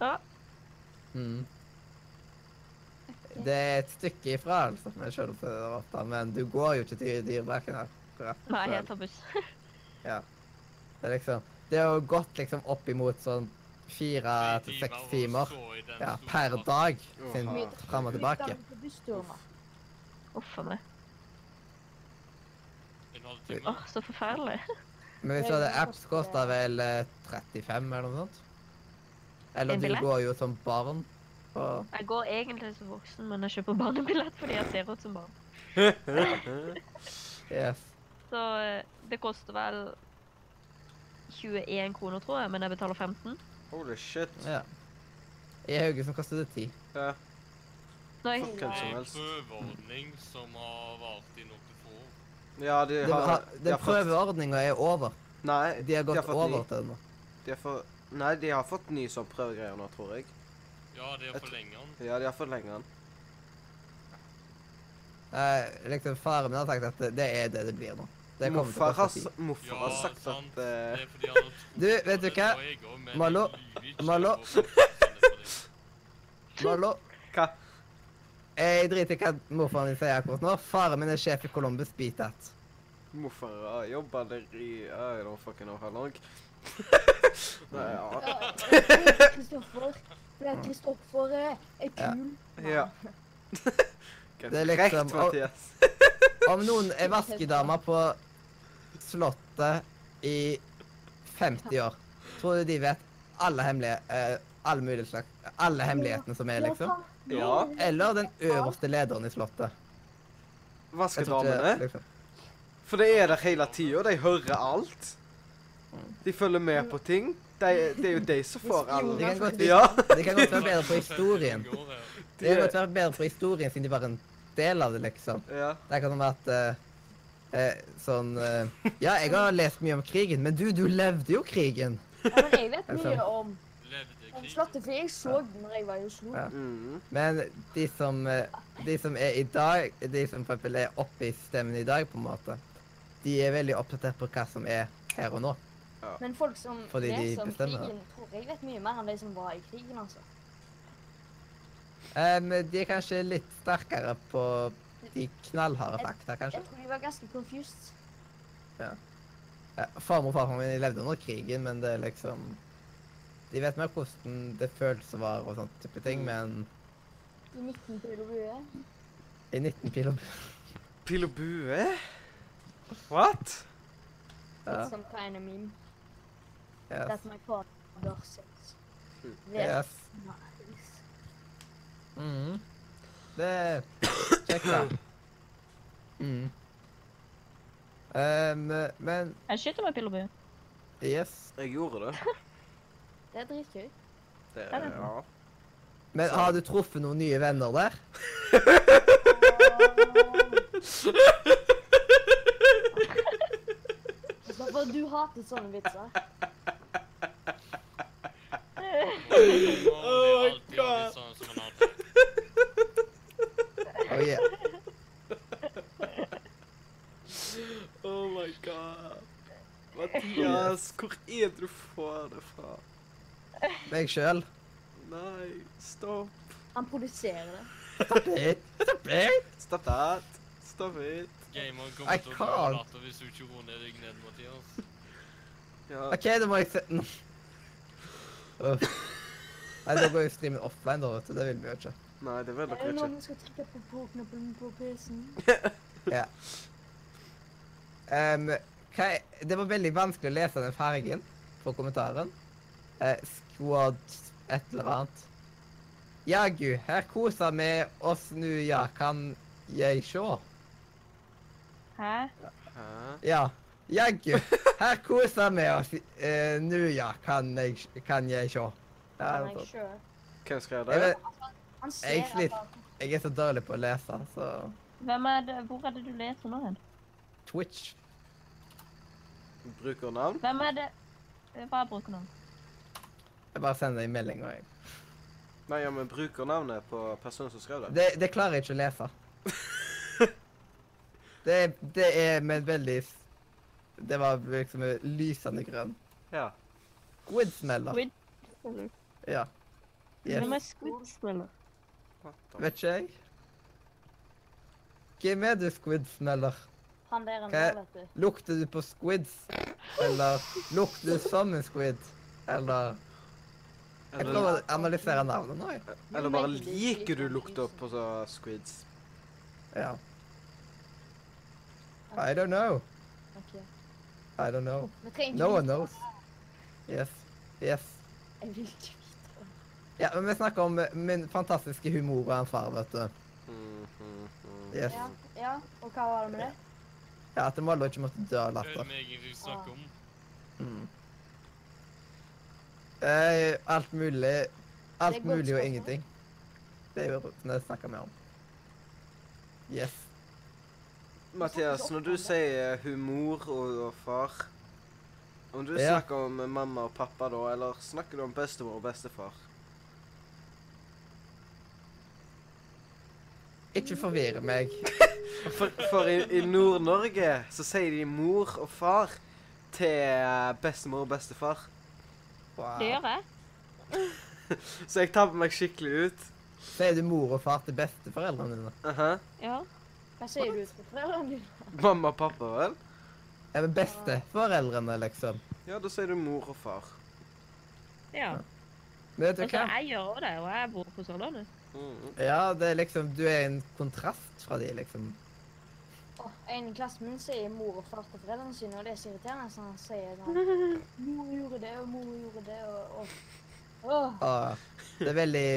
Ja. Mm. Det er et stykke ifra, altså, med kjølelse men du går jo ikke til Dyreparken her. akkurat. Nei, jeg tar buss. Det er liksom Det er jo gått liksom opp imot sånn fire til seks timer ja, per dag sin fram og tilbake. Uff a meg. Åh, så forferdelig. Men hvis du hadde apps, kosta vel eh, 35 eller noe sånt? Eller En du billett? går jo som barn på Jeg går egentlig som voksen, men jeg kjøper barnebillett fordi jeg ser ut som barn. Yes. Så eh, det koster vel 21 kroner, tror jeg, men jeg betaler 15. Holy shit. Ja. I Haugesund koster det 10. Ja. Nei, Hvem Det som er en helst. prøveordning som har vart i noen få år. Ja, de har, Den de har prøveordninga er over. Nei, De har gått fått over ny. til den nå. De har fått Nei, de har fått ny sånn prøvegreier nå, tror jeg. Ja, de har forlenga for den. Ja, de har forlenget den. Eh, liksom Faren min har sagt at det- er det det blir nå. Det kommer til å Morfar har, koste 10. s- morfar Ja, har sagt sant. at uh... Det er fordi han har Du, vet du hva? Malo. Malo. Mallo, Hva? jeg driter i hva morfaren din sier akkurat nå. Faren min er sjef i Columbus Beatat. Morfar har jobba der i I don't fucking know how long. Nei, ja. Ja, Kristoffer. Det er Kristoffer eh, er Ja. kul. Ja. Det er liksom- Mathias. Om noen er vaskedama på Slottet i 50 år, tror du de vet alle hemmelige, eh, alle mulige slags, alle hemmelighetene som er, liksom? Ja. Eller den øverste lederen i Slottet? Vaskedamene. liksom. For de er der hele tida. De hører alt. De følger med på ting. De, det er jo de som får alle kan godt, Ja. de kan godt være bedre på historien. Det kan godt være bedre på historien siden de var en del av det, liksom. ja. Det kan være at uh, uh, sånn uh, Ja, jeg har lest mye om krigen, men du, du levde jo krigen. Ja, men jeg vet Altså. mye om, Levde om. Slottet, for jeg så den når jeg var i Oslo. Ja. Mm. Men de som, eh, de som er i dag, de som for eksempel er oppe i stemmen i dag, på en måte, de er veldig oppdatert på hva som er her og nå. Men folk som Fordi leser om krigen, tror jeg vet mye mer enn de som var i krigen, altså. Men de er kanskje litt sterkere på de knallharde fakta, kanskje. Jeg tror de var ganske confused. Ja. Farmor og farfar min levde under krigen, men det er liksom De vet mer hvordan det føltes å være og sånne type ting, men I 19 pil og bue. i 19 pil og Pil og bue? What? ja, It's some kind of meme yes, that my father says. Mm. Very yes. nice. Mm. Det er kjekt, da. Mm. Um, men Jeg skyter med pil og bue. yes. Jeg gjorde det. Det er dritgøy. det Er det? ja. Men har du truffet noen nye venner der? Hvorfor du hater sånne vitser? Det er God. sånn Oh, yeah. Oh my god. Mathias, hvor er det du får det fra? Meg sjøl. Nei, stopp. Han produserer det. Stopp it. Stopp it. Stopp that. Stopp it. Gamer kommer til å can't. dø latter hvis du ikke roer ned deg ned, Mathias. Ja. OK, da må jeg se Nå. Nei, da går jo streamen offline, da, vet du. Det vil vi jo ikke. Nei, det vil Er dere ikke. noen skal trykke på på-knappen på PC-en? Ja. Um, hva er, det var veldig vanskelig å lese den fargen på kommentaren. Eh, squad et eller annet. Jagu, her koser vi oss nu, ja, kan jeg sjå? Hæ? Hæ? Ja. Jagu, her koser vi oss eh, nu, ja, kan jeg, kan jeg sjå? Ja, Kan jeg sånt. sjø? Hvem skrev det? Jeg, Jeg at jeg er så dårlig på å lese, så Hvem er det, hvor er det du leser nå hen? Twitch. Brukernavn? Hvem er det Hva er brukernavn? Jeg bare sender en melding. Jeg. Nei, ja, men brukernavnet på personen som skrev det. Det, det klarer jeg ikke å lese. Det, det er med veldig Det var liksom lysende grønn. Ja. Squid-smeller. Squid? Ja. Hvem er Squid-smeller? Vet ikke jeg. Hvem er du, squid-smeller? Han der er Hva- vet du. Lukter du på squids? Eller lukter du som en squid? Eller Jeg Eller, prøver å analysere navnet nå, jeg. eller bare liker du lukta på så squids? Ja. I don't know. I don't know. No one knows. Yes. Yes. Jeg vil ikke. Ja, men vi snakker om eh, min fantastiske humor og en far, vet du. Yes. Ja, ja, og hva var det med det? Ja, at Molde ikke måtte dø av Det er det latter. vi egentlig snakker om? Mm. Eh, alt mulig. Alt mulig og ingenting. Det er jo det snakker vi om. Yes. Mathias, når du sier humor og, og far Om du Ja. snakker om mamma og pappa da, eller snakker du om bestemor og bestefar? Ikke forvirre meg. For, for i, i Nord-Norge så sier de mor og far til bestemor og bestefar. Wow. Det gjør jeg. Så jeg tabber meg skikkelig ut. Sier du mor og far til besteforeldrene dine? Aha. Ja. Hva sier du til foreldrene dine? Mamma og pappa, vel? Ja, men besteforeldrene, liksom. Ja, da sier du mor og far. ja. ja. vet du Altså, hva? jeg gjør det, og jeg bor på Sørlandet. Ja, det er liksom Du er en kontrast fra de, liksom. Åh, en i klassen min sier mor og far til foreldrene sine, og det er så irriterende. Så han sier sånn Mor gjorde det, og mor gjorde det, og, og Åh, Og det er veldig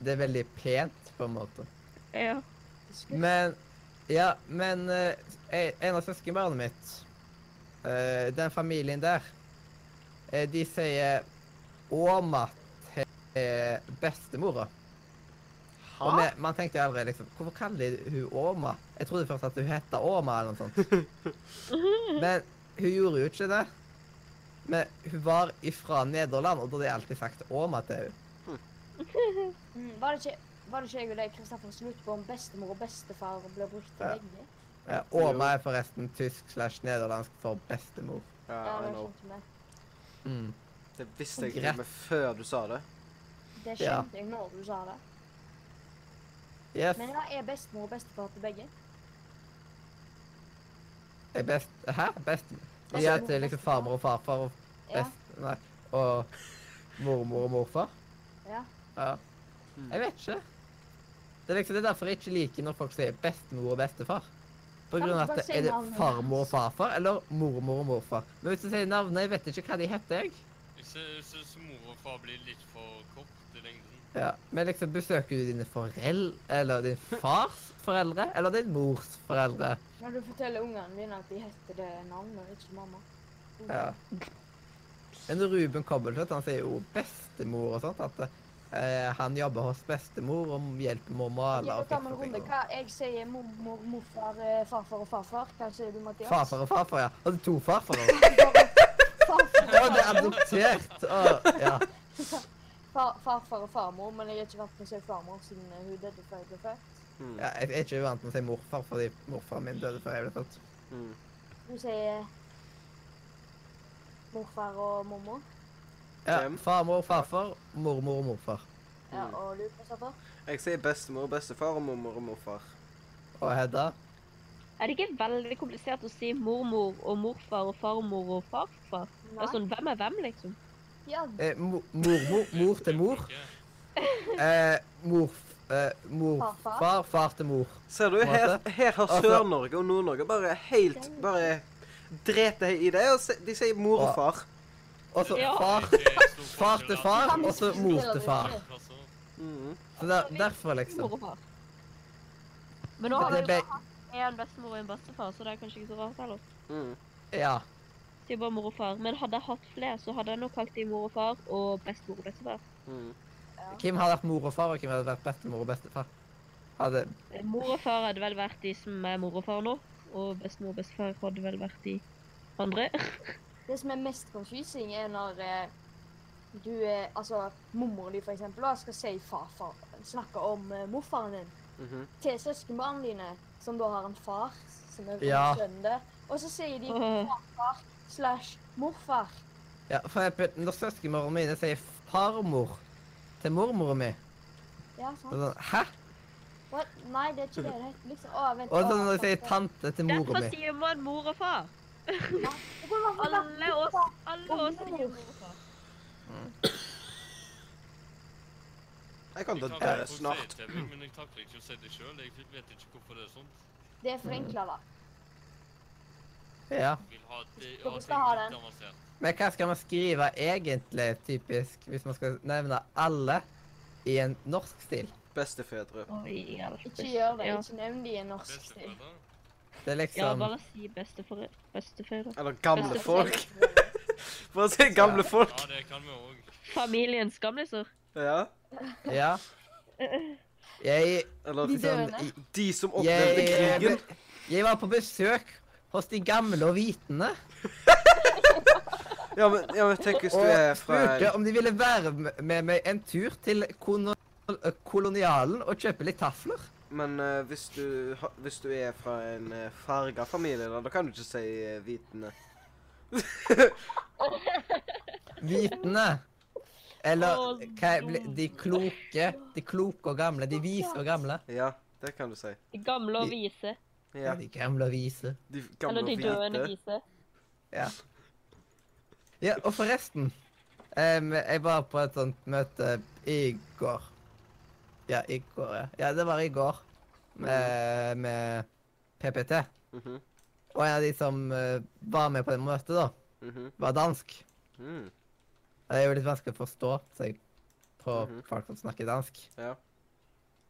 Det er veldig pent, på en måte. Ja. Men Ja, men eh, en av søskenbarnet mitt eh, Den familien der eh, De sier Åma til bestemora. Og vi, man tenkte jo aldri liksom Hvorfor kaller de hun Åma? Jeg trodde først at hun het Åma eller noe sånt. Men hun gjorde jo ikke det. Men hun var ifra Nederland, og da hadde jeg alltid sagt Åma til henne. Mm, var, det ikke, var det ikke jeg og deg, Kristoffer, som lurte på om bestemor og bestefar ble brukt til Ja. begge? Ja, Åma er forresten tysk slash nederlandsk for bestemor. Ja, jeg skjønte. Mm. Det visste jeg ikke med før du sa det. Det Ja. skjønte jeg når du sa det. Yes. Men ja, er bestemor og bestefar til begge? Er best Hæ? Best De er til liksom farmor og farfar og Ja. best Nei. Og mormor og morfar? ja. Ja. Jeg vet ikke. Det er liksom det er derfor jeg ikke liker når folk sier bestemor og bestefar. På grunn av at er det farmor og farfar eller mormor og morfar. Men hvis du sier navnet, jeg vet ikke hva de heter, jeg. Jeg sy- syns mor og far blir litt for kort. Ja. Men liksom, besøker du dine foreldre, eller din fars foreldre, eller din mors foreldre? Når du forteller ungene mine at de heter det navnet, ikke mamma. Ja. Men Ruben Kobbeltvedt, han sier jo bestemor og sånt, at Uh, han jobber hos bestemor og hjelper med å male og fikse ting. Hva, jeg sier mormor, morfar, eh, farfar og farfar. Hva sier du, Mathias? Farfar og farfar, ja. Du to farfarer? Farfar, Ja, det er adoptert! Ja. far, farfar og farmor, men jeg har ikke vært med å si farmor siden hun døde før jeg ble født. Mm. ja. Jeg er ikke vant med å si morfar, fordi morfaren min døde før jeg ble født. Mm. Du sier morfar og mormor. Ja, Farmor, farfar, mormor og morfar. Ja, og du, Kristoffer? Jeg sier bestemor, bestefar og mormor og morfar. Og Hedda. Er det ikke veldig komplisert å si mormor og morfar og farmor og farfar? Det Nei. er sånn, hvem er hvem, liksom? Ja, Eh, mo- mormor, mor til mor. Eh, mor, eh, mor, far, far til mor. Ser du, her, her har Altså- Sør-Norge og Nord-Norge bare helt Bare drete i det. Og se- de sier mor og far. Og så far, far til far, og så mor til far. Mhm. Så der, derfor, Mor liksom. og far. Men nå har vi jo en bestemor og en bestefar, så det er kanskje ikke så rart heller. Mhm. ja. Sier bare mor og far. Men hadde jeg hatt flere, så hadde jeg nok kalt dem mor og far og bestemor og bestefar. Mhm. Hvem hadde vært mor og far, og hvem hadde vært bestemor og bestefar? Hadde Eh, Mor og far hadde vel vært de som er mor og far nå, og bestemor og bestefar hadde vel vært de andre. Det som er mest confusing, er når eh, du er Altså, mormor din, for eksempel, da, skal si farfar. Snakke om eh, morfaren din Mhm. til søskenbarna dine, som da har en far som er Ja. sønnen. Og så sier de farfar slash morfar. Ja, for eksempel, når søskenmora mine sier farmor til mormora mi, Ja, sant? sånn Hæ? What? Nei, det er ikke det det heter. Liksom, å, vent, Og sånn når de sier tante til mora Derfor sier man mor og far. ja. Alle oss, alle Og oss sier mor og far. Jeg kan det snart. jeg takler ikke å si det sjøl. Jeg vet ikke hvorfor det er sånn. Det er forenkla, da. Ja. Ha det, skal ha den. Men hva skal man skrive egentlig, typisk, hvis man skal nevne alle i en norsk stil? Bestefedre. Ikke gjør det. Ikke nevn de i en norsk stil. Det er liksom... Ja, bare si bestefedre. Eller gamle folk. Bare si gamle folk. Ja, det kan vi òg. Familiens gamliser. Ja. Ja. Jeg Eller De sånn de som opplevde jeg, krigen. jeg var på besøk hos de gamle og vitende Ja, men, ja, men tenk hvis du og er fra spurte om de ville være med- med meg en tur til kolonialen og kjøpe litt tafler. Men uh, hvis, du, hvis du er fra en uh, farga familie, da, da kan du ikke si uh, vitende. Vitende. Eller hva er de kloke, de kloke og gamle. De vise og gamle. Ja, det kan du si. De gamle og vise. Ja, de gamle og vise. De gamle Eller de døende vise. Ja. Ja, og forresten um, Jeg var på et sånt møte i går. Ja, i går, ja. Ja, det var i går. Med, med PPT. Mhm, Og en av de som uh, var med på det møtet, da, mhm, var dansk. mm, Det er jo litt vanskelig å forstå seg på -hmm. folk som snakker dansk. Ja.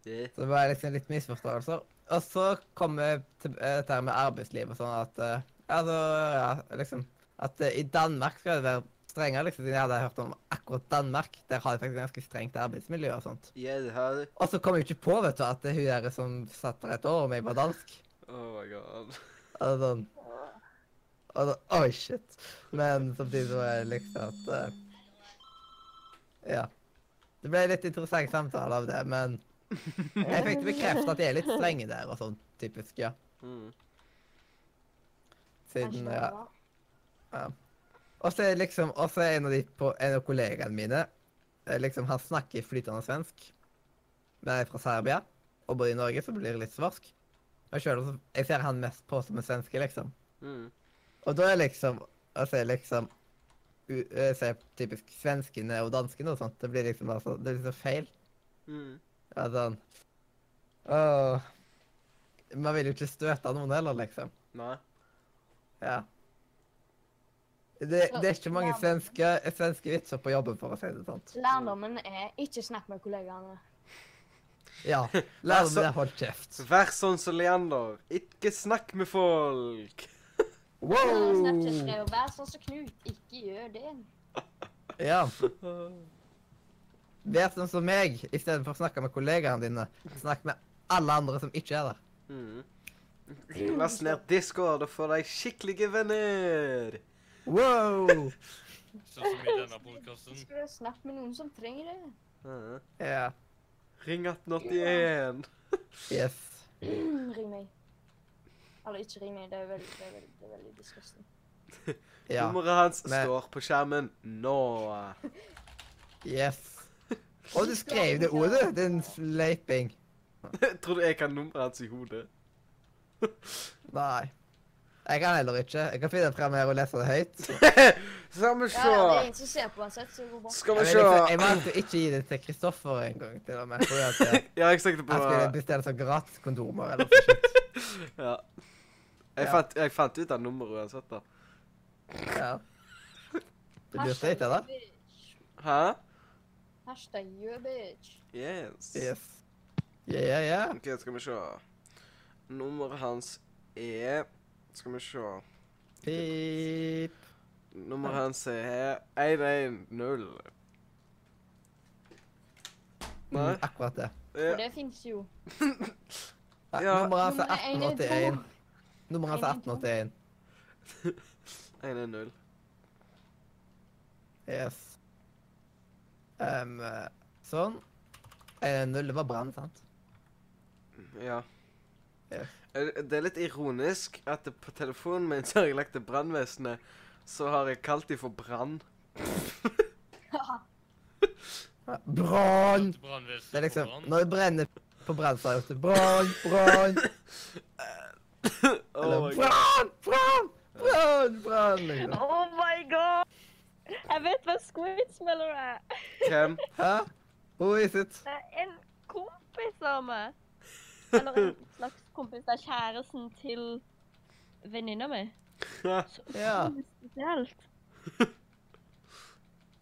Det. Så det var liksom litt misforståelser. Og så kom vi til eh, dette med arbeidsliv og sånn at uh, Altså, ja, liksom At uh, i Danmark skal det være strengere, liksom. Siden jeg hadde hørt om akkurat Danmark. Der har de faktisk ganske strengt arbeidsmiljø og sånt. Ja, det har de. Og så kom jeg ikke på, vet du, at det hun der som satt der et år om jeg var dansk. Oh my god. Og sånn og da, Oi, shit. Men samtidig så var det liksom at uh, Ja. Det ble litt interessant samtale av det, men jeg fikk bekreftet at de er litt strenge der og sånn, typisk, ja. Mm. Siden, ja. ja. Og så er liksom, og så er en av de på, en av kollegaene mine, eh, liksom, han snakker flytende svensk, men jeg er fra Serbia, og bor i Norge, så blir det litt svarsk. Og selv, så- jeg ser han mest på som en svenske, liksom. Mm. Og da er liksom Altså liksom Jeg ser typisk svenskene og danskene og sånt. Det blir liksom altså, det blir så feil. Mm. Ja, sånn Åh Man vil jo ikke støte noen heller, liksom. Nei. Ja. Det, det er ikke mange svenske, svenske vitser på jobben, for å si det sånn. Lærdommen er ikke snakk med kollegaene. Ja. Lærdommen er hold kjeft. Vær sånn som Leander. Ikke snakk med folk. Wow! 'vær sånn som Knut'. Ikke gjør det. Ja. Vær sånn som meg, i stedet for å snakke med kollegaene dine. Snakk med alle andre som ikke er der. Mm. Last ned Discord og få deg skikkelige venner. Wow! Sånn som i denne podkasten. Skal du snakke med noen som trenger det? Ja. Ja. Ring 1881. Yes. Ring meg. Eller ikke ring meg. Det er veldig, det er veldig, det er veldig disgusting. Ja. Nummeret hans Men- står på skjermen nå. Yes. Og du skrev det ordet, din sleiping. Tror du jeg kan nummeret hans i hodet? Nei. Jeg kan heller ikke. Jeg kan finne frem her og lese det høyt. Skal vi Ja, ja, det er se. ingen som ser på uansett, så det går bra. Skal vi liksom, jeg må valgte å ikke gi det til Kristoffer en gang til og med. fordi at eh, Ja, jeg tenkte på han skulle bestille seg gratis kondomer eller noe sånt. Ja. Jeg Ja. fant, jeg fant ut av nummeret uansett, da. Ja. Det lurte litt, det da? Hæ? Hashtag you a bitch. Yes. Yes. Ja, ja, ja. OK, skal vi se. Nummeret hans er Skal vi se. Pip. Nummeret hans er 110. Nei? Mm, akkurat det. Ja. For det fins jo. Ja, Ja. Nummeret hans er 1881. Nummeret hans er 112. 1881. 110. Yes. Um, eh, sånn. Null det var brann, sant? Ja. Ja. Eh, Det er litt ironisk at på telefonen min så har jeg lagt til brannvesenet, så har jeg kalt dem for Brann. Brann! Det er liksom, når det brenner på brann, så er det brann, brann, eller brann, brann, brann, brann, liksom. Oh my god! Jeg vet hva squid smeller er. Hvem? Hæ? Who is it? Det er en kompis av meg. Eller en slags kompis. Det er kjæresten til venninna mi. Så Ja. så spesielt.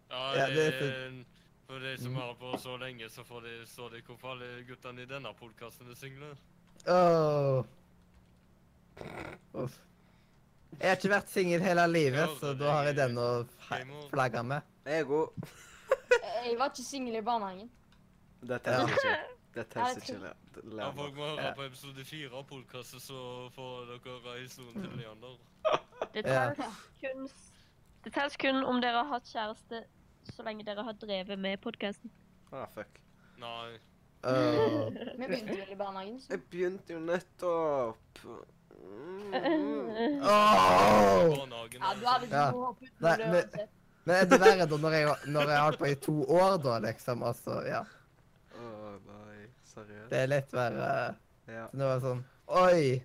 Ja, Ja, det er For de som har på så lenge, så får de så de hvor farlig guttene i denne podkasten er single. Oh. Uff. Jeg har ikke vært singel hele livet, så da har jeg den å flagge med. Jeg er god. Jeg var ikke singel i barnehagen. Det teller ikke. Det teller Ja, det ikke. Ja, folk må høre Ja. på episode fire av podkasten, så får dere historien til Leander. Det Ja. telles kun, kun om dere har hatt kjæreste så lenge dere har drevet med podkasten. Ah, fuck. Nei. Uh. Vi begynte vel i barnehagen. Så. Jeg begynte jo nettopp. Mm. Åh. Ja, du hadde ikke Ja. noe håp uten Nei, men- Men er det verre da når jeg, når jeg har holdt på i to år, da, liksom? Altså, ja. Å nei, seriøst? Det er litt verre. Ja. Så nå er det sånn Oi!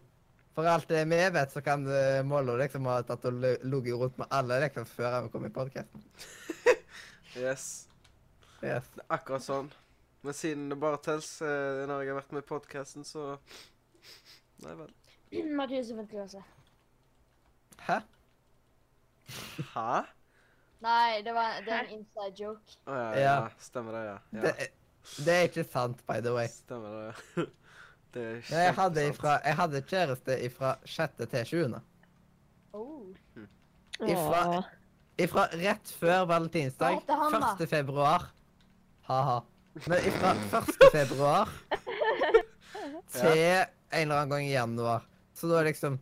For alt det vi vet, så kan uh, Mollo liksom ha tatt og ligget rundt med alle liksom før han kom i podkasten. Yes. Yes. Det er akkurat sånn. Men siden det bare tels eh, når jeg har vært med i podkasten, så Nei vel. Mathias er ventilase. Hæ? Hæ? Nei, det var det er en inside joke. Å ja, Ja. ja. Stemmer det, ja. ja. Det, det er ikke sant, by the way. Stemmer det. Det er ikke jeg hadde, ifra, jeg hadde kjæreste fra 6. til 7. Oh. Ifra, ifra rett før valentinsdag, Hva heter han da? 1. februar. Ha-ha. Men ifra 1. februar til en eller annen gang i januar. Så da, liksom,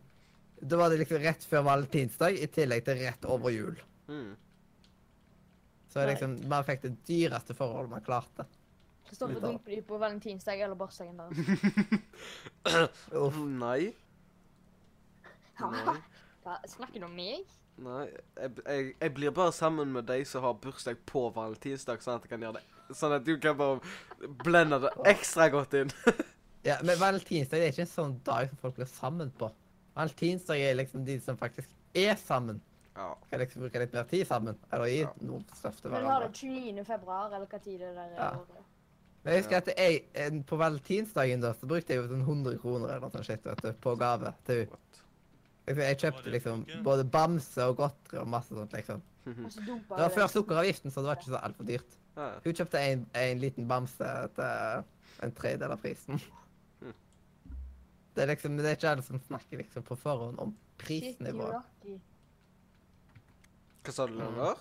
da var det liksom rett før valentinsdag, i tillegg til rett over jul. Mm. Så liksom, man fikk det dyreste forholdet man klarte. Kristoffer dunker de på valentinsdag eller bursdagen deres. oh, Nei. Nei. Hva, Snakker du om meg? Nei. Jeg, jeg, jeg blir bare sammen med de som har bursdag på valentinsdag, sånn at jeg kan gjøre det. Sånn at du kan bare blende det ekstra godt inn. Ja, men valentinsdag det er ikke en sånn dag som folk blir sammen på. Valentinsdag er liksom de som faktisk er sammen. Ja. Kan liksom bruke litt mer tid sammen. Eller gi Ja. noe stoff til Men har det 29. februar, eller hva tid det der er. Ja. Men jeg husker at jeg, en- på valentinsdagen da, så brukte jeg jo sånn 100 kroner eller noe sånt shit, vet du, på gave til henne. Liksom, Jeg kjøpte liksom både bamse og godteri og masse sånt, liksom. Dumpa Det var før sukkeravgiften, så det var ikke så altfor dyrt. Hun kjøpte en, en liten bamse til en tredjedel av prisen. Det er liksom, det er ikke alle som snakker liksom på forhånd om prisnivået. Hva sa du, Leander?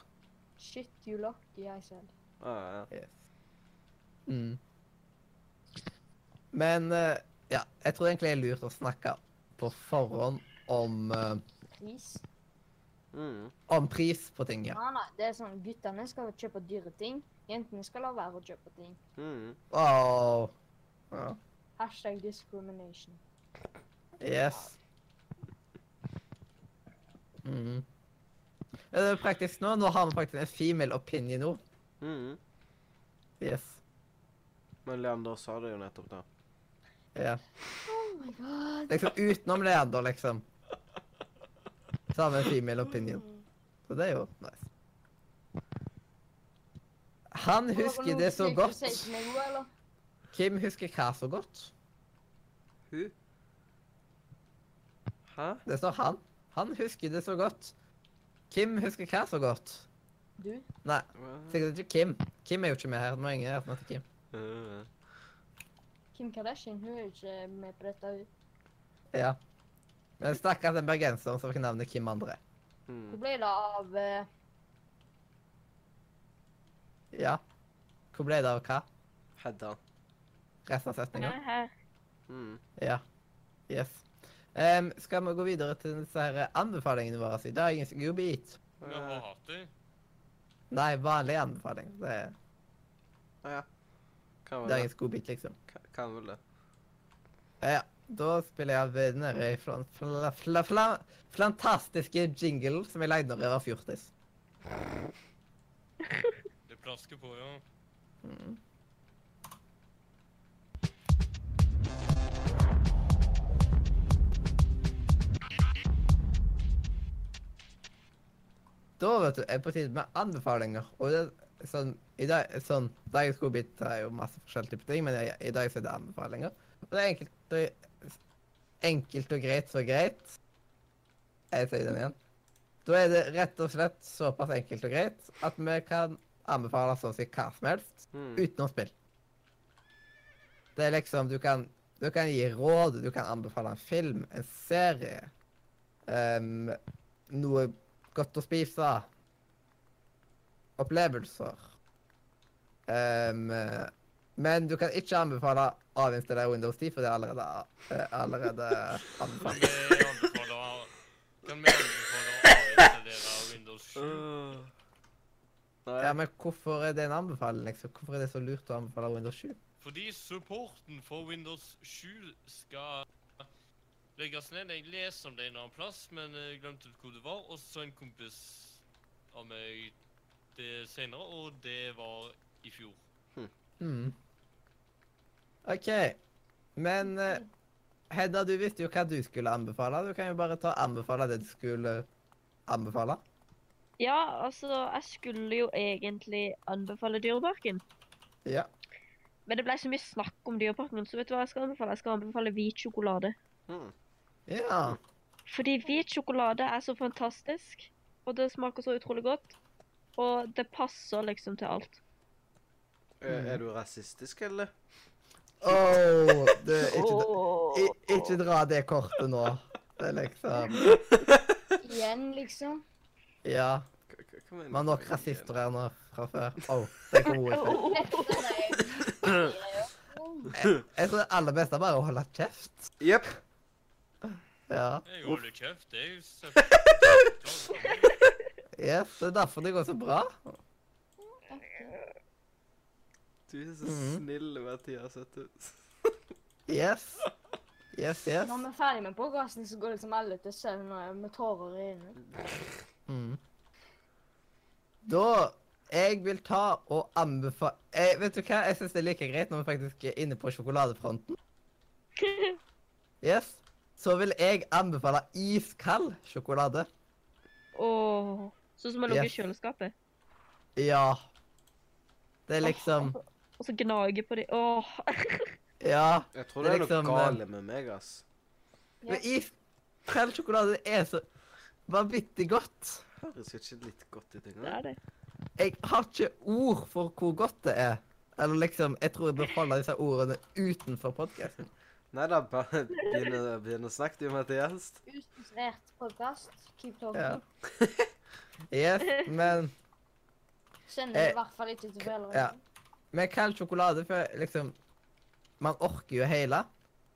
Shit, you lucky, jeg selv. Ah, ja. Yes. Mm. Men uh, ja, jeg tror egentlig det er lurt å snakke på forhånd om, uh, Pris? Mm. om pris på ting, ja. Nei, nei, det er sånn, guttene skal kjøpe dyre ting. Jentene skal la være å kjøpe ting. Mm. Oh. Ja. Hashtag discrimination. Yes. Mm. Ja, det er praktisk nå. Nå har vi faktisk en female opinion nå. Mm. Yes. Men Leander sa det jo nettopp, da. Ja. Oh my god. Liksom utenom Leander, liksom. Så har vi en female opinion. Så det er jo nice. Han husker det så godt. Kim husker hva så godt? Hun? Hæ? Det står han. Han husker det så godt. Kim husker hva så godt? Du? Nei, sikkert ikke Kim. Kim er jo ikke med her. Det må ingen som heter Kim. Kim Kardashian, hun er jo ikke med på dette. hun. Ja. Men stakkars den bergenseren som fikk navnet Kim André. mm. Hvor ble det av uh... Ja. Hvor ble det av hva? Hedda. Resten av setninga? Mm. Ja. Yes. Em, skal vi gå videre til disse her anbefalingene våre i dagens godbit? Har hatt det. Nei, vanlig anbefaling. Det er Ah, ja. Kan vel dagens godbit, liksom. Kan- Kan vel det. Ja, da spiller jeg av den der fla, fla, fla, fla, fantastiske jingle som jeg lagde når jeg var fjortis. Det plasker på, ja. Mm. Da vet du, er på tide med anbefalinger. Og det, er sånn, i dag, sånn, Dagens godbit er jo masse forskjellige typer ting, men i, i dag så er det anbefalinger. Og det er enkelt og, enkelt og greit så greit. Jeg sier den igjen. Da er det rett og slett såpass enkelt og greit at vi kan anbefale sånn å si hva som helst Mm. utenom spill. Det er liksom Du kan, du kan gi råd, du kan anbefale en film, en serie, um, noe godt å spise, opplevelser. Um, men du kan ikke anbefale å avinstallere Windows 10, for det er allerede, eh, allerede anbefalt. Kan vi anbefale å avinstallere Windows 7? Uh. Nei. Ja, men hvorfor er det en anbefaling, liksom? Hvorfor er det så lurt å anbefale Windows 7? Fordi supporten for Windows 7 skal legges ned. Jeg leser om det en annen plass, men jeg glemte hvor det var. Og så en kompis av meg det senere, og det var i fjor. Mm. OK. Men uh, Hedda, du visste jo hva du skulle anbefale. Du kan jo bare ta og anbefale det du skulle anbefale. Ja, altså, jeg skulle jo egentlig anbefale Dyreparken. Ja. Men det ble så mye snakk om Dyreparken, så vet du hva jeg skal anbefale? Jeg skal anbefale hvit sjokolade. Mm. Ja. Fordi hvit sjokolade er så fantastisk, og det smaker så utrolig godt. Og det passer liksom til alt. Er, er du rasistisk, eller? Åh, du, ikke, Åh. ikke dra det kortet nå. Det er liksom Igjen, liksom? Ja. Vi har nok rasister her nå fra før. Åh, det er gode feil. Dette er det. Jeg tror det aller beste er bare å holde kjeft. Jepp. Ja. Jeg holder kjeft. Det er jo Yes, det er derfor det går så bra. Du er så Mhm. snill, Mathias. vet du. Yes. Yes, yes. Når vi er ferdig med podkasten, så går liksom alle til søvn med tårer i øynene. Mm. Da jeg vil ta og anbefale eh, Vet du hva, jeg syns det er like greit når vi faktisk er inne på sjokoladefronten. Yes. Så vil jeg anbefale iskald sjokolade. Åh. Sånn som man lukker i Yes. kjøleskapet. Ja. Det er liksom Og så gnage på de. Åh. Ja. Jeg tror Det det er er liksom, noe gale med meg, ass. Men iskald sjokolade er så vanvittig godt. Høres ikke litt godt ut Det er det. Jeg har ikke ord for hvor godt det er. Eller liksom, jeg tror jeg bør holde disse ordene utenfor podkasten. Nei da, bare begynne, å- begynn å snakke, du, Mathias. Usensurert podkast. Keep talking. Ja. Yes, men Kjenner jeg, i hvert fall ikke til foreldrene. ja. med kald sjokolade For liksom Man orker jo hele.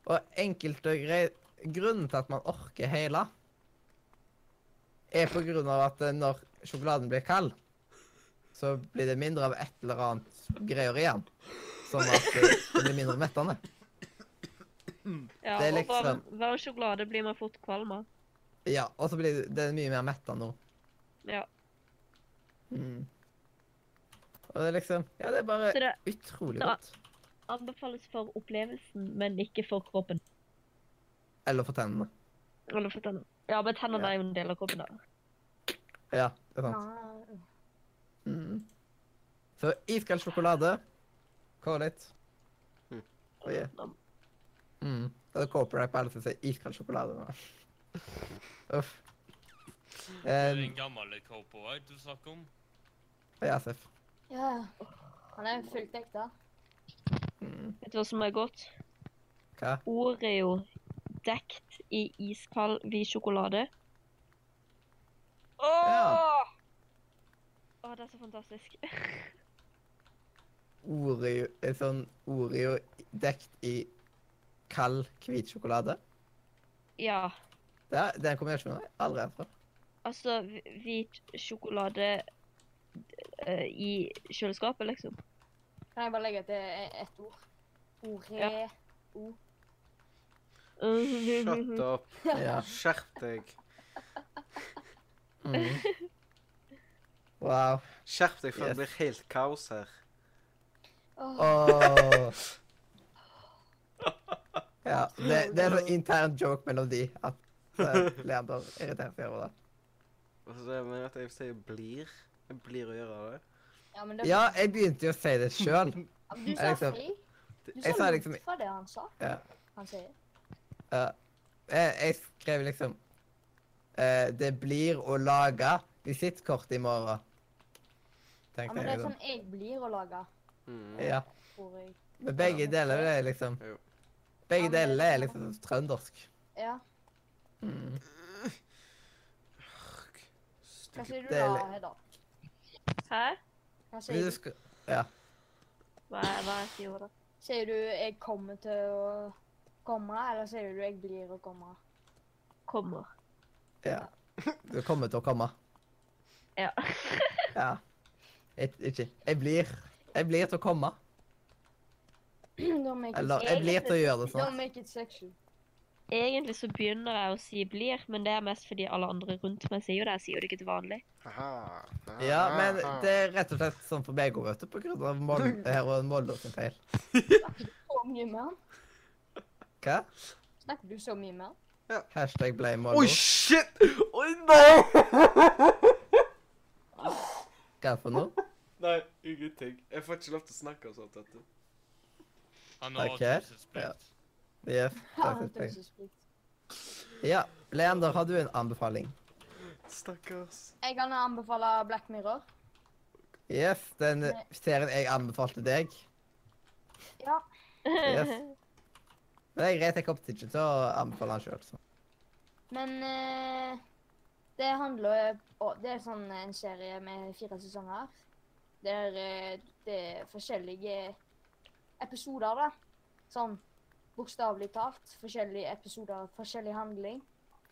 Og enkelte greier Grunnen til at man orker hele, er på grunn av at eh, når sjokoladen blir kald, så blir det mindre av et eller annet greier igjen. Sånn at eh, det blir mindre mettende. Ja, Det er og liksom- varm, varm sjokolade blir man fort kvalm av. Ja, og så blir det, det er mye mer metta nå. Ja. Mm. Og det er liksom Ja, det er bare det utrolig Ja. godt. anbefales for opplevelsen, men ikke for kroppen. Eller for tennene. Eller for tennene. Ja, men tennene Ja. er jo en del av kroppen, da. Ja, det er sant. Mm. Så iskald sjokolade. Kål litt. Mm. Oh, yeah. Mm. Da er copyright på alle som sier iskald sjokolade nå. Uff. Det er den en gammel cowboy du snakker om. Ja, Seff. Ja. Han er fullt ekte. Mm. Vet du hva som er godt? Hva? Oreo dekt i iskald hvit sjokolade. Åh! Ja. Åh, det er så fantastisk. Oreo, en sånn Oreo dekt i kald, hvit sjokolade. ja. Det er, det er en kombinasjon jeg aldri har prøvd. Altså hvit sjokolade eh, i kjøleskapet, liksom. Kan jeg bare legge til ett ord? Oreo. Shut up. Ja. Skjerp deg. Mm. Wow. Skjerp deg, for Yes. det blir helt kaos her. Oh. Åh. Ja, det, det er en intern joke mellom de at uh, Leander irriterer seg over det. Altså, det mener at jeg sier blir. Jeg blir å gjøre det. Ja, men det Ja, jeg begynte jo å si det sjøl. Ja, Du sa liksom- fri. Du sa liksom- fra det han sa. Ja. Han sier. Jeg, jeg skrev liksom uh, Det blir å lage visittkort i morgen. Ja, men det er sånn jeg blir å lage, Mm. Ja. Men begge deler det, liksom Jo. Begge er deler er liksom- liksom trøndersk. Ja. Mm. Hva sier du da, Hedda? Hæ? Hva sier du Skal... Ja. Hva er hva jeg sier da? Sier du 'jeg kommer til å komme', eller sier du 'jeg blir å komme'? Kommer. Ja. Du kommer til å komme. Ja. Ja. Jeg, ikke Jeg blir Jeg blir til å komme. Eller jeg blir til å gjøre det Don't make it sexual. Egentlig så begynner jeg å si blir, men det er mest fordi alle andre rundt meg sier det. Jeg sier det ikke til vanlig. Aha. Ja, men det er rett og slett sånn for meg òg, vet du. På grunn av Mol- her og Molde sin feil. Snakker du Så mye med han? Hva? Snakker du så mye med han? Hashtag ble Oi, oh, shit! Oi, no! Hva for noe? Nei, ingenting. Jeg får ikke lov til å snakke og sånt, vet du. Han har Ok, taushetsplikt. Yes, Ja, takk, takk. Ja. Leander, har du en anbefaling? Stakkars. Jeg kan anbefale Black Mirror. Yes, den serien jeg anbefalte deg. Ja. Yes. Men jeg greit, jeg kommer ikke til å anbefale den sjøl. Men eh, det handler om Det er sånn en serie med fire sesonger. Der eh, det er forskjellige episoder, da. Sånn bokstavelig talt. Forskjellige episoder, forskjellig handling.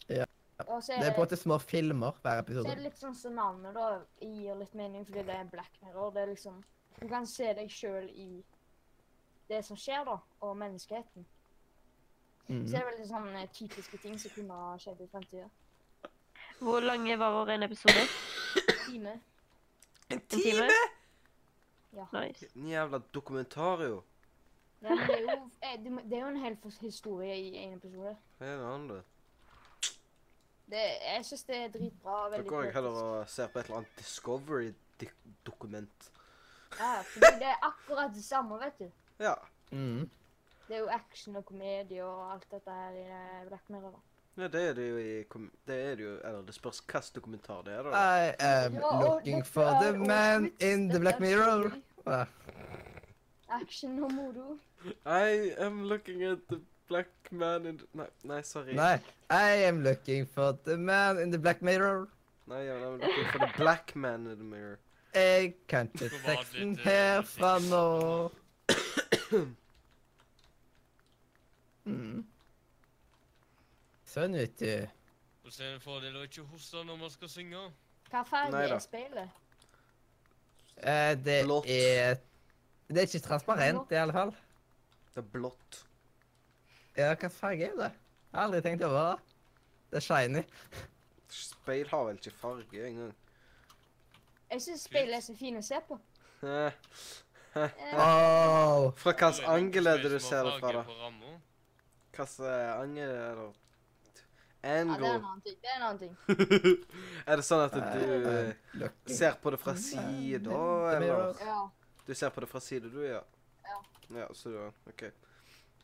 Ja. Er så Det er på en måte små filmer hver episode. Så er det litt sånn som navnet da gir litt mening, fordi det er Black Mirror. Det er liksom Du kan se deg sjøl i det som skjer, da, og menneskeheten. Så er det er veldig sånne typiske ting som kunne ha skjedd i fremtida. Hvor lange varer en episode? En Time. En En time? Nice. En jævla dokumentar, jo. Det er jo, eh, det er jo en hel historie i én episode. Hva er det andre? Det, jeg syns det er dritbra. og Da går jeg heller og ser på et eller annet Discovery-dokument. Ja, for det er akkurat det samme, vet du. Ja. Mm. Det er jo action og komedie og alt dette her i eh, Black Mirror. ja, det er det jo i kom Det er det jo Eller det spørs hvilken dokumentar det er, da. I am looking for the man in the black mirror. Action og moro. I am looking at the black man in the Nei, nei sorry. Nei. I am looking for the man in the black mirror. Nei, jeg er looking for the black man in the mirror. Jeg kan ikke teksten herfra nå. Mm. Sånn, vet du. Og så er det en fordel å ikke hoste når man skal synge. Hva farge er speilet? Eh, det Blått. er Det er ikke transparent, i alle fall. Det er blått. Ja, hva farge er det? Jeg har aldri tenkt over det. Det er shiny. Speil har vel ikke farge engang. Jeg syns speil er så fin å se på. Wow. Fra hvilken Eller angel er det du ser det fra, da? Hvilken eh, angel er det? ja, det er en Angle. annen ting. Det er en annen ting. er det sånn at du Eh, ser på det fra sida, eller? Ja. Du ser på det fra side, du, ja? Ja. Ja, så du OK.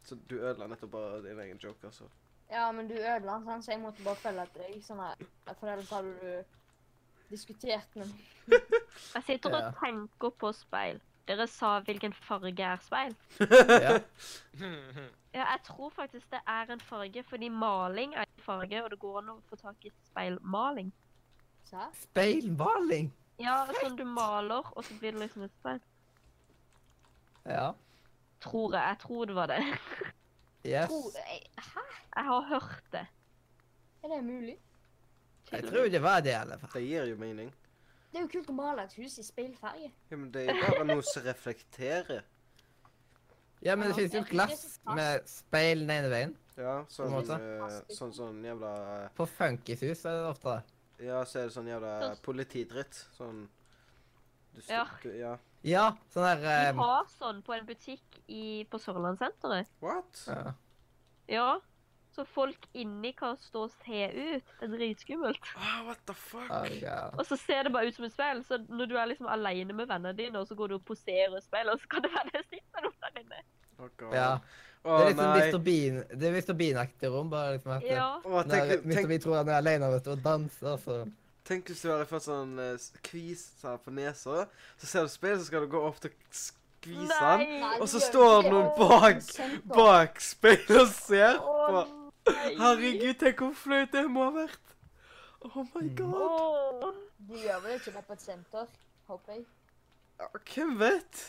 Så du ødela nettopp bare din egen joke, altså? Ja, men du ødela den, så jeg måtte bare følge etter deg. Sånn her. For ellers hadde du diskutert med meg. Jeg sitter og tenker på speil. Dere sa hvilken farge er speil. Ja. Ja, jeg tror faktisk det er en farge, fordi maling er en farge, og det går an å få tak i speilmaling. Speilmaling. Ja, sånn du maler, og så blir det liksom et speil. Ja. Tror jeg. Jeg tror det var det. Yes. Tror jeg Hæ? Jeg har hørt det. Er det mulig? Jeg tror det var det, i alle fall. Det gir jo mening. Det er jo kult å male et hus i speilfarge. Ja, men det er bare noe som reflekterer. Ja, men det fins jo glass med speil den ene veien. Ja, sånn, eh, sånn sånn jævla På funkishus er det ofte det. Ja, så er det sånn jævla politidritt. Sånn du, Ja. Du, ja. Ja, sånn der De um, har sånn på en butikk i, på Sørlandssenteret. What? ja. Ja. Så folk inni kan stå og se ut. Det er dritskummelt. Ah, what the fuck? Oh, ja. Og så ser det bare ut som et speil. Så når du er liksom alene med vennene dine, og så går du og poserer i speilet, og så kan det være det sitter noen der inne. Oh, God. ja. Å, Det er litt sånn nei. Mr. Bean. Det er Mr. Bean-aktig rom, bare liksom at Ja. Å, Når tenk, Mr. tenk, Bean tror han er alene vet du, og danser, så tenk hvis du hadde fått sånn uh, kvis her på nesa, så ser du speilet, så skal du gå opp til skvise den, Nei! og så står det noen bak, bak speilet og ser på. Herregud, tenk hvor flaut det må ha vært. Oh my Mm. god. Oh. Du gjør vel ikke det på et senter, håper jeg. Ja, hvem vet?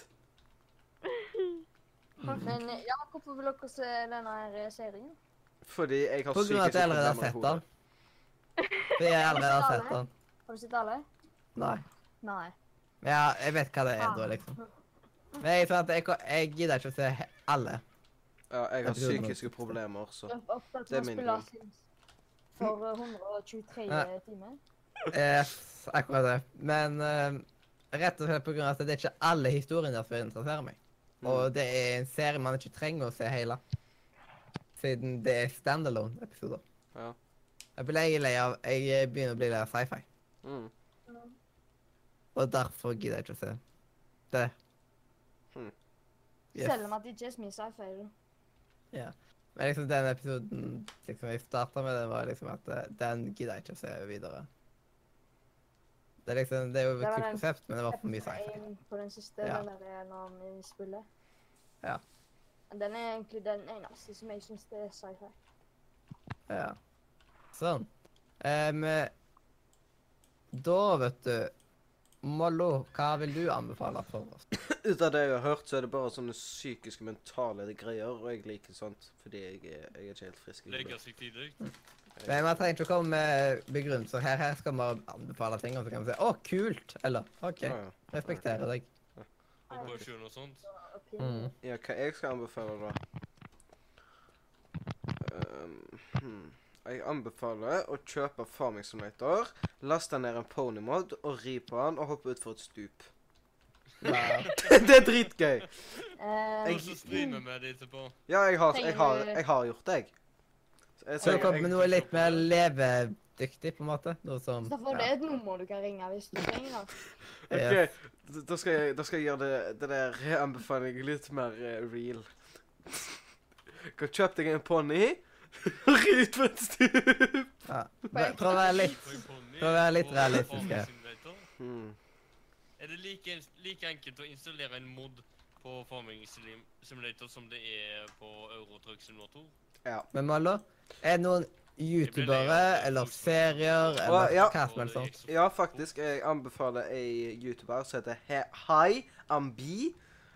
Men ja, hvorfor vil dere se denne serien? Fordi jeg har har problemer hodet. Fordi jeg allerede har sett den. Har du sett alle? Nei. Nei. Men ja, jeg vet hva det er da, liksom. Men jeg, sånn at jeg, jeg gidder ikke å se alle. Ja, jeg har psykiske problemer, så. Det er min grunn. For eh, 123 timer. Yes, akkurat det. Men uh, rett og slett på grunn av at det er ikke alle historiene som interesserer meg. Mm. Og det er en serie man ikke trenger å se hele. Siden det er standalone-episoder. Ja. Jeg ble lei av Jeg begynner å bli lei av sci-fi. Mm. Og derfor gidder jeg ikke å se det. Hmm. Yes. Selv om at det ikke er så mye sci-fi. Ja. Men liksom den episoden liksom jeg starta med, den var liksom at eh, den gidder jeg ikke å se videre. Det er liksom, det er jo et kult konsept, men det var for mye sci-fi. På den siste, Ja. den der er når vi spiller. Ja. Den er egentlig den eneste som jeg syns er sci-fi. Ja. Sånn. Um, da, vet du Mollo, hva vil du anbefale for oss? Ut av det jeg har hørt, så er det bare sånne psykiske, mentale greier, og jeg liker sånt, fordi jeg, er- jeg er ikke helt frisk Legger seg tidlig. Men Man trenger ikke å komme med begrunnelser her. Her skal vi anbefale ting, og så kan vi si 'Å, kult!' Eller 'OK, respekterer deg'. respekterer deg'. Operasjon og sånt. Mm. Ja, hva jeg skal anbefale da? Um, hmm. Jeg anbefaler å kjøpe Farming Simulator, laste ned en ponymod og ri på den og hoppe utfor et stup. Nei. det er dritgøy! Eh, Og så streamer vi det etterpå. Ja, jeg har, jeg har, jeg har gjort det, jeg. Så jeg- Så jeg- kom med noe litt mer levedyktig, på en måte. Noe som Derfor det er et nummer du kan ringe hvis du trenger det. Ok, da skal jeg, da skal jeg gjøre det, det der anbefalingen litt mer uh, real. Kjøp deg en ponni ut på et stup. ja. Prøv å være litt prøv å være litt realistisk her. Hmm. Er det like, like enkelt å installere en mod på Farming Simulator som det er på Eurotruck Simulator? Ja. Men Malo, er det noen youtubere eller serier eller Å, ja. hva som helst sånt? Ja, faktisk. Jeg anbefaler ei YouTuber som heter He- Hi Ambi.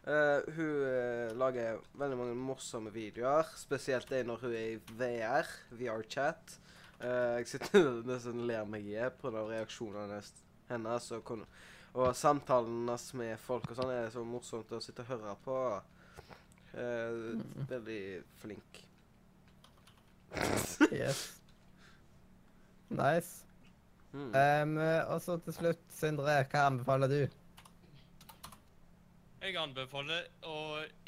Eh, hun eh, lager veldig mange morsomme videoer, spesielt det når hun er i VR, VR-chat. Uh, jeg sitter nesten og ler meg i hjel pga. reaksjonene hennes-. Og, og samtalene hennes med folk og sånn er så morsomt å sitte og høre på. Eh, veldig flink. Yes. Nice. Mm. Um, og så til slutt, Sindre, hva anbefaler du? Jeg anbefaler å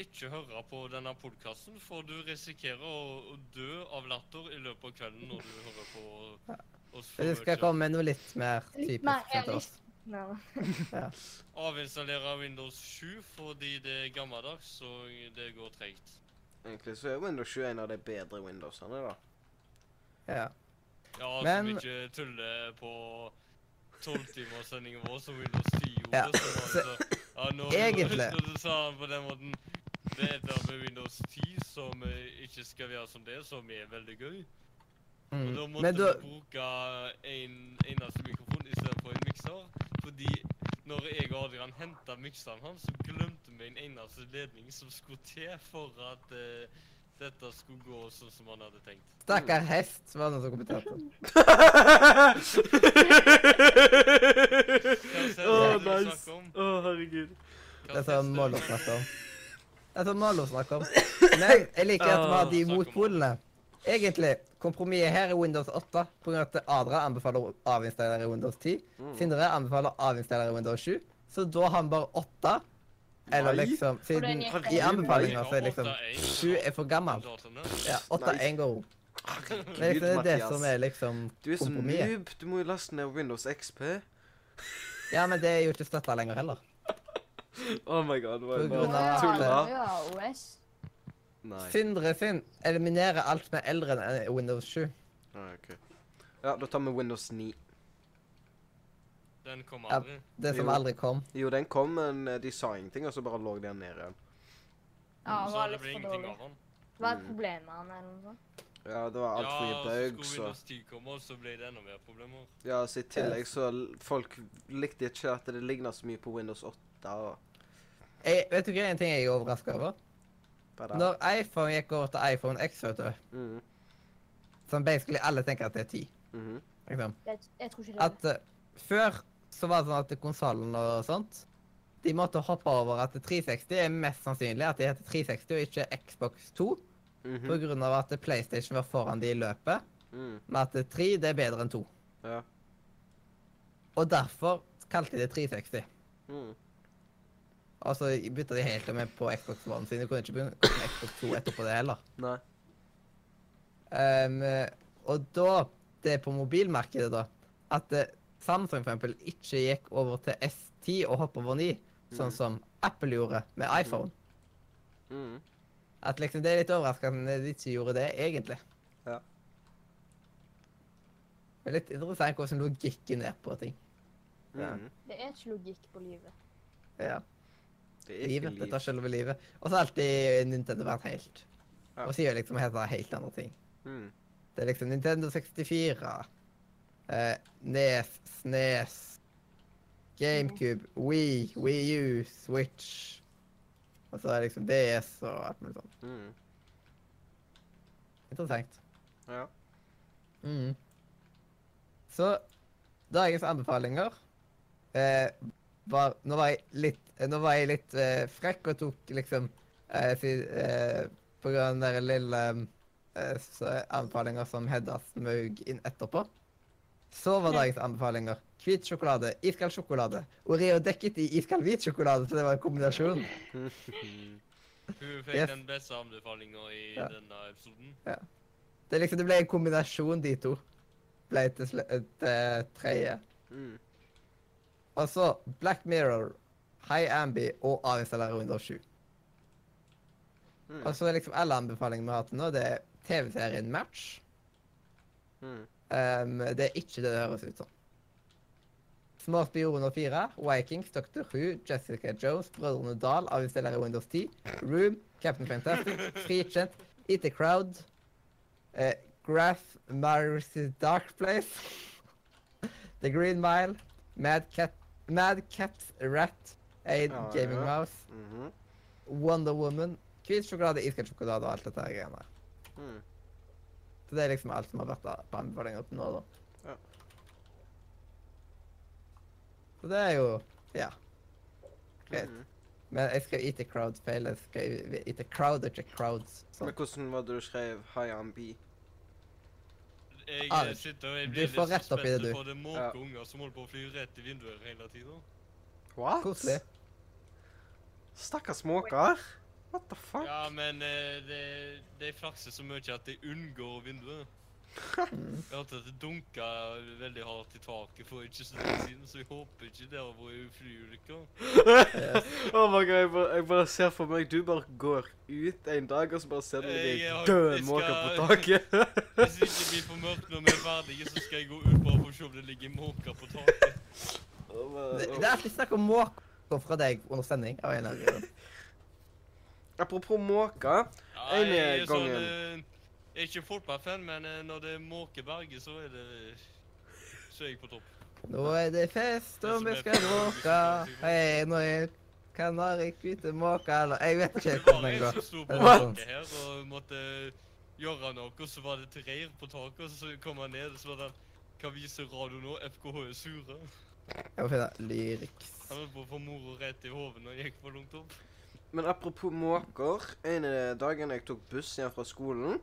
ikke høre på denne podkasten, for du risikerer å, dø av latter i løpet av kvelden når du hører på oss. Du skal komme med noe litt mer typisk til oss. No. ja. Avinstallere Windows 7 fordi det er gammeldags og det går tregt. Egentlig så er Windows 7 en av de bedre Windowsene, da. Ja. Ja, Men- som ikke tuller på tolvtimerssendingen vår som Windows 10 gjorde. Ja, så, ja, når, egentlig- Når du sa han på den måten Det er det med Windows 10 som eh, ikke skal være som det, som er veldig gøy. Og Mm. da måtte du... vi bruke en eneste mikrofon istedenfor en mikser. Fordi når jeg og Adrian henta mikseren hans, så glemte vi en eneste ledning som skulle til for at eh, dette skulle gå sånn som han hadde tenkt. Stakkar hest, var det noen som kommenterte. Hva Å, oh, nice. Å, oh, herregud. Det er sånn Malo snakker om. Det er sånn Malo snakker om. Men jeg liker at vi har de motpolene. Egentlig, kompromisset her er Windows 8, pga. at Adra anbefaler å avinstallere Windows 10. Mm. Sindre anbefaler å avinstallere Windows 7. Så da har han bare 8. Eller liksom Siden i ned. anbefalinger så er liksom 7 er for gammel. Ja, 8 Nice. er go. Men Gud, liksom, det er det Mathias. som er liksom Du er så kompromisset. noob. Du må jo laste ned Windows XP. Ja, men det er jo ikke støtta lenger heller. Oh my god, hva er det? Du Tulla? OS. Nei. Sindre sin eliminerer alt som er eldre enn Windows 7. Ah, ok. Ja, da tar vi Windows 9. Den kom Ja. aldri. Det som Jo. aldri kom. Jo, den kom, men eh, de sa ingenting, og så bare lå den ned igjen. Ja, det var det litt for dårlig. Hva er Det var et Mm. problem med han eller noe sånt. Ja, det var altfor ja, mye så bugs skulle og Windows 10 komme, så ble det enda mer problemer. Ja, så i tillegg så Folk likte ikke at det ligna så mye på Windows 8 og Jeg, vet du hva en ting jeg er overraska over? Når iPhone gikk over til iPhone X, vet du, Mhm, som basically alle tenker at det er 10, mhm. liksom. Jeg, jeg tror ikke det. At uh, før så var det sånn at konsollen og sånt De måtte hoppe over at 360 er mest sannsynlig at de heter 360 og ikke Xbox 2, mhm, på grunn av at PlayStation var foran de i løpet, Mm. med at 3 det er bedre enn 2. Ja. Og derfor kalte de det 360. Mm. Og så bytta de helt med på Xbox One, sin. de kunne ikke begynne med Xbox 2 etterpå det heller. Nei. Um, og da, det er på mobilmarkedet da, at eh, Samsung eksempel ikke gikk over til S10 og hopp over 9, sånn Mhm. som Apple gjorde med iPhone. Mm. At liksom det er litt overraskende at de ikke gjorde det, egentlig. Ja. Det er litt interessant hvordan logikken er på ting. Ja. Mhm. Det er ikke logikk på livet. Ja, Det er ikke livet. liv. Dette er selve livet. Og så har alltid Nintendo vært helt. Ja. Og sier liksom helt, helt andre ting. Mm. Det er liksom Nintendo 64, eh, NES, SNES, GameCube, Wii, Wii U, Switch. Og så er det liksom DS og alt mulig sånt. Mm. Interessant. Ja. Mm. Så dagens anbefalinger eh, var Nå var jeg litt, eh, var jeg litt eh, frekk og tok liksom eh, si, eh, På grunn av den lille eh, anbefalinger som Hedda smøg inn etterpå. Så var dagens anbefalinger hvit sjokolade, iskald sjokolade. Oreo dekket i iskald hvit sjokolade, så det var en kombinasjon. Hun fikk Yes. den beste anbefalinga i Ja. denne episoden. Ja. Det, liksom, det ble en kombinasjon, de to. Ble til, sl- eh, til tredje. Mhm. Og så Black Mirror, High Ambi og avinstallere Windows 7. Mhm. Og så er liksom alle anbefalingene vi har til nå, det er TV-serien Match. Mhm. Um, det er ikke det det høres ut som. Små spioner 4, Vikings, Doctor Who, Jessica Jones, Brødrene Dal, avinstallere Windows 10, Room, Captain Fantastic, Frikjent, the Crowd, eh, Graph Marcy's Dark Place, The Green Mile, Mad Cat, Mad Cat Rat, Aid Ja, Gaming ja. Mouse, Mhm. Wonder Woman, hvit sjokolade, iskald sjokolade og alt dette greiene. Mhm. Så det er liksom alt som har vært på anbefalinger til nå, da. Ja. Så det er jo Ja. Greit. Mhm. Men jeg skrev IT Crowd feil. Jeg skrev IT Crowd og ikke Crowds. Så. Men hvordan var det du skrev hi on B? Jeg Ah, eh, sitter og jeg blir litt rett opp i det, du. på det Ja. måke unger som holder på å fly rett i vinduet hele tida. What? Koselig. Stakkars måker. What the fuck? Ja, men eh, det, de flakser så mye at de unngår vinduet. Jeg hørte at det dunka veldig hardt i taket for ikke så lenge siden, så jeg håper ikke det har vært flyulykker. Oh my God, jeg, bare, jeg bare ser for meg du bare går ut en dag, og så bare ser du Jeg de har- døde jeg på taket. Hvis det ikke blir for mørkt når vi er ferdige, så skal jeg gå ut bare for å se om det ligger måker på taket. Og oh. Det, det er alltid snakk om måker fra deg under sending. av en eller annen. Apropos måker. Ja, En jeg er gang sånn, igjen. eh, Jeg er ikke fotballfan, men eh, når det er måkeberget, så er det Så er jeg på topp. Nå er det fest, og vi skal råke. Hei, nå er kanarikvite måke, eller Jeg vet ikke helt Det hvordan var den en går. som sto på her og måtte gjøre noe, og så var det et reir på taket, og så kom han ned, og så var det Hva viser radio nå? FKH er sure. Jeg må finne lyriks. Han holdt på å få mora rett i hodet når han gikk for langt opp. Men apropos måker. En av dagene jeg tok buss hjem fra skolen,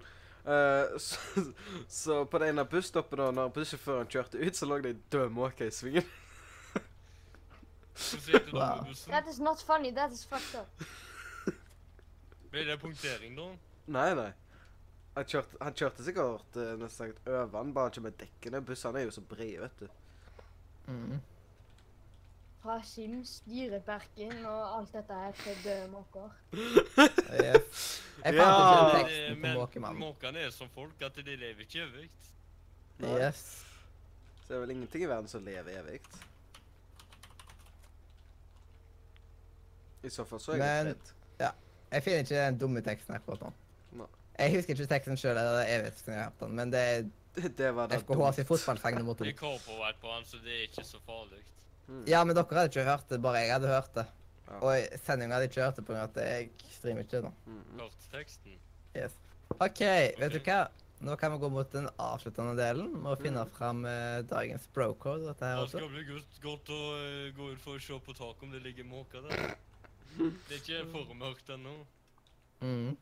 uh, så, så på det ene busstoppet da når bussjåføren kjørte ut, så lå det ei død måke i svingen. Wow. That is not funny, that is fucked up. Ble det punktering da? Nei, nei. Han kjørte, han kjørte sikkert uh, nesten over den, bare ikke med dekkene. Bussene er jo så brede, vet du. Mm. Fra Sims, Dyreparken og alt dette her til døde måker. Yes. Jeg fant Ja. ikke teksten på Men Måkemannen. måkene er som folk, at de lever ikke evig. Yes. Så det er vel ingenting i verden som lever evig. I så fall så er jeg Men- redd. Jeg finner ikke den dumme teksten akkurat nå. Nei. Jeg husker ikke teksten sjøl, eller evig siden jeg har hatt den, men det er Det, det var det FKH sin fotballsang nummer to. Jeg cowboyet på han, så det er ikke så farlig. Mm. Ja, men dere hadde ikke hørt det, bare jeg hadde hørt det. Ja. Og sendinga hadde ikke hørt det pga. at jeg streamer ikke nå. Mm, mm. Hørt teksten. Yes. OK, vet du hva? Nå kan vi gå mot den avsluttende delen med å finne Mm. fram eh, dagens brocode. Dette her Det også. skal bli godt, godt å uh, gå ut for å se på taket om det ligger måker der. Det er ikke for mørkt ennå. Mm.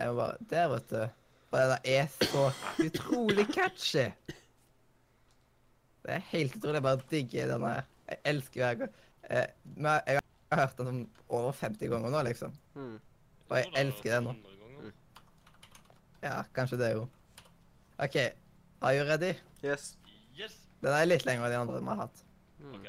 Jeg må bare Der, vet du. Og det der er så utrolig catchy. Det er helt utrolig. Jeg bare digger den her. Jeg elsker hver gang. Eh, men jeg har hørt den over 50 ganger nå, liksom. Mm. Og jeg er elsker den nå. 100. Ja, kanskje det, jo. OK. Are you ready? Yes. Yes! Den er litt lengre enn de andre vi har hatt. Mm. OK.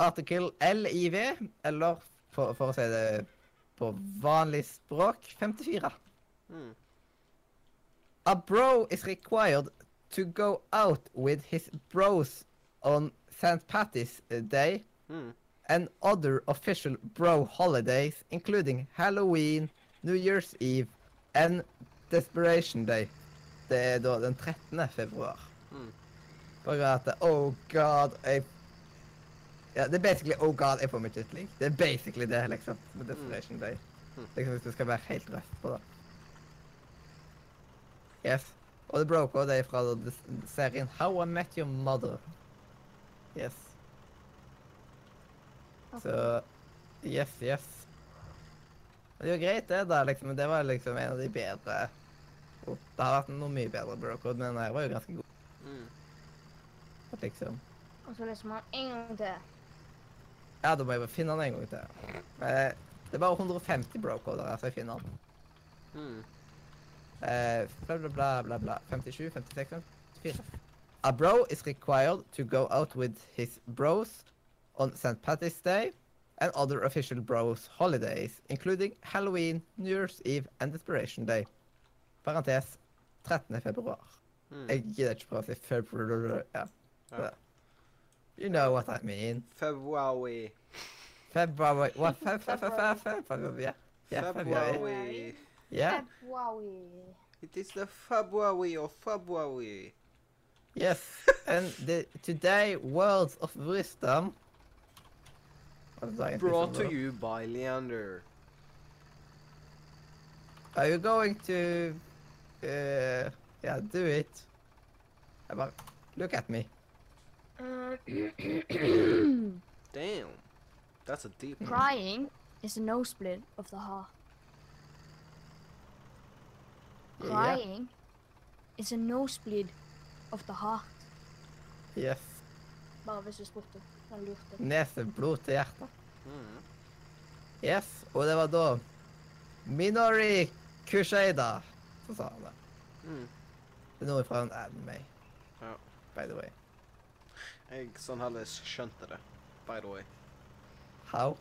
article LIV, eller for, for å si det på vanlig språk 54. Mm. A bro is required to go out with his bros on St. Patty's Day Mm. and other official bro holidays, including Halloween, New Year's Eve and Desperation Day. Det er da den 13. februar. Mm. Bare at Oh God, jeg Ja, det er basically Oh God, jeg får meg ikke et. Det er basically det, liksom. Med Desperation Day. Mm. Liksom hvis du skal være helt røff på det. Yes. Og det Broker, det er fra da serien How I Met Your Mother. Yes. Så Yes, yes. Og Det var greit, det, da, liksom. men Det var liksom en av de bedre Oh, Det har vært noe mye bedre brocode, men den her var jo ganske god. Mm. liksom. Og så leser man en gang til. Ja, da må jeg bare finne den en gang til. Eh, det er bare 150 brocoder her, så jeg finner den. Mm. Eh, bla, bla, bla, bla, bla. 57, 56, 54. A bro is required to go out with his bros on St. Patty's Day and other official bros holidays, including Halloween, New Year's Eve and Desperation Day. Parentes 13. februar. Mm. Jeg gidder ikke prøve å si februar. Ja. Ja. You know what I mean. February. February. What? Fe, fe, fe, fe, fe, February. Yeah. Yeah, February. February. Yeah. February. It is the February of February. Yes. And the today words of wisdom. Og så tar jeg en Brought to you by Leander. Are you going to uh, Yeah, do it. Jeg bare Look at me. Damn. That's a deep one. Crying is a nosebleed of the heart. Yeah. Is a nosebleed of the heart. Yes. Bare hvis du spurte. Neset lurte. Neseblod til hjertet. Mm. Yes. Og det var da Minori Kusheida som sa det. Mm. Det er noe fra en anime, Ja. by the way. Jeg sånn heller skjønte det, by the way. How?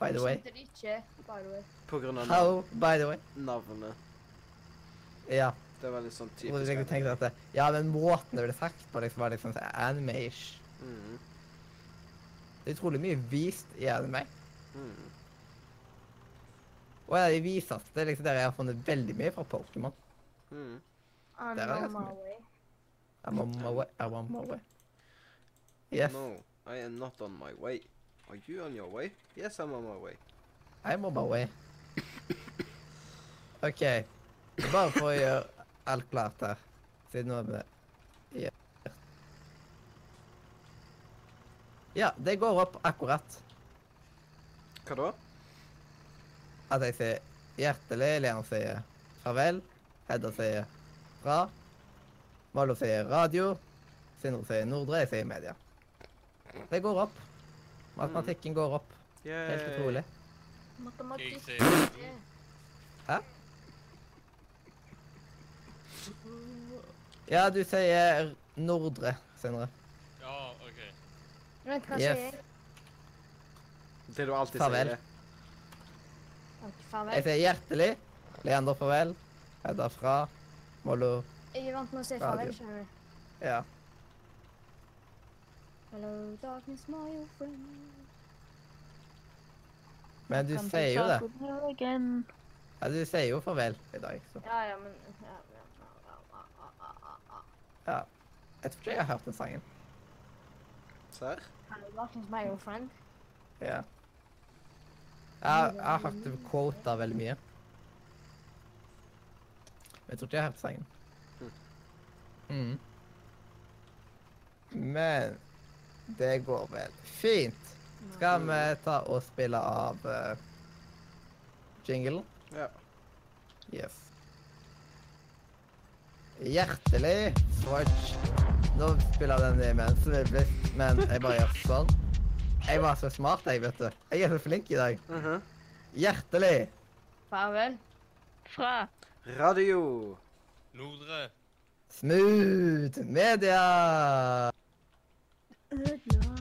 By the way. Jeg Skjønte det ikke, by the way. På grunn av How? By the way. navnet. Ja. Det var litt sånn typisk. jeg tenkte at det, ja, men måten det ble sagt på, liksom, var liksom sånn anime-ish. Mm. Det er utrolig mye vist i anime. Mm. Og ja, de viseste det liksom der jeg har funnet veldig mye fra Pokémon. Mm. I'm on my way. I'm on my way. I'm on my way. Yes, No, I am not on my way. Are you on your way? Yes, I'm on my way. I'm on my way. OK. Bare for å gjøre alt klart her, siden nå er vi ja. ja, det går opp akkurat Hva da? at jeg sier hjertelig, Leon sier farvel, Hedda sier bra, Malo sier radio, Sindre sier Nordre, jeg sier media. Det går opp. Matematikken går opp. Helt utrolig. Matematikk. Hæ? Ja, du sier Nordre, Sindre. Ja, OK. Vent, hva Yes. sier jeg? Det du alltid Farvel. sier. Farvel. Jeg sier hjertelig, Leander farvel, Hedda fra, Mollo Jeg er vant med å si farvel, skjønner du. Ja. Hello, darkness, my old friend. Men du sier jo det. again. Ja, du sier jo farvel i dag, så Ja, ja, men ja, ja, ja, ja, ja, ja, ja. ja. Jeg tror ikke jeg har hørt den sangen. Serr? Hello, darkness, my old friend. Ja. Jeg, jeg har hørt det quota veldig mye. Men jeg tror ikke jeg har hørt sangen. Mm. Men det går vel fint. Skal vi ta og spille av uh, jinglen? Ja. Yes. Hjertelig Swatch. Nå spiller den imens, men jeg bare gjør sånn. Jeg var så smart, jeg, vet du. Jeg er så flink i dag. Mhm. Hjertelig. Farvel. Fra Radio. Nordre. Smooth media. Good night.